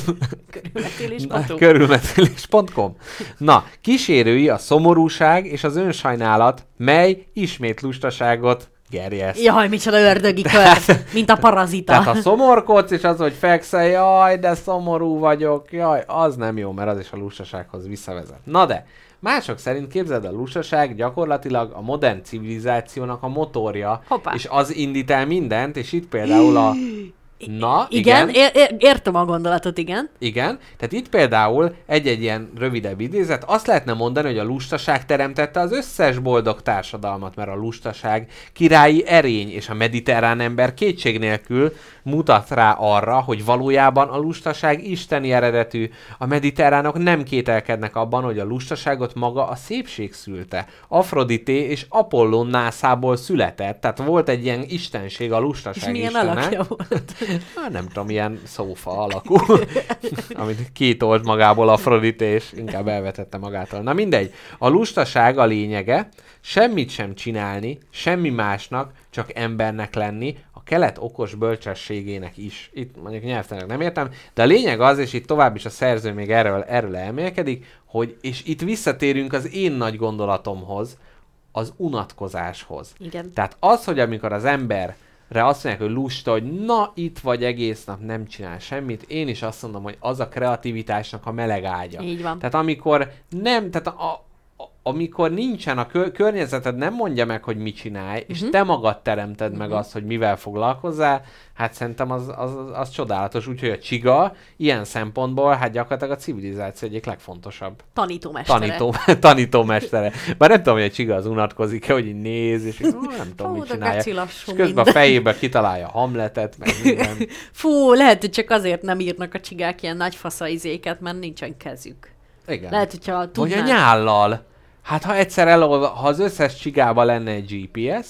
Körülmetélés.hu. Körülmetélés.com. Na, kísérői a szomorúság és az önsajnálat, mely ismét lustaságot gerjeszt. Jaj, micsoda ördögi kör, mint a parazita. Tehát ha szomorkodsz, és az, hogy fekszel, jaj, de szomorú vagyok, jaj, az nem jó, mert az is a lustasághoz visszavezet. Na de, mások szerint képzeld, a lustaság gyakorlatilag a modern civilizációnak a motorja, Hoppá. és az indít el mindent, és itt például a... Na, igen, igen, ér- értem a gondolatot, igen. igen. Tehát itt például egy-egy ilyen rövidebb idézet, azt lehetne mondani, hogy a lustaság teremtette az összes boldog társadalmat, mert a lustaság királyi erény és a mediterrán ember kétség nélkül mutat rá arra, hogy valójában a lustaság isteni eredetű. A mediterránok nem kételkednek abban, hogy a lustaságot maga a szépség szülte. Afrodité és Apollon nászából született, tehát volt egy ilyen istenség a És lustaság milyen istene. alakja volt. Hát nem tudom, ilyen szófa alakú, amit kitolt magából Afrodite, és inkább elvetette magától. Na mindegy, a lustaság a lényege, semmit sem csinálni, semmi másnak, csak embernek lenni, a kelet okos bölcsességének is. Itt mondjuk nyelvtanak nem értem, de a lényeg az, és itt tovább is a szerző még erről, erről elmélkedik, hogy, és itt visszatérünk az én nagy gondolatomhoz, az unatkozáshoz. Igen. Tehát az, hogy amikor az emberre azt mondják, hogy lusta, hogy na itt vagy egész nap, nem csinál semmit, én is azt mondom, hogy az a kreativitásnak a meleg ágya. Így van. Tehát amikor nem, tehát a, amikor nincsen a kö- környezeted, nem mondja meg, hogy mit csinálj, uh-huh. és te magad teremted uh-huh. meg azt, hogy mivel foglalkozzál, hát szerintem az, az, az, az csodálatos. Úgyhogy a csiga ilyen szempontból, hát gyakorlatilag a civilizáció egyik legfontosabb Tanítómestere. tanító, tanítómestere. Bár nem tudom, hogy egy csiga az unatkozik-e, hogy így néz, és így, nem tudom, Fú, mit csinálja. És közben a minden. fejébe kitalálja Hamletet, meg minden. Fú, lehet, hogy csak azért nem írnak a csigák ilyen nagy faszaizéket, mert nincsen kezük. Igen. Lehet, hogyha Vagy a nyállal. Hát ha egyszer elolva, ha az összes csigába lenne egy GPS,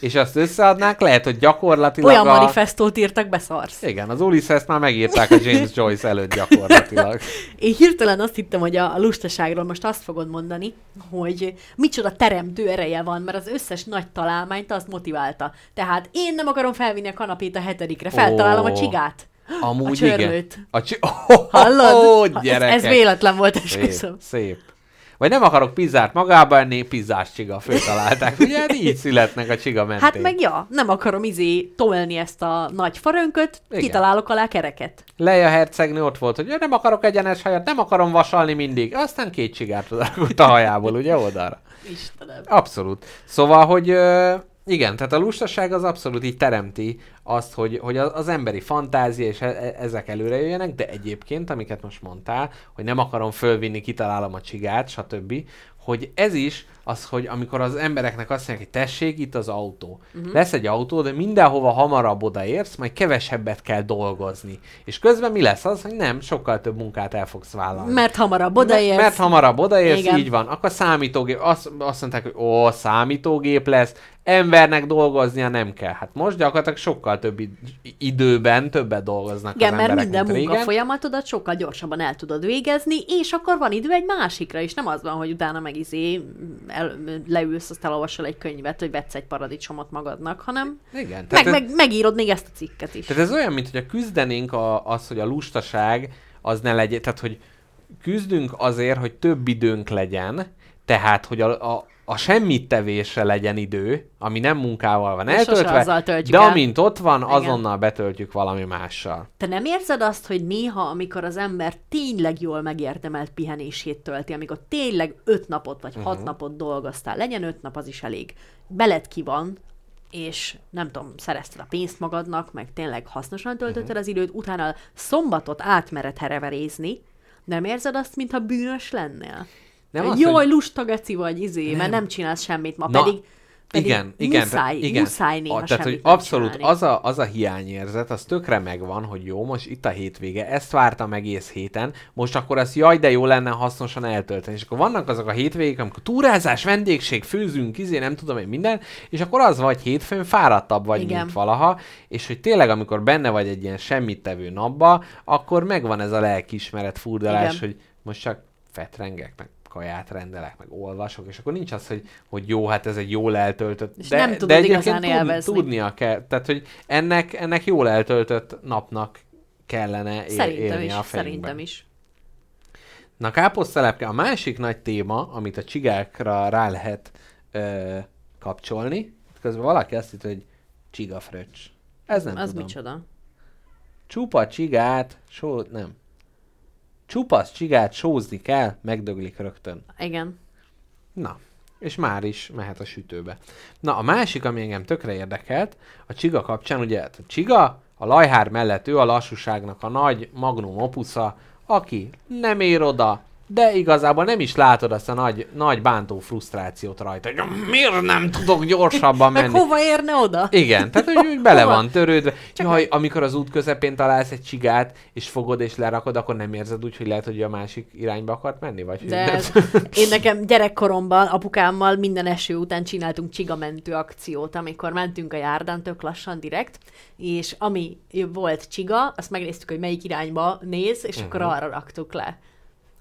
és azt összeadnák, lehet, hogy gyakorlatilag Olyan a... manifestót írtak, beszarsz. Igen, az Ulysses már megírták a James Joyce előtt gyakorlatilag. Én hirtelen azt hittem, hogy a lustaságról most azt fogod mondani, hogy micsoda teremtő ereje van, mert az összes nagy találmányt azt motiválta. Tehát én nem akarom felvinni a kanapét a hetedikre, feltalálom a Ó. csigát. Amúgy a csörlőt. igen. A csi... oh, Hallod? Oh, gyerekek. ez, ez véletlen volt, Szép, esküszöm. szép. Vagy nem akarok pizzát magába enni, pizzás csiga, föltalálták. Ugye hát így születnek a csiga mentén. Hát meg ja, nem akarom izé tolni ezt a nagy farönköt, Igen. kitalálok alá kereket. Leia hercegnő ott volt, hogy "Ja, nem akarok egyenes hajat, nem akarom vasalni mindig. Aztán két csigát odarakott a hajából, ugye oldalra. Istenem. Abszolút. Szóval, hogy ö, igen, tehát a lustaság az abszolút így teremti azt, hogy, hogy az, emberi fantázia és e- e- ezek előre jöjjenek, de egyébként, amiket most mondtál, hogy nem akarom fölvinni, kitalálom a csigát, stb., hogy ez is az, hogy amikor az embereknek azt mondják, hogy tessék, itt az autó. Uh-huh. Lesz egy autó, de mindenhova hamarabb odaérsz, majd kevesebbet kell dolgozni. És közben mi lesz az, hogy nem, sokkal több munkát el fogsz vállalni. Mert hamarabb odaérsz. Mert hamarabb odaérsz, Igen. így van. Akkor számítógép, azt, azt mondták, hogy ó, számítógép lesz, embernek dolgoznia nem kell. Hát most gyakorlatilag sokkal több id- időben többet dolgoznak Igen, az mert emberek, minden mint régen. munkafolyamatodat sokkal gyorsabban el tudod végezni, és akkor van idő egy másikra is. Nem az van, hogy utána meg izé el, leülsz, azt elolvasol egy könyvet, hogy vetsz egy paradicsomot magadnak, hanem Igen, meg, ez, meg, megírod még ezt a cikket is. tehát ez olyan, mint hogy a küzdenénk a, az, hogy a lustaság az ne legyen, tehát hogy küzdünk azért, hogy több időnk legyen, tehát, hogy a, a, a semmit tevésre legyen idő, ami nem munkával van eltöltve, de el. amint ott van, Igen. azonnal betöltjük valami mással. Te nem érzed azt, hogy néha, amikor az ember tényleg jól megérdemelt pihenését tölti, amikor tényleg öt napot vagy hat Mhm. napot dolgoztál, legyen öt nap, az is elég. Beled ki van, és nem tudom, szerezted a pénzt magadnak, meg tényleg hasznosan töltötted Mhm. az időt, utána szombatot átmered hereverézni, nem érzed azt, mintha bűnös lennél? Nem az, Jaj, hogy- lusta geci vagy, izé, nem. mert Nem. csinálsz semmit ma, Na, pedig Pedig igen, igen, muszáj, igen. muszáj néha a, tehát, hogy abszolút az a, az a hiányérzet, az tökre megvan, hogy jó, most itt a hétvége, ezt vártam egész héten, most akkor az jaj, de jó lenne hasznosan eltölteni. És akkor vannak azok a hétvégék, amikor túrázás, vendégség, főzünk, izé, nem tudom én minden, és akkor az vagy hétfőn fáradtabb vagy, Igen. mint valaha, és hogy tényleg, amikor benne vagy egy ilyen semmit tevő napba, akkor megvan ez a lelkiismeret furdalás, Igen. hogy most csak fetrengek, meg kaját rendelek, meg olvasok, és akkor nincs az, hogy, hogy jó, hát ez egy jól eltöltött. És de, nem tudod de egyébként igazán tud- élvezni. tudnia kell. Tehát, hogy ennek, ennek jól eltöltött napnak kellene él, Szerintem élni is, a fejünkben. szerintem is. Na, káposztelepke, a másik nagy téma, amit a csigákra rá lehet ö, kapcsolni, közben valaki azt hitt, hogy csigafröccs. Ez nem az tudom. micsoda? Csupa csigát, só, nem. Csupasz csigát sózni kell, megdöglik rögtön. Igen. Na, és már is mehet a sütőbe. Na, a másik, ami engem tökre érdekelt, a csiga kapcsán, ugye a csiga, a lajhár mellett ő a lassúságnak a nagy magnum opusza, aki nem ér oda, de igazából nem is látod azt a nagy, nagy bántó frusztrációt rajta, hogy miért nem tudok gyorsabban Meg menni. hova érne oda? Igen, tehát hogy úgy bele van törődve. Csak Jaj, amikor az út közepén találsz egy csigát, és fogod és lerakod, akkor nem érzed úgy, hogy lehet, hogy a másik irányba akart menni? Vagy De nem? én nekem gyerekkoromban apukámmal minden eső után csináltunk csigamentő akciót, amikor mentünk a járdán tök lassan direkt, és ami volt csiga, azt megnéztük, hogy melyik irányba néz, és akkor Mhm. arra raktuk le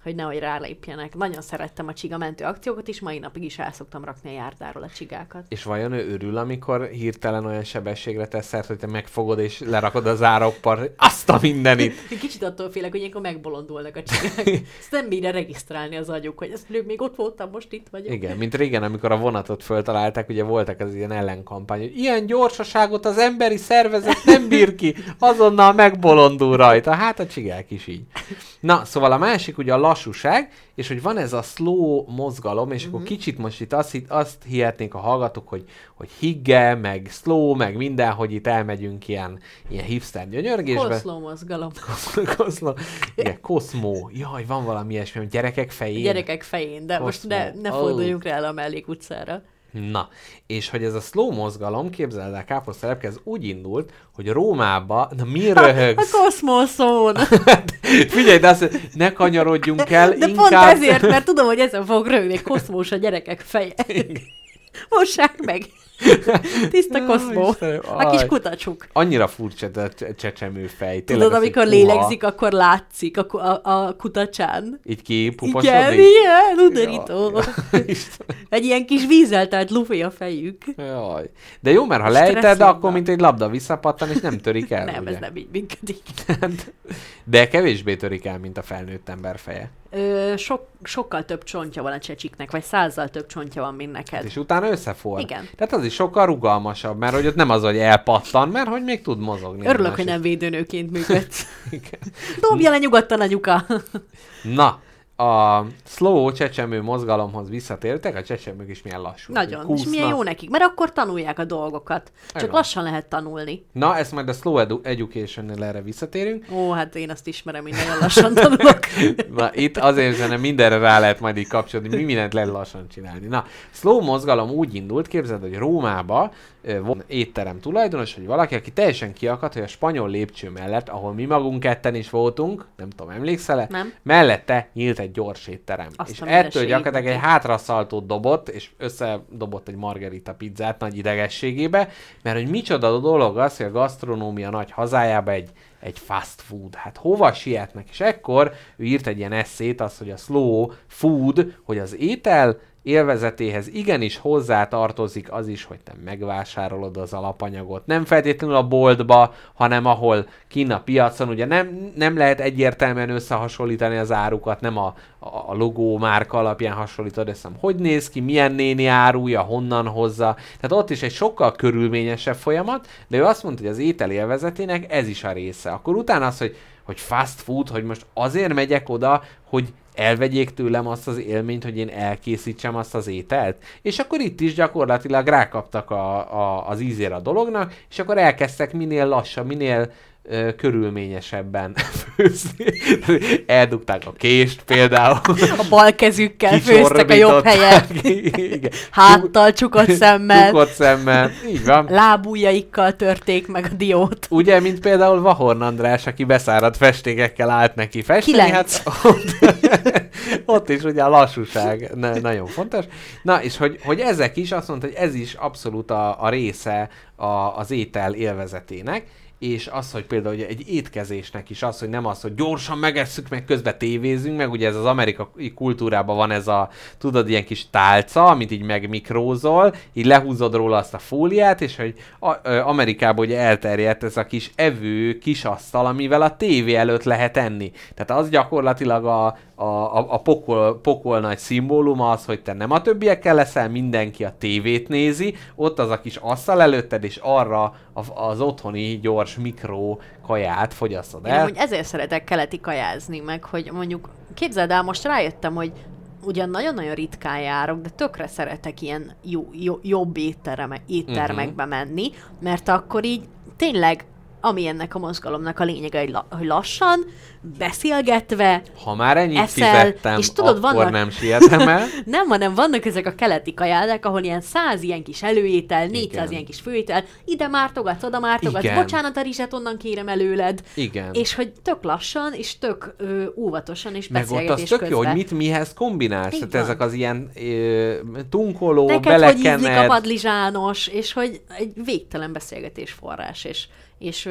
hogy nehogy rálépjenek. Nagyon szerettem a csigamentő akciókat, és mai napig is el szoktam rakni a járdáról a csigákat. És vajon ő örül, amikor hirtelen olyan sebességre tesz szert, hogy te megfogod és lerakod az ároppar, hogy azt a mindenit. Kicsit attól félek, hogy ilyenkor megbolondulnak a csigák. Ezt nem bírja regisztrálni az agyuk, hogy ezt még ott voltam, most itt vagyok. Igen, mint régen, amikor a vonatot föltalálták, ugye voltak az ilyen ellenkampány, hogy ilyen gyorsaságot az emberi szervezet nem bír ki, azonnal megbolondul rajta. Hát a csigák is így. Na, szóval a másik ugye a lassúság, és hogy van ez a slow mozgalom, és Mhm. akkor kicsit most itt azt, azt hihetnénk a hallgatók, hogy, hogy higge, meg slow, meg minden, hogy itt elmegyünk ilyen, ilyen hipster gyönyörgésbe. Koszló mozgalom. Koszló. Igen, koszmó. Jaj, van valami ilyesmi, gyerekek fején. Gyerekek fején, de most ne, Koszmó. ne forduljunk rá el a mellékutcára. Na, és hogy ez a slow mozgalom, képzeld el, káposztelepke, ez úgy indult, hogy Rómába, na mi A röhögsz? koszmoszón! Figyelj, de azt, ne kanyarodjunk el, De inkább... pont ezért, mert tudom, hogy ezen fog rögni koszmós a gyerekek feje. Mossák meg! Tiszta koszmó. A kis kutacsuk. Annyira furcsa a cse- csecsemő fej. Tényleg Tudod, amikor lélegzik, akkor látszik a, a, a kutacsán. Így Igen, kipuposodik. ilyen, undorító. Jaj, Istenem, Egy ilyen kis vízzel telt lufi a fejük. Jaj. De jó, mert ha lejted, akkor mint egy labda visszapattan, és nem törik el. nem, ugye? ez nem így működik. De kevésbé törik el, mint a felnőtt ember feje. Ö, sok, sokkal több csontja van a csecsiknek, vagy százzal több csontja van, mint neked. És utána összefor. Igen. Tehát az is sokkal rugalmasabb, mert hogy ott nem az, hogy elpattan, mert hogy még tud mozogni. Örülök, hogy nem védőnőként működsz. Dobja le nyugodtan anyuka. Na, a slow csecsemő mozgalomhoz visszatértek, a csecsemők is milyen lassú. Nagyon. És milyen jó nekik, mert akkor tanulják a dolgokat. Csak Igen. lassan lehet tanulni. Na, ezt majd a slow edu- education-nél erre visszatérünk. Ó, hát én azt ismerem, hogy nagyon lassan tanulok. Na, itt azért szerintem mindenre rá lehet majd így kapcsolni, mi mindent lehet lassan csinálni. Na, slow mozgalom úgy indult, képzeld, hogy Rómába volt étterem tulajdonos, hogy valaki, aki teljesen kiakadt, hogy a spanyol lépcső mellett, ahol mi magunk ketten is voltunk, nem tudom, emlékszel-e? Nem. Mellette nyílt egy gyors étterem. Azt és ettől gyakorlatilag egy hátraszaltót dobott, és összedobott egy margarita pizzát nagy idegességébe, mert hogy micsoda dolog az, hogy a gasztronómia nagy hazájába egy, egy fast food. Hát hova sietnek? És ekkor ő írt egy ilyen eszét, az, hogy a slow food, hogy az étel élvezetéhez igenis hozzá tartozik az is, hogy te megvásárolod az alapanyagot. Nem feltétlenül a boltba, hanem ahol kín a piacon, ugye nem, nem lehet egyértelműen összehasonlítani az árukat, nem a, a, a logó márka alapján hasonlítod össze, hogy néz ki, milyen néni árulja, honnan hozza. Tehát ott is egy sokkal körülményesebb folyamat, de ő azt mondta, hogy az étel élvezetének ez is a része. Akkor utána az, hogy, hogy fast food, hogy most azért megyek oda, hogy elvegyék tőlem azt az élményt, hogy én elkészítsem azt az ételt. És akkor itt is gyakorlatilag rákaptak a, a, az ízére a dolognak, és akkor elkezdtek minél lassabb, minél körülményesebben főzni. Eldugták a kést például. A bal kezükkel főztek a jobb helyen. Igen. Háttal, csukott szemmel, Csukott szemmel. Így van. lábujjaikkal törték meg a diót. Ugye, mint például Vahorn András, aki beszáradt festékekkel állt neki festeni, Kilenc. hát ott, ott is ugye a lassúság na, nagyon fontos. Na, és hogy, hogy ezek is, azt mondta, hogy ez is abszolút a, a része a, az étel élvezetének, és az, hogy például ugye egy étkezésnek is az, hogy nem az, hogy gyorsan megesszük, meg közben tévézünk, meg ugye ez az amerikai kultúrában van ez a, tudod, ilyen kis tálca, amit így megmikrózol, így lehúzod róla azt a fóliát, és hogy a, ö, Amerikában ugye elterjedt ez a kis evő, kis asztal, amivel a tévé előtt lehet enni. Tehát az gyakorlatilag a, a, a, a pokol, pokol nagy szimbóluma az, hogy te nem a többiekkel leszel, mindenki a tévét nézi, ott az a kis asztal előtted, és arra az otthoni gyors mikro kaját fogyasztod Én el. amúgy ezért szeretek keleti kajázni, meg hogy mondjuk, képzeld el, most rájöttem, hogy ugyan nagyon-nagyon ritkán járok, de tökre szeretek ilyen jó, jó, jobb étterme, éttermekbe menni, mert akkor így tényleg, ami ennek a mozgalomnak a lényege, hogy, la, hogy lassan, beszélgetve, Ha már ennyit eszel, fizettem, és tudod, akkor vannak- nem sietem el. nem, hanem vannak ezek a keleti kajádák, ahol ilyen száz ilyen kis előétel, 400 Igen. ilyen kis főétel, ide mártogatsz, oda mártogatsz, Igen. bocsánat, a rizset onnan kérem előled. Igen. És hogy tök lassan, és tök ö, óvatosan, és Meg ott az tök közben. jó, hogy mit mihez kombinálsz. Tehát van. ezek az ilyen ö, tunkoló, Neked hogy ízlik a belekened. padlizsános, és hogy egy végtelen beszélgetés forrás, és, és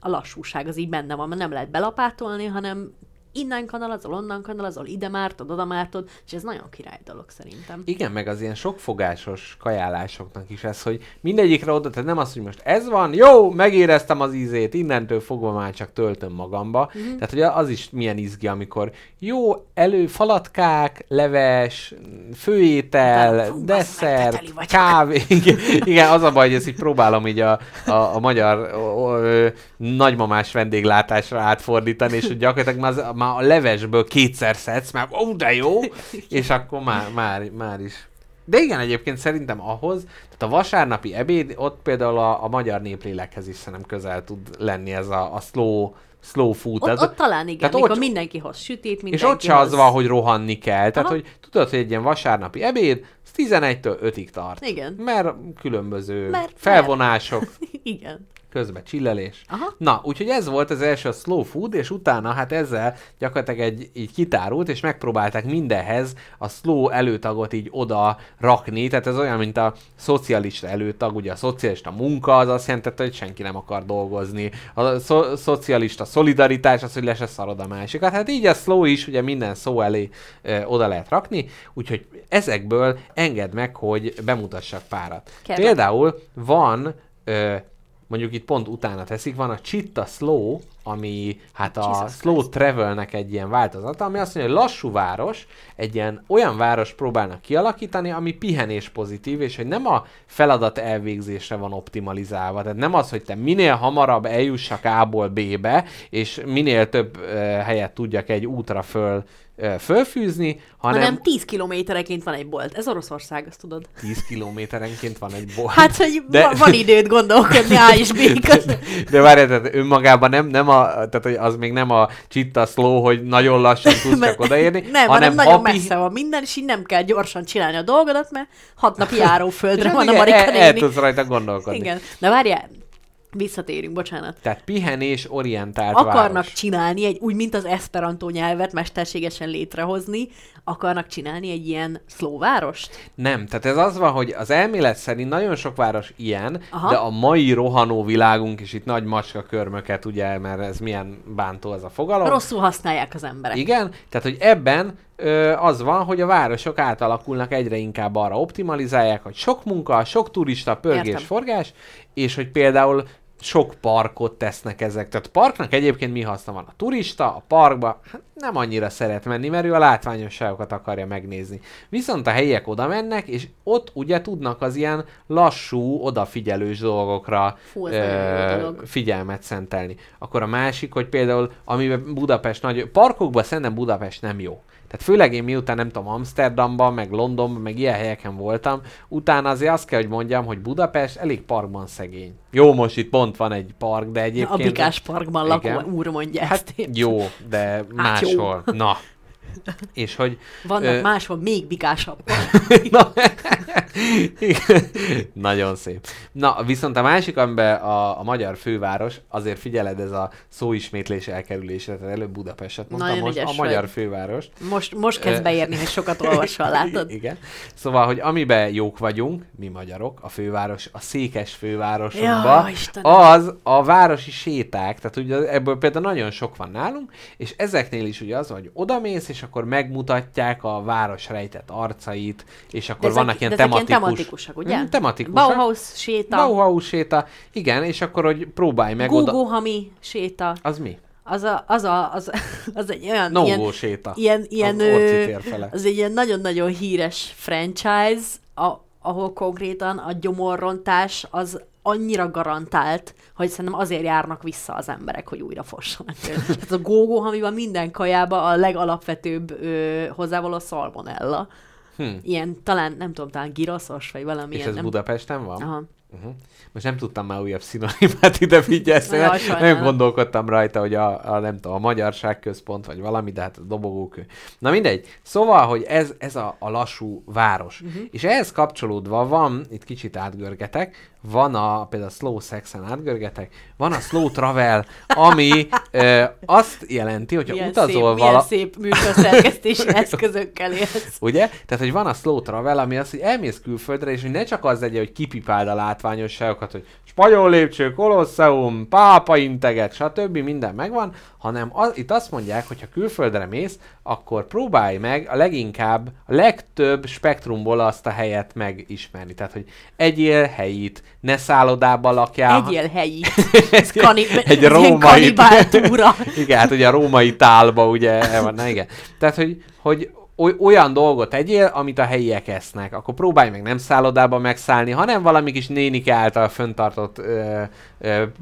a lassúság az így benne van, mert nem lehet belapátolni, hanem innen kanalazol, onnan kanalazol, ide mártod, oda mártod, és ez nagyon király dolog szerintem. Igen, meg az ilyen sokfogásos kajálásoknak is ez, hogy mindegyikre oda, tehát nem az, hogy most ez van, jó, megéreztem az ízét, innentől fogva már csak töltöm magamba. Mhm. Mm-hmm. Tehát, hogy az is milyen izgi, amikor jó, elő falatkák, leves, főétel, fú, desszert, kávé. Igen, igen, az a baj, hogy ezt így próbálom így a, a, a magyar o, ö, nagymamás vendéglátásra átfordítani, és hogy gyakorlatilag már, már a levesből kétszer szedsz, már ó, de jó, és akkor már, már, már is. De igen, egyébként szerintem ahhoz, tehát a vasárnapi ebéd, ott például a, a magyar néplélekhez is szerintem közel tud lenni ez a, a slow, slow food. Ott, tehát, ott talán igen, tehát mikor ott- mindenki hoz sütít, és mindenki ott se az van, hogy rohanni kell. Tehát, Aha. hogy tudod, hogy egy ilyen vasárnapi ebéd, az 11-től 5-ig tart. Igen. Mert különböző Mert- felvonások, igen. Közben csillelés. Aha. Na, úgyhogy ez volt az első a slow food, és utána hát ezzel gyakorlatilag egy, így kitárult, és megpróbálták mindenhez a slow előtagot így oda rakni, tehát ez olyan, mint a szocialista előtag, ugye a szocialista munka, az azt jelentette, hogy senki nem akar dolgozni. A szo- szocialista szolidaritás az, hogy le se szarod a másikat. Hát így a slow is, ugye minden szó elé ö, oda lehet rakni, úgyhogy ezekből engedd meg, hogy bemutassak párat. Kérlek. Például van ö, mondjuk itt pont utána teszik, van a Chitta Slow, ami hát a Jesus Slow Travelnek egy ilyen változata, ami azt mondja, hogy lassú város, egy ilyen olyan város próbálnak kialakítani, ami pihenés pozitív, és hogy nem a feladat elvégzésre van optimalizálva. Tehát nem az, hogy te minél hamarabb eljussak A-ból B-be, és minél több uh, helyet tudjak egy útra föl fölfűzni, hanem, Hanem 10 kilométereként van egy bolt. Ez Oroszország, azt tudod. 10 kilométerenként van egy bolt. Hát, hogy De- De... van időt gondolkodni A és B között. De várjál, tehát önmagában nem, nem a, tehát hogy az még nem a csitta slow, hogy nagyon lassan tudsz csak odaérni, Nem, hanem nagyon hapi- messze van minden, és így nem kell gyorsan csinálni a dolgodat, mert hat napi járóföldre van a Igen, Marika el, el tudsz rajta gondolkodni. Igen. De várjál, visszatérünk, bocsánat. Tehát pihenés orientált Akarnak város. csinálni egy, úgy, mint az esperanto nyelvet mesterségesen létrehozni, akarnak csinálni egy ilyen szlóvárost? Nem, tehát ez az van, hogy az elmélet szerint nagyon sok város ilyen, Aha. de a mai rohanó világunk, és itt nagy macska körmöket, ugye, mert ez milyen bántó ez a fogalom. Rosszul használják az emberek. Igen, tehát hogy ebben ö, az van, hogy a városok átalakulnak egyre inkább arra optimalizálják, hogy sok munka, sok turista, pörgés, Értem. forgás, és hogy például sok parkot tesznek ezek. Tehát parknak egyébként mi haszna van? A turista a parkba hát nem annyira szeret menni, mert ő a látványosságokat akarja megnézni. Viszont a helyiek oda mennek, és ott ugye tudnak az ilyen lassú, odafigyelős dolgokra Fú, jó dolog. figyelmet szentelni. Akkor a másik, hogy például, amiben Budapest nagy... Parkokban szerintem Budapest nem jó. Tehát főleg én miután nem tudom, Amsterdamban, meg Londonban, meg ilyen helyeken voltam, utána azért azt kell, hogy mondjam, hogy Budapest elég parkban szegény. Jó, most itt pont van egy park, de egyébként... A Bikás Parkban lakó Igen. úr mondja Hát ezt. én. jó, de Hát máshol. Na. És hogy... Vannak ö, máshol még bikásabb. Na. Nagyon szép. Na, viszont a másik, amiben a, a magyar főváros, azért figyeled ez a szóismétlés elkerülésre, tehát előbb Budapestet mondtam, Nagyon most a magyar vagy. főváros. Most, most kezd beérni, hogy sokat olvasol, látod? Igen. Szóval, hogy amiben jók vagyunk, mi magyarok, a főváros, a székes Ja, Istenem. az a városi séták, tehát ugye ebből például nagyon sok van nálunk, és ezeknél is ugye az, hogy odamész, és akkor megmutatják a város rejtett arcait, és akkor ezek- vannak ilyen de ezek ilyen tematikus... tematikusak, ugye? Mm, tematikusak. Bauhaus séta, Bauhaus séta, igen, és akkor, hogy próbálj meg oda... Gugóhami séta. Az mi? Az, a, az, a, az, az egy olyan... No ilyen, séta. ilyen, ilyen, az az egy ilyen nagyon-nagyon híres franchise, a, ahol konkrétan a gyomorrontás az annyira garantált, hogy szerintem azért járnak vissza az emberek, hogy újra fossanak. Tehát a gógó, amiben minden kajába a legalapvetőbb ö, hozzávaló szalmonella. Hm. Ilyen talán, nem tudom, talán giroszos, vagy valami És ez nem... Budapesten van? Aha. Uh-huh. Most nem tudtam már újabb szinonimát ide figyelni, Jaj, mert sajnálom. nagyon gondolkodtam rajta, hogy a, a, nem tudom, a magyarság központ, vagy valami, de hát a dobogókő. Na mindegy. Szóval, hogy ez, ez a, a lassú város. Uh-huh. És ehhez kapcsolódva van, itt kicsit átgörgetek, van a, például a slow sexen átgörgetek, van a slow travel, ami ö, azt jelenti, hogyha Milyen utazol szép, vala... milyen szép műsorszerkesztési eszközökkel élsz. Ugye? Tehát, hogy van a slow travel, ami az, hogy elmész külföldre, és hogy ne csak az legyen, hogy kipipáld a látványosságokat, hogy spanyol lépcső, kolosseum, pápa integet, stb. minden megvan, hanem az, itt azt mondják, hogy ha külföldre mész, akkor próbálj meg a leginkább, a legtöbb spektrumból azt a helyet megismerni. Tehát, hogy egyél helyit, ne szállodában lakjál. Egyél helyi. Ez kani- egy ilyen római... túra. igen, hát ugye a római tálba ugye van, na igen. Tehát, hogy, hogy oly- olyan dolgot tegyél, amit a helyiek esznek. Akkor próbálj meg nem szállodába megszállni, hanem valami kis nénike által föntartott ö,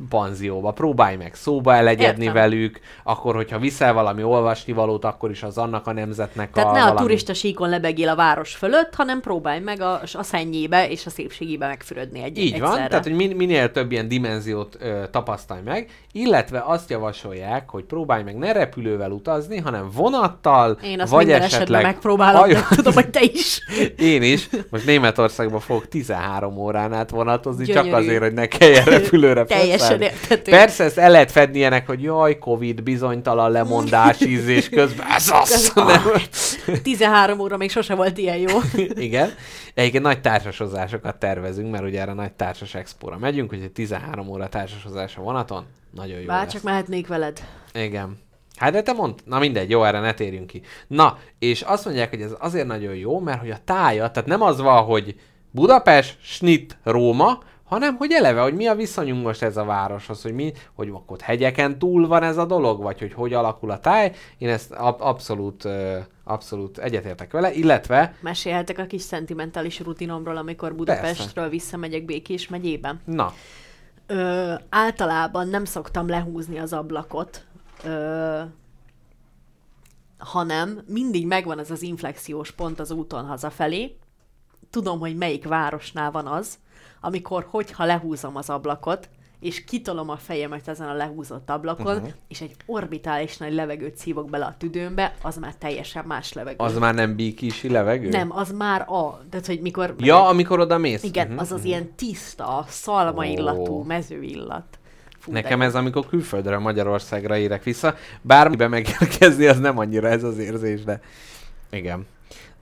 panzióba. Próbálj meg szóba elegyedni Értem. velük, akkor, hogyha viszel valami olvasnivalót, akkor is az annak a nemzetnek Tehát a ne a valami... turista síkon lebegél a város fölött, hanem próbálj meg a, a szennyébe és a szépségébe megfürödni egy Így egyszerre. van, tehát hogy min- minél több ilyen dimenziót ö, tapasztalj meg, illetve azt javasolják, hogy próbálj meg ne repülővel utazni, hanem vonattal, Én azt vagy esetleg megpróbálom, hajó- tudom, hogy te is. Én is. Most Németországban fogok 13 órán át vonatozni, csak Gyönyörű. azért, hogy ne kelljen repülőre Teljesen érthető. Persze, ezt el lehet fedni ilyenek, hogy jaj, Covid, bizonytalan lemondás, ízés közben. Ez az! Nem. 13 óra még sose volt ilyen jó. Igen. Egyébként nagy társasozásokat tervezünk, mert ugye erre nagy társas expóra megyünk, hogy egy 13 óra társasozás a vonaton. Nagyon jó Bár lesz. csak mehetnék veled. Igen. Hát de te mond, na mindegy, jó, erre ne térjünk ki. Na, és azt mondják, hogy ez azért nagyon jó, mert hogy a tája, tehát nem az van, hogy Budapest, Snit, Róma, hanem hogy eleve, hogy mi a viszonyunk most ez a városhoz, hogy mi, hogy akkor hegyeken túl van ez a dolog, vagy hogy hogy alakul a táj. Én ezt ab- abszolút, abszolút egyetértek vele, illetve, Mesélhetek a kis szentimentális rutinomról, amikor Budapestről visszamegyek Békés megyében. na, Ö, általában nem szoktam lehúzni az ablakot, ö, hanem mindig megvan ez az inflexiós pont az úton hazafelé. Tudom, hogy melyik városnál van az, amikor, hogyha lehúzom az ablakot, és kitolom a fejemet ezen a lehúzott ablakon, uh-huh. és egy orbitális nagy levegőt szívok bele a tüdőmbe, az már teljesen más levegő. az már nem bíkisi levegő? Nem, az már a, tehát hogy mikor... Ja, amikor oda mész? Igen, Mhm. az az ilyen tiszta, szalma illatú Ó. mezőillat. Fú, Nekem de ez, amikor külföldre Magyarországra érek vissza, bármibe megérkezni, az nem annyira ez az érzés, de igen.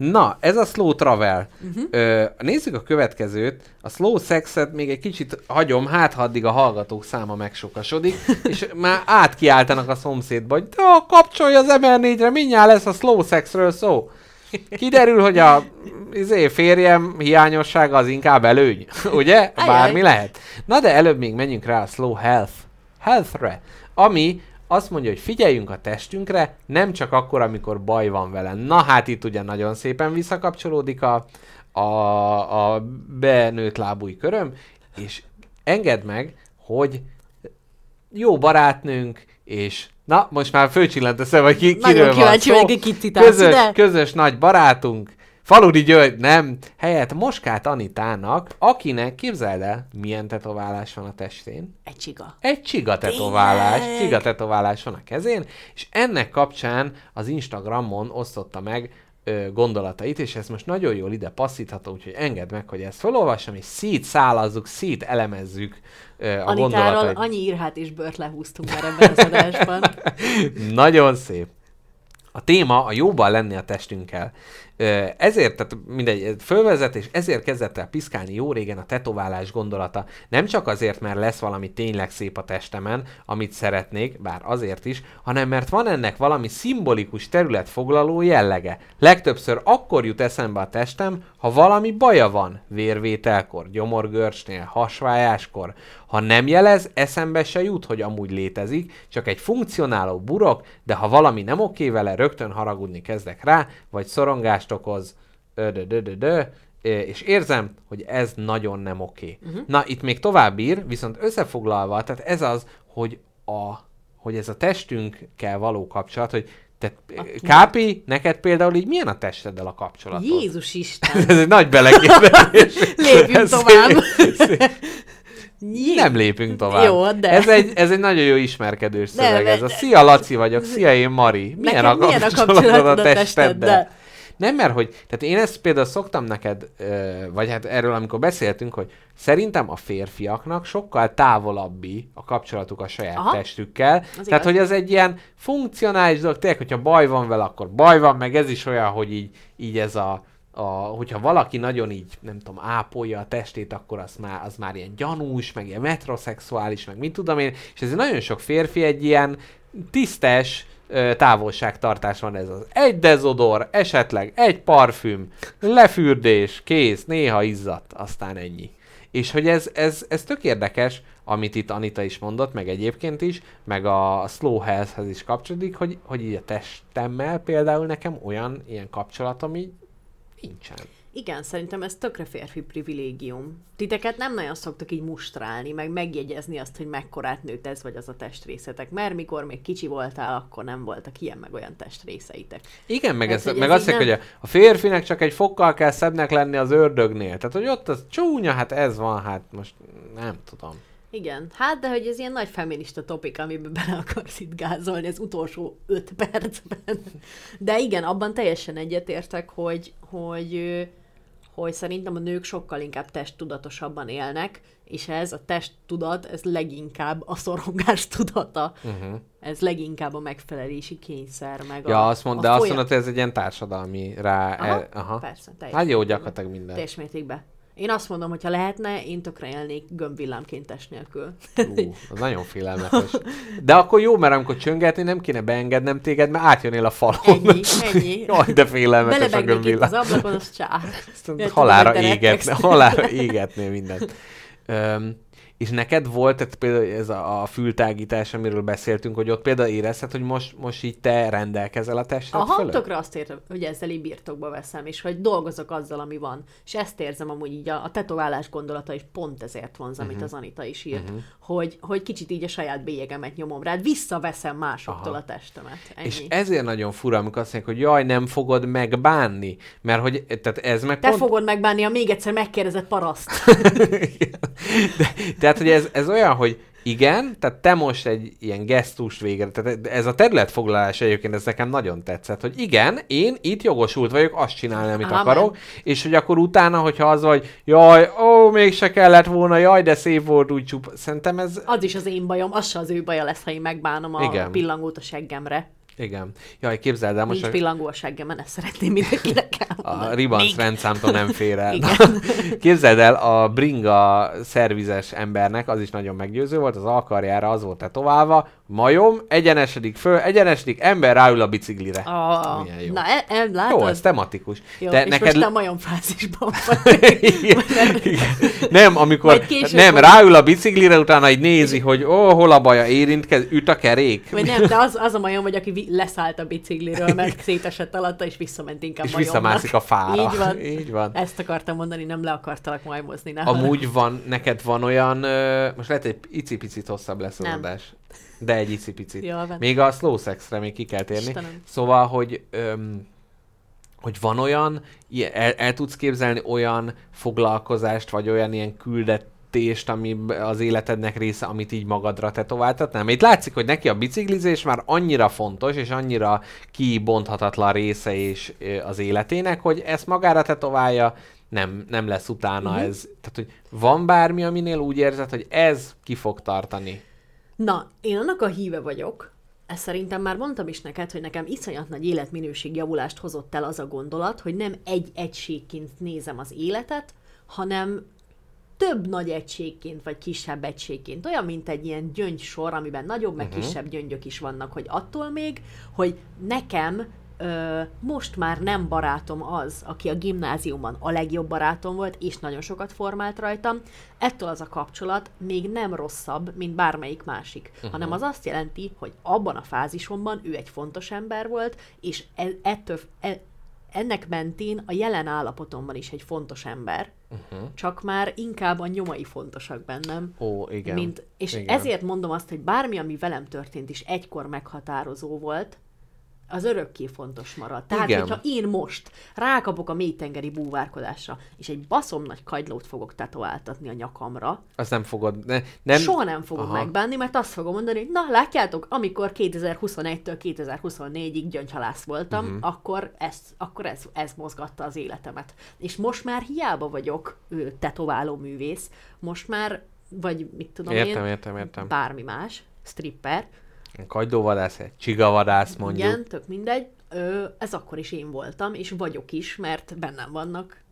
Na, ez a slow travel. Uh-huh. Ö, nézzük a következőt. A slow sexet még egy kicsit hagyom, hát ha addig a hallgatók száma megsokasodik, és már átkiáltanak a szomszédba, hogy de kapcsolja az MR4-re, mindjárt lesz a slow sexről szó. Kiderül, hogy a izé, férjem hiányossága az inkább előny, ugye? Bármi lehet. Na de előbb még menjünk rá a slow health. Healthre. Ami azt mondja, hogy figyeljünk a testünkre, nem csak akkor, amikor baj van vele. Na hát itt ugye nagyon szépen visszakapcsolódik a, a, a benőtt lábúj köröm, és engedd meg, hogy jó barátnőnk, és na, most már fölcsillant a szem, hogy ki, kiről van szó. vagyok, közös, ide. közös nagy barátunk, Faludi György, nem, helyett Moskát Anitának, akinek, képzeld el, milyen tetoválás van a testén? Egy csiga. Egy csiga tetoválás, Tényleg? csiga tetoválás van a kezén, és ennek kapcsán az Instagramon osztotta meg ö, gondolatait, és ez most nagyon jól ide passzítható, úgyhogy engedd meg, hogy ezt felolvassam, és szétszálazzuk, szételemezzük ö, a Anitáról gondolatait. annyi írhát és bört lehúztunk már ebben az adásban. Nagyon szép. A téma a jóban lenni a testünkkel. Ezért, tehát mindegy, fölvezet, és ezért kezdett el piszkálni jó régen a tetoválás gondolata. Nem csak azért, mert lesz valami tényleg szép a testemen, amit szeretnék, bár azért is, hanem mert van ennek valami szimbolikus területfoglaló jellege. Legtöbbször akkor jut eszembe a testem, ha valami baja van, vérvételkor, gyomorgörcsnél, hasvájáskor. Ha nem jelez, eszembe se jut, hogy amúgy létezik, csak egy funkcionáló burok, de ha valami nem oké vele, rögtön haragudni kezdek rá, vagy szorongást okoz, ödödödödö, és érzem, hogy ez nagyon nem oké. Uh-huh. Na, itt még tovább ír, viszont összefoglalva, tehát ez az, hogy, a, hogy ez a testünkkel való kapcsolat, hogy te, Kápi, neked például így milyen a testeddel a kapcsolatod? Jézus Isten! Ez egy nagy belekérdezés. Lépjünk tovább. Jé- Nem lépünk tovább. Jó, de- Ez egy, ez egy nagyon jó ismerkedős szöveg. Ez a de- Szia Laci vagyok, szia én Mari. Milyen, a, milyen a kapcsolatod a testeddel? Nem, mert hogy, tehát én ezt például szoktam neked, vagy hát erről, amikor beszéltünk, hogy szerintem a férfiaknak sokkal távolabbi a kapcsolatuk a saját Aha. Testükkel. Az Tehát, igaz. hogy az egy ilyen funkcionális dolog, tényleg, hogyha baj van vele, akkor baj van, meg ez is olyan, hogy így, így ez a, a, hogyha valaki nagyon így, nem tudom, ápolja a testét, akkor az már, az már ilyen gyanús, meg ilyen metrosexuális, meg mit tudom én, és ez nagyon sok férfi egy ilyen tisztes távolságtartás van ez az. Egy dezodor, esetleg egy parfüm, lefürdés, kész, néha izzat, aztán ennyi. És hogy ez, ez, ez tök érdekes, amit itt Anita is mondott, meg egyébként is, meg a slow health-hez is kapcsolódik, hogy, hogy így a testemmel például nekem olyan ilyen kapcsolatom így nincsen. Igen, szerintem ez tökre férfi privilégium. Titeket nem nagyon szoktak így mustrálni, meg megjegyezni azt, hogy mekkorát nőtt ez vagy az a testrészetek. Mert mikor még kicsi voltál, akkor nem voltak ilyen meg olyan testrészeitek. Igen, meg, ez, hogy meg ez azt mondják, hogy a, a férfinek csak egy fokkal kell szebbnek lenni az ördögnél. Tehát, hogy ott az csúnya, hát ez van, hát most nem tudom. Igen, hát de hogy ez ilyen nagy feminista topik, amiben bele akarsz itt gázolni az utolsó öt percben. De igen, abban teljesen egyetértek, hogy, hogy, hogy szerintem a nők sokkal inkább testtudatosabban élnek, és ez a testtudat, ez leginkább a szorongás tudata. Uh-huh. Ez leginkább a megfelelési kényszer, meg Ja, a, azt mond, a de azt folyam- mondod, hogy ez egy ilyen társadalmi rá... Aha, el- aha. persze, Hát jó, gyakorlatilag minden. Teljes mértékben. Én azt mondom, hogy ha lehetne, én tökre élnék gömbvillámként test nélkül. Ú, az nagyon félelmetes. De akkor jó, mert amikor csöngetni, nem kéne beengednem téged, mert átjönnél a falon. Ennyi, ennyi. Jaj, de félelmetes a gömbvillám. az ablakon, az csá. Halára égetne, halára égetné mindent. Öm, és neked volt tehát például ez a, a fültágítás, amiről beszéltünk, hogy ott például érezted, hogy most, most így te rendelkezel a tested Aha, fölött? tökre azt értem, hogy ezzel így birtokba veszem, és hogy dolgozok azzal, ami van. És ezt érzem amúgy így a, a tetoválás gondolata is pont ezért vonz, amit Mhm. az Anita is írt, hogy, hogy kicsit így a saját bélyegemet nyomom rád, visszaveszem másoktól Aha. a testemet. Ennyi. És ezért nagyon fura, amikor azt mondják, hogy jaj, nem fogod megbánni. Mert hogy, tehát ez meg Te pont... fogod megbánni, ha még egyszer megkérdezett paraszt. De, tehát, hogy ez, ez olyan, hogy igen, tehát te most egy ilyen gesztust végre, tehát ez a területfoglalás egyébként, ez nekem nagyon tetszett, hogy igen, én itt jogosult vagyok azt csinálni, amit Amen. akarok, és hogy akkor utána, hogyha az vagy, jaj, ó, mégse kellett volna, jaj, de szép volt úgy csupa. Szerintem ez, Az is az én bajom, az se az ő baja lesz, ha én megbánom a Igen. pillangót a seggemre. igen. Jaj, képzeld el, most Nincs a, pillangó a seggemen, ezt szeretném mindenkinek. A ribanc rendszámtól nem fér el. Képzeld el, a bringa szervizes embernek az is nagyon meggyőző volt, az alkarjára az volt tetoválva, majom, egyenesedik föl, egyenesedik, ember ráül a biciklire. Milyen jó. na, e, e, látod? Jó, ez tematikus. Jó, De és neked... most a majom fázisban vagy. Igen, nem, amikor nem, ráül a biciklire, utána így nézi, hogy ó, hol a baja, érintkez, üt a kerék. Vagy nem, de az, az a majom, hogy aki leszállt a bicikliről, mert szétesett alatta, és visszament inkább és majomnak. visszamászik a fára. Így van. Így van. Ezt akartam mondani, nem le akartalak majmozni. Ne Amúgy van, neked van olyan, most lehet egy icipicit hosszabb lesz az Nem. adás. De egy icipicit. Jól van. Még a slow sexre még ki kell térni. Istenem. Szóval, hogy, öm, hogy van olyan, el, el tudsz képzelni olyan foglalkozást, vagy olyan ilyen küldetést, ami az életednek része, amit így magadra tetováltatnál? Mert itt látszik, hogy neki a biciklizés már annyira fontos, és annyira kibonthatatlan része és ö, az életének, hogy ezt magára tetoválja, nem, nem lesz utána Mhm. ez. Tehát, hogy van bármi, aminél úgy érzed, hogy ez ki fog tartani. Na, én annak a híve vagyok, ezt szerintem már mondtam is neked, hogy nekem iszonyat nagy életminőség javulást hozott el az a gondolat, hogy nem egy egységként nézem az életet, hanem több nagy egységként, vagy kisebb egységként. Olyan, mint egy ilyen gyöngysor, amiben nagyobb, meg uh-huh. kisebb gyöngyök is vannak, hogy attól még, hogy nekem ö, most már nem barátom az, aki a gimnáziumban a legjobb barátom volt, és nagyon sokat formált rajtam, ettől az a kapcsolat még nem rosszabb, mint bármelyik másik, uh-huh. hanem az azt jelenti, hogy abban a fázisomban ő egy fontos ember volt, és e- ettől, e- ennek mentén a jelen állapotomban is egy fontos ember, uh-huh. csak már inkább a nyomai fontosak bennem. Ó, igen. Mint, és igen. Igen. ezért mondom azt, hogy bármi, ami velem történt is egykor meghatározó volt, az örökké fontos marad. Tehát, Igen. hogyha én most rákapok a mélytengeri búvárkodásra, és egy baszom nagy kagylót fogok tetováltatni a nyakamra, Azt nem fogod... Ne, nem, soha nem fogom Aha. Megbánni, mert azt fogom mondani, hogy na, látjátok, amikor 2021-től 2024-ig gyöngyhalász voltam, uh-huh. akkor, ez, akkor ez, ez mozgatta az életemet. És most már hiába vagyok ő, tetováló művész, most már, vagy mit tudom Értem, én, értem, értem. bármi más, stripper, Kagylóvadász, egy csigavadász mondjuk. igen, tök mindegy, ö, ez akkor is én voltam, és vagyok is, mert bennem vannak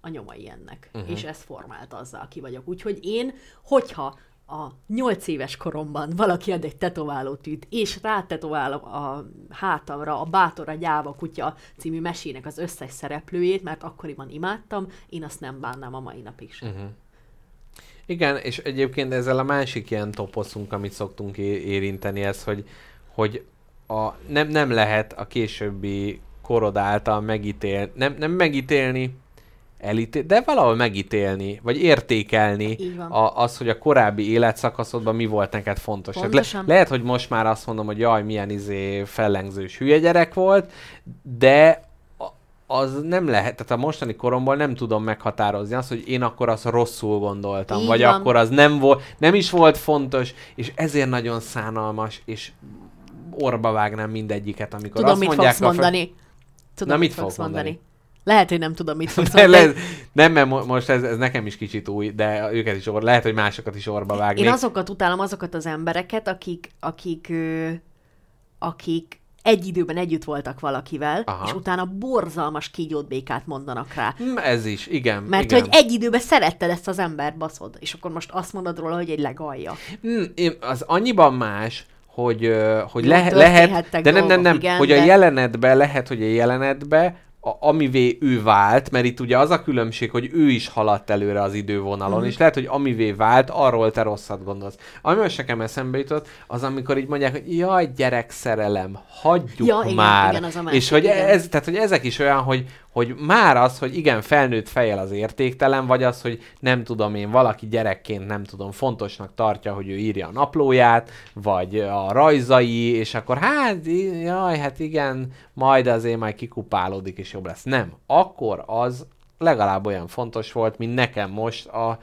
a nyomai ennek, uh-huh. és ez formált azzal, ki vagyok. Úgyhogy én, hogyha a nyolc éves koromban valaki ad egy tetoválótűt, és rátetoválom a hátamra a Bátor a gyáva kutya című mesének az összes szereplőjét, mert akkoriban imádtam, én azt nem bánnám a mai napig sem. Uh-huh. Igen, és egyébként ezzel a másik ilyen toposzunk, amit szoktunk érinteni, ez, hogy, hogy a, nem, nem lehet a későbbi korod által megítélni, nem, nem megítélni, elítél, de valahol megítélni, vagy értékelni van. a, az, hogy a korábbi életszakaszodban mi volt neked fontos. Le, lehet, hogy most már azt mondom, hogy jaj, milyen izé fellengzős hülye gyerek volt, de az nem lehet, tehát a mostani koromból nem tudom meghatározni azt, hogy én akkor azt rosszul gondoltam, Így vagy van. akkor az nem volt, nem is volt fontos, és ezért nagyon szánalmas, és orba vágnám mindegyiket, amikor Tudom, azt mit mondják fogsz a mondani. Tudom, Na, mit fogsz fogok mondani? Lehet, hogy nem tudom, mit fogsz mondani. le, nem, mert mo- most ez, ez nekem is kicsit új, de őket is or, lehet, hogy másokat is orba vágni. Én azokat utálom, azokat az embereket, akik, akik, akik egy időben együtt voltak valakivel, Aha. És utána borzalmas kígyót békát mondanak rá. Hm, Ez is, igen. Mert igen. hogy egy időben szeretted ezt az embert, baszod, és akkor most azt mondod róla, hogy egy legalja. Mm, az annyiban más, hogy, hogy le, lehet, de nem, nem, nem, igen, hogy a de- jelenetben lehet, hogy a jelenetben a, amivé ő vált, mert itt ugye az a különbség, hogy ő is haladt előre az idővonalon, Mhm. és lehet, hogy amivé vált, arról te rosszat gondolsz. Ami most nekem eszembe jutott, az amikor így mondják, hogy jaj, gyerek szerelem, hagyjuk Ja, igen, már. igen, az a másik, és hogy igen. ez, tehát, hogy ezek is olyan, hogy, hogy már az, hogy igen, felnőtt fejjel az értéktelen, vagy az, hogy nem tudom én, valaki gyerekként nem tudom, fontosnak tartja, hogy ő írja a naplóját, vagy a rajzai, és akkor hát, jaj, hát igen, majd azért majd kikupálódik, és jobb lesz. Nem. Akkor az legalább olyan fontos volt, mint nekem most a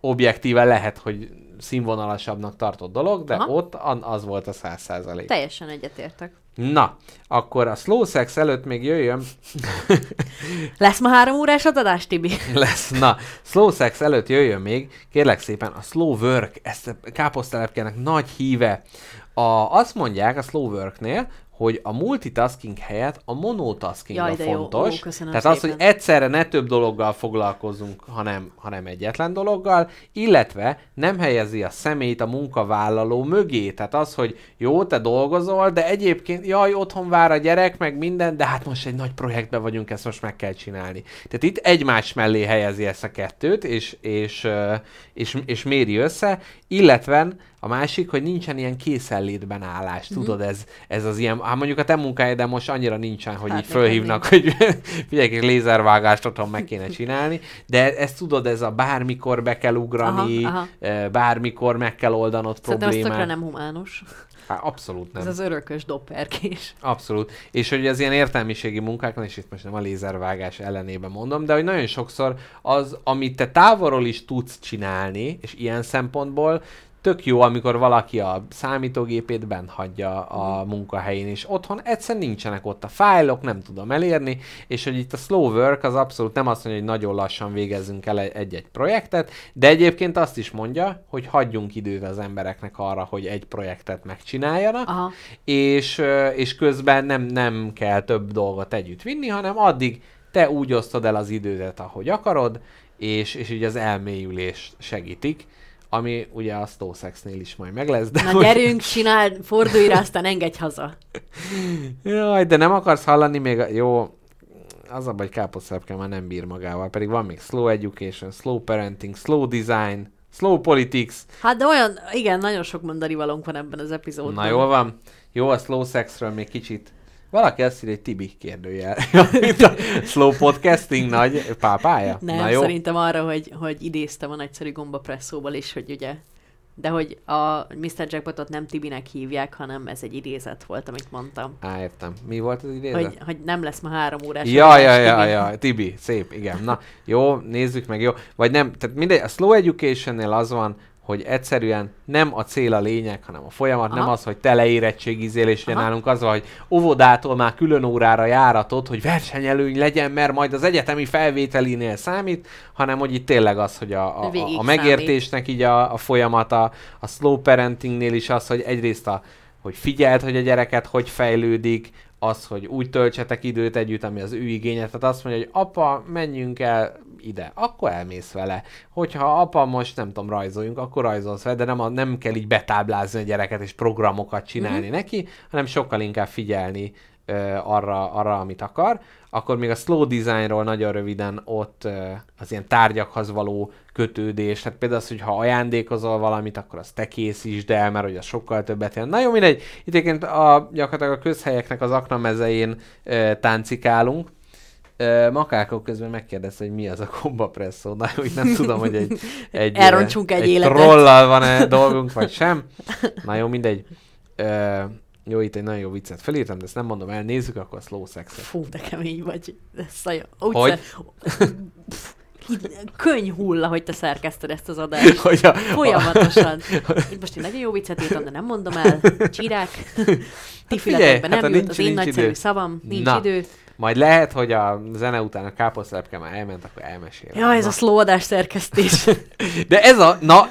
objektíve lehet, hogy színvonalasabbnak tartott dolog, de Aha. ott az volt a száz százalék. Teljesen egyetértek. Na, akkor a slow sex előtt még jöjjön, Lesz ma három órás adás, Tibi? lesz, na, slow sex előtt jöjjön még, kérlek szépen, a slow work, ezt a káposztelepkének nagy híve. A, azt mondják a slow worknél, hogy a multitasking helyett a monotasking Jaj, a jó. fontos. Ó, köszönöm Tehát az, hogy szépen. egyszerre ne több dologgal foglalkozunk, hanem, hanem egyetlen dologgal, illetve nem helyezi a szemét a munkavállaló mögé. Tehát az, hogy jó, te dolgozol, de egyébként, jaj, otthon vár a gyerek, meg minden, de hát most egy nagy projektben vagyunk, ezt most meg kell csinálni. Tehát itt egymás mellé helyezi ezt a kettőt, és, és, és, és méri össze, illetve A másik, hogy nincsen ilyen készenlétben állás, Mhm. tudod, ez, ez az ilyen, hát mondjuk a te munkáid, most annyira nincsen, hogy Hát így fölhívnak, hogy figyelj, egy lézervágást otthon meg kéne csinálni, de ezt tudod, ez a bármikor be kell ugrani, Aha, aha. bármikor meg kell oldanod Szerintem problémát. nem humánus. Hát abszolút nem. Ez az örökös dopperkés. Abszolút. És hogy az ilyen értelmiségi munkákon, és itt most nem a lézervágás ellenében mondom, de hogy nagyon sokszor az, amit te távolról is tudsz csinálni, és ilyen szempontból tök jó, amikor valaki a számítógépét bent hagyja a munkahelyén, és otthon egyszerűen nincsenek ott a fájlok, nem tudom elérni, és hogy itt a slow work az abszolút nem azt mondja, hogy nagyon lassan végezzünk el egy-egy projektet, de egyébként azt is mondja, hogy hagyjunk időt az embereknek arra, hogy egy projektet megcsináljanak, Aha. és, és közben nem, nem kell több dolgot együtt vinni, hanem addig te úgy osztod el az idődet, ahogy akarod, és, és így az elmélyülést segítik, ami ugye a Stowsexnél is majd meg lesz. De Na hogy- gyerünk, csinál, fordulj rá, aztán engedj haza. Jaj, de nem akarsz hallani még, a... jó, az a baj, káposztelepke már nem bír magával, pedig van még slow education, slow parenting, slow design, slow politics, Hát de olyan, igen, nagyon sok mondani valónk van ebben az epizódban. Na jól van. Jó, a slow sexről még kicsit. Valaki azt írja, hogy Tibi kérdőjel. Mint a slow podcasting nagy pápája? Nem, Na jó. szerintem arra, hogy, hogy idéztem a nagyszerű gombapresszóból is, hogy ugye, de hogy a Mr. Jackpotot nem Tibinek hívják, hanem ez egy idézet volt, amit mondtam. Á, értem. Mi volt az idézet? Hogy, hogy nem lesz ma három órás. Ja, ja, ja, Tibi. ja, Tibi, szép, igen. Na, jó, nézzük meg, jó. Vagy nem, tehát mindegy, a slow education az van, hogy egyszerűen nem a cél a lényeg, hanem a folyamat, Aha. nem az, hogy te leérettségizél, és Aha. nálunk az hogy óvodától már külön órára járatod, hogy versenyelőny legyen, mert majd az egyetemi felvételinél számít, hanem hogy itt tényleg az, hogy a, a, Végig a megértésnek így a, a folyamata, a slow parentingnél is az, hogy egyrészt a, hogy figyeld, hogy a gyereket hogy fejlődik, az, hogy úgy töltsetek időt együtt, ami az ő igénye. Tehát azt mondja, hogy apa, menjünk el ide, akkor elmész vele. Hogyha apa most nem tudom, rajzoljunk, akkor rajzolsz vele, de nem, nem kell így betáblázni a gyereket és programokat csinálni uh-huh. neki, hanem sokkal inkább figyelni ö, arra, arra, amit akar. Akkor még a slow designról nagyon röviden ott ö, az ilyen tárgyakhoz való kötődés, tehát például az, hogy ha ajándékozol valamit, akkor azt te készítsd el, mert hogy az sokkal többet jelent. Na jó, mindegy, itt egyébként a, gyakorlatilag a közhelyeknek az aknamezején ö, táncikálunk, Ö, Makákok közben megkérdezte, hogy mi az a komba presszó. Na itt nem tudom, hogy egy, egy, Elrontsunk egy egy életet. trollal van-e dolgunk, vagy sem. Na jó, mindegy. Ö, jó, itt egy nagyon jó viccet felírtam, de ezt nem mondom el. Nézzük akkor a slow sexet. Fú, de kemény vagy. Úgy Hogy? sze- Így Könyv hulla, hogy te szerkezted ezt az adást. Hogy a, Folyamatosan. Itt most egy nagyon jó viccet írtam, de nem mondom el. Csirák. Ti figyelj, hát nem ha jut az én nagyszerű idő. szavam. Nincs Na. idő. Majd lehet, hogy a zene után a káposztelepke már elment, akkor elmesél. Ja, ez a slow adás szerkesztés. De ez a... Na,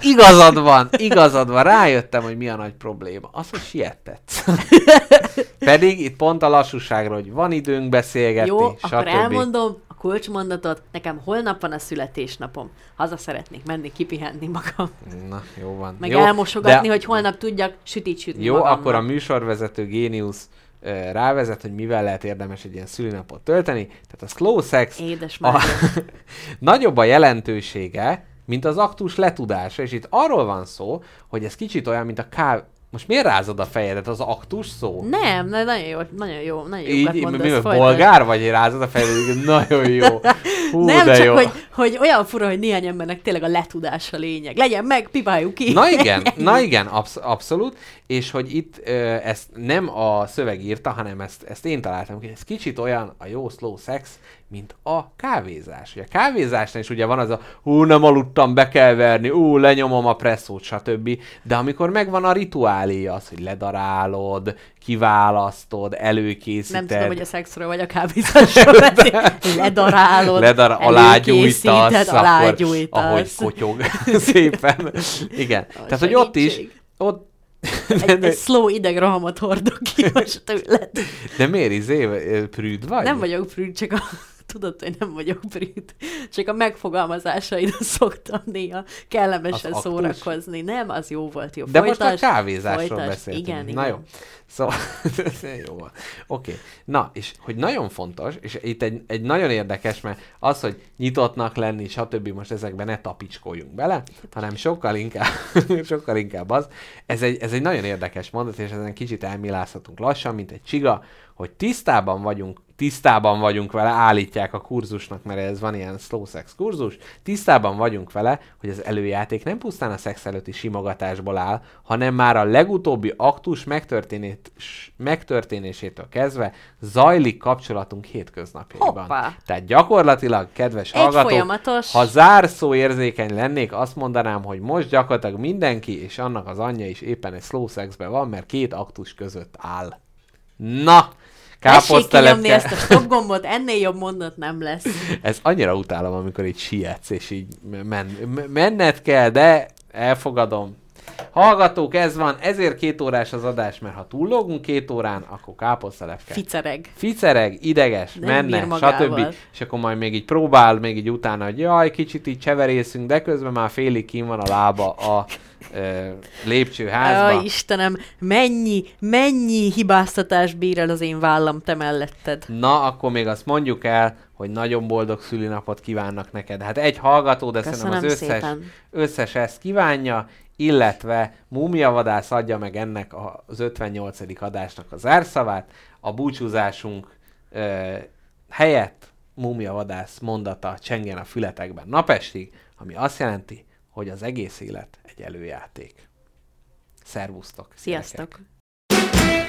igazad van, igazad van. Rájöttem, hogy mi a nagy probléma. Az, hogy siettetsz. Pedig itt pont a lassúságról, hogy van időnk beszélgetni, Jó, stb. akkor elmondom a kulcsmondatot. Nekem holnap van a születésnapom. Haza szeretnék menni, kipihenni magam. Na, jó van. Meg jó, elmosogatni, de- hogy holnap tudjak sütit sütni Jó, magamnak. akkor a műsorvezető géniusz rávezet, hogy mivel lehet érdemes egy ilyen szülinapot tölteni. Tehát a slow sex Édes a, nagyobb a jelentősége, mint az aktus letudása, és itt arról van szó, hogy ez kicsit olyan, mint a káv... Most miért rázod a fejedet? Az aktus szó? Nem, na, nagyon jó, nagyon jó, nagyon jókat így mondasz. mi, mi, bolgár vagy rázod a fejedet? Nagyon jó. Hú, nem, de csak jó. hogy, hogy olyan fura, hogy néhány embernek tényleg a letudás a lényeg. Legyen meg, pipáljuk ki. Na igen, na igen, absz- abszolút, és hogy itt ö, ezt nem a szöveg írta, hanem ezt, ezt én találtam ki, ez kicsit olyan a jó slow sex, mint a kávézás. Ugye a kávézásnál is ugye van az a hú, nem aludtam, be kell verni, ú, lenyomom a presszót, stb. De amikor megvan a rituáléja, az, hogy ledarálod, kiválasztod, előkészíted, Nem tudom, hogy a szexről vagy a kávézásról. Ledarálod, ledar, alágyújtasz, alágyújtasz. ahogy kotyog szépen. Igen. Tehát, hogy ott is, segítség. ott, Egy, egy slow idegrohamot hordok ki most tőled. De miért izé, prűd vagy? Nem vagyok prűd, csak a tudod, hogy nem vagyok brit. Csak a megfogalmazásaid szoktam néha kellemesen Az aktus? szórakozni. Nem, az jó volt, jó. De most a kávézásról beszéltünk. Igen, Na igen. jó. Szóval, jó van. Oké. Na, és hogy nagyon fontos, és itt egy, egy nagyon érdekes, mert az, hogy nyitottnak lenni, stb. most ezekben ne tapicskoljunk bele, hanem sokkal inkább, sokkal inkább az. Ez egy, ez egy nagyon érdekes mondat, és ezen kicsit elmilázhatunk lassan, mint egy csiga, hogy tisztában vagyunk, tisztában vagyunk vele, állítják a kurzusnak, mert ez van ilyen slow sex kurzus, tisztában vagyunk vele, hogy az előjáték nem pusztán a szex előtti simogatásból áll, hanem már a legutóbbi aktus megtörténés, megtörténésétől kezdve zajlik kapcsolatunk hétköznapjaiban. Hoppá. Tehát gyakorlatilag, kedves Egy hallgatók, folyamatos- ha zárszó érzékeny lennék, azt mondanám, hogy most gyakorlatilag mindenki, és annak az anyja is éppen egy slow sexben van, mert két aktus között áll. Na! Káposztelepke. ezt a stop gombot, ennél jobb mondat nem lesz. Ez annyira utálom, amikor így sietsz, és így men, menned kell, de elfogadom. Hallgatók, ez van, ezért két órás az adás, mert ha túllógunk két órán, akkor káposztelepke. Ficereg. Ficereg, ideges, Nem menne, stb. És akkor majd még így próbál, még így utána, hogy jaj, kicsit így cseverészünk, de közben már félig kín van a lába a ö, lépcsőházba. Aj, Istenem, mennyi, mennyi hibáztatás bír el az én vállam te melletted. Na, akkor még azt mondjuk el, hogy nagyon boldog szülinapot kívánnak neked. Hát egy hallgató, de Köszönöm szerintem az összes, szépen. összes ezt kívánja, illetve Múmiavadász adja meg ennek az 58. adásnak a zárszavát. A búcsúzásunk ö, helyett Múmiavadász mondata csengjen a fületekben napestig, ami azt jelenti, hogy az egész élet egy előjáték. Szervusztok! Sziasztok! Gyerekek.